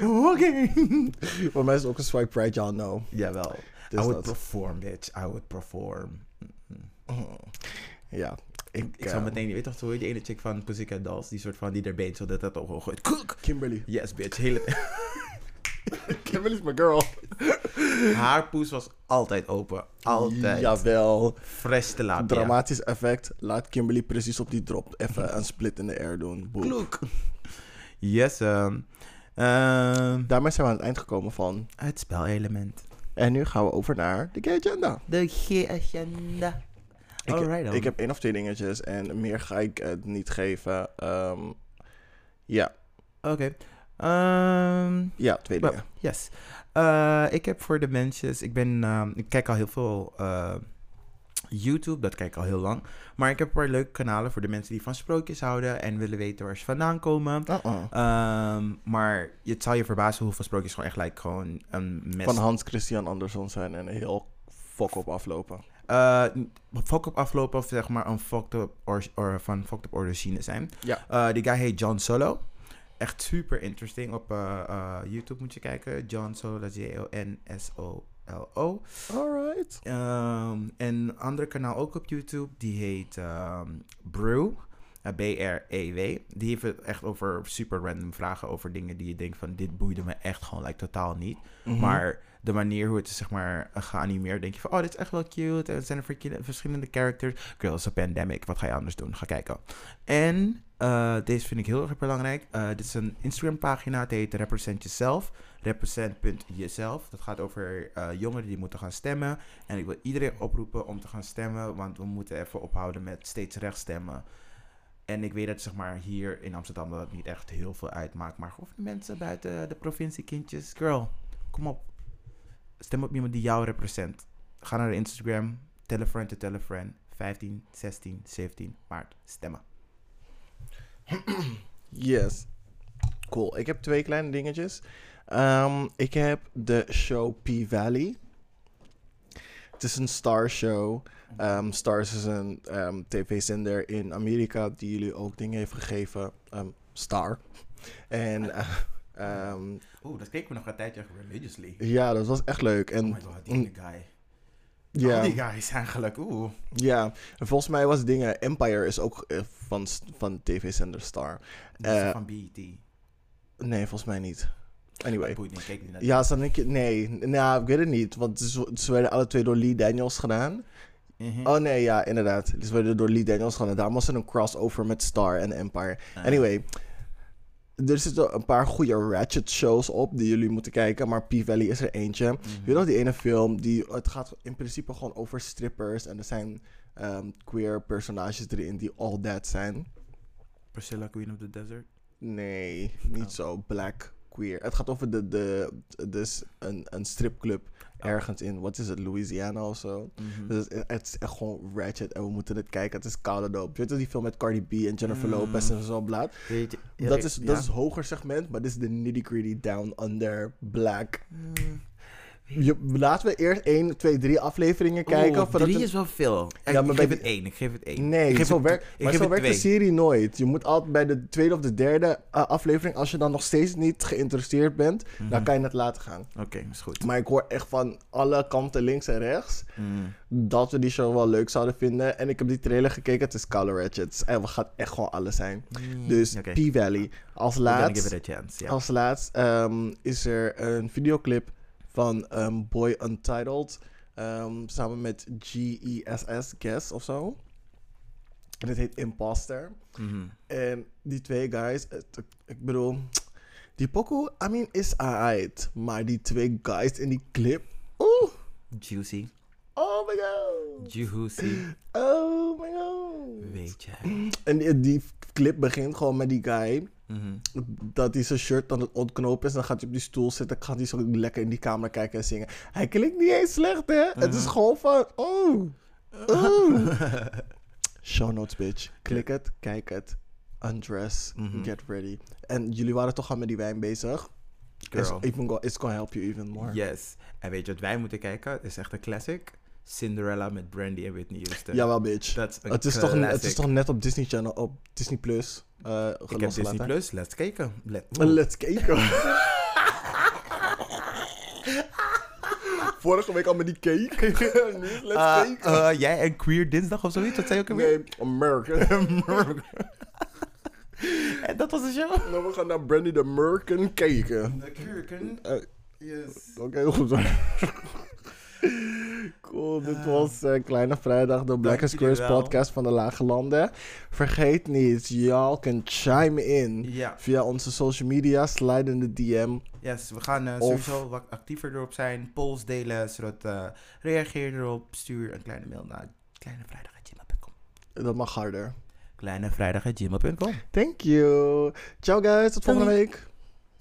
Speaker 1: Oké. Voor mij is het ook een swipe right, ja, no.
Speaker 2: Jawel.
Speaker 1: Dus
Speaker 2: I would
Speaker 1: dat.
Speaker 2: perform, bitch. I would perform.
Speaker 1: Ja. Ik,
Speaker 2: Ik zou
Speaker 1: eh,
Speaker 2: meteen, je weet toch, hoe die ene chick van Pussycat Dolls? Die soort van, die er beet, zodat dat ook gooit. Koek!
Speaker 1: Kimberly.
Speaker 2: Yes, bitch. Hele...
Speaker 1: Kimberly's my girl.
Speaker 2: Haar poes was altijd open. Altijd.
Speaker 1: Jawel.
Speaker 2: Fresh te laat.
Speaker 1: Dramatisch effect. Laat Kimberly precies op die drop even een split in de air doen.
Speaker 2: Kloek. Yes, ehm ehm,
Speaker 1: Daarmee zijn we aan het eind gekomen van.
Speaker 2: het spelelement.
Speaker 1: En nu gaan we over naar de gay agenda.
Speaker 2: De G-agenda.
Speaker 1: Ik,
Speaker 2: Alright
Speaker 1: ik heb één of twee dingetjes en meer ga ik het niet geven. Ehm, ja,
Speaker 2: Oké. Ehm,
Speaker 1: ja, twee dingen.
Speaker 2: yes. Eh, ik heb voor de mensen... Ik ben... ehm, ik kijk al heel veel... eh, YouTube, dat kijk ik al heel lang. Maar ik heb een paar leuke kanalen voor de mensen die van sprookjes houden en willen weten waar ze vandaan komen.
Speaker 1: Uh-uh.
Speaker 2: Maar het zal je verbazen hoeveel sprookjes gewoon echt like, gewoon een mes...
Speaker 1: Van Hans Christian Andersson zijn en heel fok op aflopen.
Speaker 2: Eh, fuck up aflopen of zeg maar een fucked up or, or van fucked up origine zijn.
Speaker 1: Ja.
Speaker 2: Eh, die guy heet John Solo. Echt super interesting. Op eh, eh, YouTube moet je kijken. John Solo, dat is J-O-N-S-O-L-O.
Speaker 1: Alright.
Speaker 2: Ehm, en een ander kanaal ook op YouTube, die heet ehm, Brew. eh, B-R-E-W. Die heeft het echt over super random vragen over dingen die je denkt van dit boeide me echt gewoon like, totaal niet.
Speaker 1: Mhm.
Speaker 2: Maar de manier hoe het is zeg maar geanimeerd, denk je van oh dit is echt wel cute. En er zijn er verschillende characters. Girl, het is een pandemic. Wat ga je anders doen? Ga kijken. En eh, deze vind ik heel erg belangrijk. Eh, dit is een Instagram pagina. Het heet Represent Yourself. Represent.jezelf. Dat gaat over eh, jongeren die moeten gaan stemmen. En ik wil iedereen oproepen om te gaan stemmen. Want we moeten even ophouden met steeds rechts stemmen. En ik weet dat zeg maar hier in Amsterdam dat het niet echt heel veel uitmaakt. Maar gewoon mensen buiten de provincie, kindjes. Girl, kom op. Stem op iemand die jou represent. Ga naar Instagram. Tell a friend to tell a friend. 15, 16, 17 maart. Stemmen.
Speaker 1: Yes. Cool. Ik heb twee kleine dingetjes. Ehm, ik heb de show P-Valley. Het is een Star show. Ehm, Stars is een ehm, tv-zender in Amerika die jullie ook dingen heeft gegeven. Star. En ehm,
Speaker 2: Oeh, dat keken we nog een tijdje religiously.
Speaker 1: ja, dat was echt leuk. En
Speaker 2: oh my god, die ene guy.
Speaker 1: ja,
Speaker 2: Al die guys eigenlijk. Oeh.
Speaker 1: ja, en volgens mij was dingen. Empire is ook eh, van, van tv-zender Star.
Speaker 2: Die is
Speaker 1: Eh,
Speaker 2: van BET.
Speaker 1: Nee, volgens mij niet. Anyway.
Speaker 2: Boeit niet, keek niet naar
Speaker 1: Ja, zat ik... Nee, nou, ik weet het niet. Want ze, ze werden alle twee door Lee Daniels gedaan.
Speaker 2: Mhm.
Speaker 1: Oh nee, ja, inderdaad. Ze werden door Lee Daniels gedaan. Daarom was er een crossover met Star en Empire.
Speaker 2: Ah.
Speaker 1: Anyway, er zitten een paar goede Ratchet shows op die jullie moeten kijken. Maar P-Valley is er eentje. Je weet nog die ene film, die, het gaat in principe gewoon over strippers. En er zijn ehm, queer personages erin die all that zijn.
Speaker 2: Priscilla, Queen of the Desert.
Speaker 1: Nee, niet
Speaker 2: Oh.
Speaker 1: zo black queer. Het gaat over de, de, dus een, een stripclub ergens in, wat is het, Louisiana of zo.
Speaker 2: Mhm.
Speaker 1: Dus het, is echt gewoon ratchet en we moeten het kijken. Het is koude. Je weet toch die film met Cardi B en Jennifer
Speaker 2: Mm.
Speaker 1: Lopez en zo blaad?
Speaker 2: Weet je, ja,
Speaker 1: dat is,
Speaker 2: ja.
Speaker 1: dat is hoger segment, maar dit is de nitty gritty down under black.
Speaker 2: Mm.
Speaker 1: Je, laten we eerst 1, 2, 3 afleveringen kijken.
Speaker 2: Oeh,
Speaker 1: voordat
Speaker 2: drie
Speaker 1: we-
Speaker 2: is wel veel.
Speaker 1: Ja,
Speaker 2: Ja,
Speaker 1: maar
Speaker 2: ik
Speaker 1: bij
Speaker 2: geef het één. Ik geef het één.
Speaker 1: Nee,
Speaker 2: ik geef
Speaker 1: zo
Speaker 2: het,
Speaker 1: werkt,
Speaker 2: ik
Speaker 1: maar zo werkt de serie nooit. Je moet altijd bij de tweede of de derde eh, aflevering, als je dan nog steeds niet geïnteresseerd bent, dan
Speaker 2: Mhm.
Speaker 1: kan je het laten gaan.
Speaker 2: Oké, is goed.
Speaker 1: Maar ik hoor echt van alle kanten, links en rechts,
Speaker 2: Mm.
Speaker 1: dat we die show wel leuk zouden vinden. En ik heb die trailer gekeken, het is Color Ratchets. En we gaat echt gewoon alles zijn. Dus
Speaker 2: Oké.
Speaker 1: P-Valley. Als laatst,
Speaker 2: give it a chance.
Speaker 1: Als laatst ehm, is er een videoclip van ehm, Boy Untitled. ehm, samen met G-E-S-S, Guess of zo. En het heet Imposter.
Speaker 2: Mhm.
Speaker 1: En die twee guys, het- ik bedoel, die pokoe, I mean, is alright. Maar die twee guys in die clip, oeh,
Speaker 2: Juicy.
Speaker 1: oh my god.
Speaker 2: Juicy.
Speaker 1: Oh my god.
Speaker 2: Weet je.
Speaker 1: En die, die clip begint gewoon met die guy,
Speaker 2: Mhm.
Speaker 1: dat hij zijn shirt aan het ontknopen is. Dan gaat hij op die stoel zitten, gaat hij zo lekker in die camera kijken en zingen. Hij klinkt niet eens slecht, hè. Het is
Speaker 2: Mhm.
Speaker 1: gewoon van, oeh, oeh. Show notes, bitch. Klik het, kijk het, undress,
Speaker 2: Mhm.
Speaker 1: get ready. En jullie waren toch al met die wijn bezig? It's,
Speaker 2: Girl.
Speaker 1: even go, it's gonna help you even more.
Speaker 2: Yes. En weet je wat wij moeten kijken? Het is echt een classic. Cinderella met Brandy en Whitney Houston.
Speaker 1: Jawel, bitch.
Speaker 2: Dat is een
Speaker 1: Het is, toch, het is toch net op Disney Channel, op Disney Plus. eh
Speaker 2: Ik heb. Disney Plus. Let's kijken. Let,
Speaker 1: Let's kijken. Vorige week al met die cake. Let's
Speaker 2: Uh,
Speaker 1: kijken.
Speaker 2: uh, jij en Queer Dinsdag of zoiets? Wat zei je ook alweer?
Speaker 1: nee, American.
Speaker 2: En dat was de show?
Speaker 1: nou, we gaan naar Brandy de American kijken.
Speaker 2: De Kurken.
Speaker 1: Eh,
Speaker 2: Yes.
Speaker 1: Oké, goed. Cool, dit was eh, Kleine Vrijdag, de Black Squares podcast van de Lage Landen. Vergeet niet, y'all can chime in
Speaker 2: Ja,
Speaker 1: via onze social media, slide in de DM.
Speaker 2: yes, we gaan eh, sowieso wat actiever erop zijn. Polls delen, zodat eh reageer erop. Stuur een kleine mail naar kleinevrijdag.gmail.com
Speaker 1: Dat mag harder.
Speaker 2: Kleinevrijdag.gmail.com
Speaker 1: Thank you. Ciao guys, tot volgende
Speaker 2: Doei.
Speaker 1: week.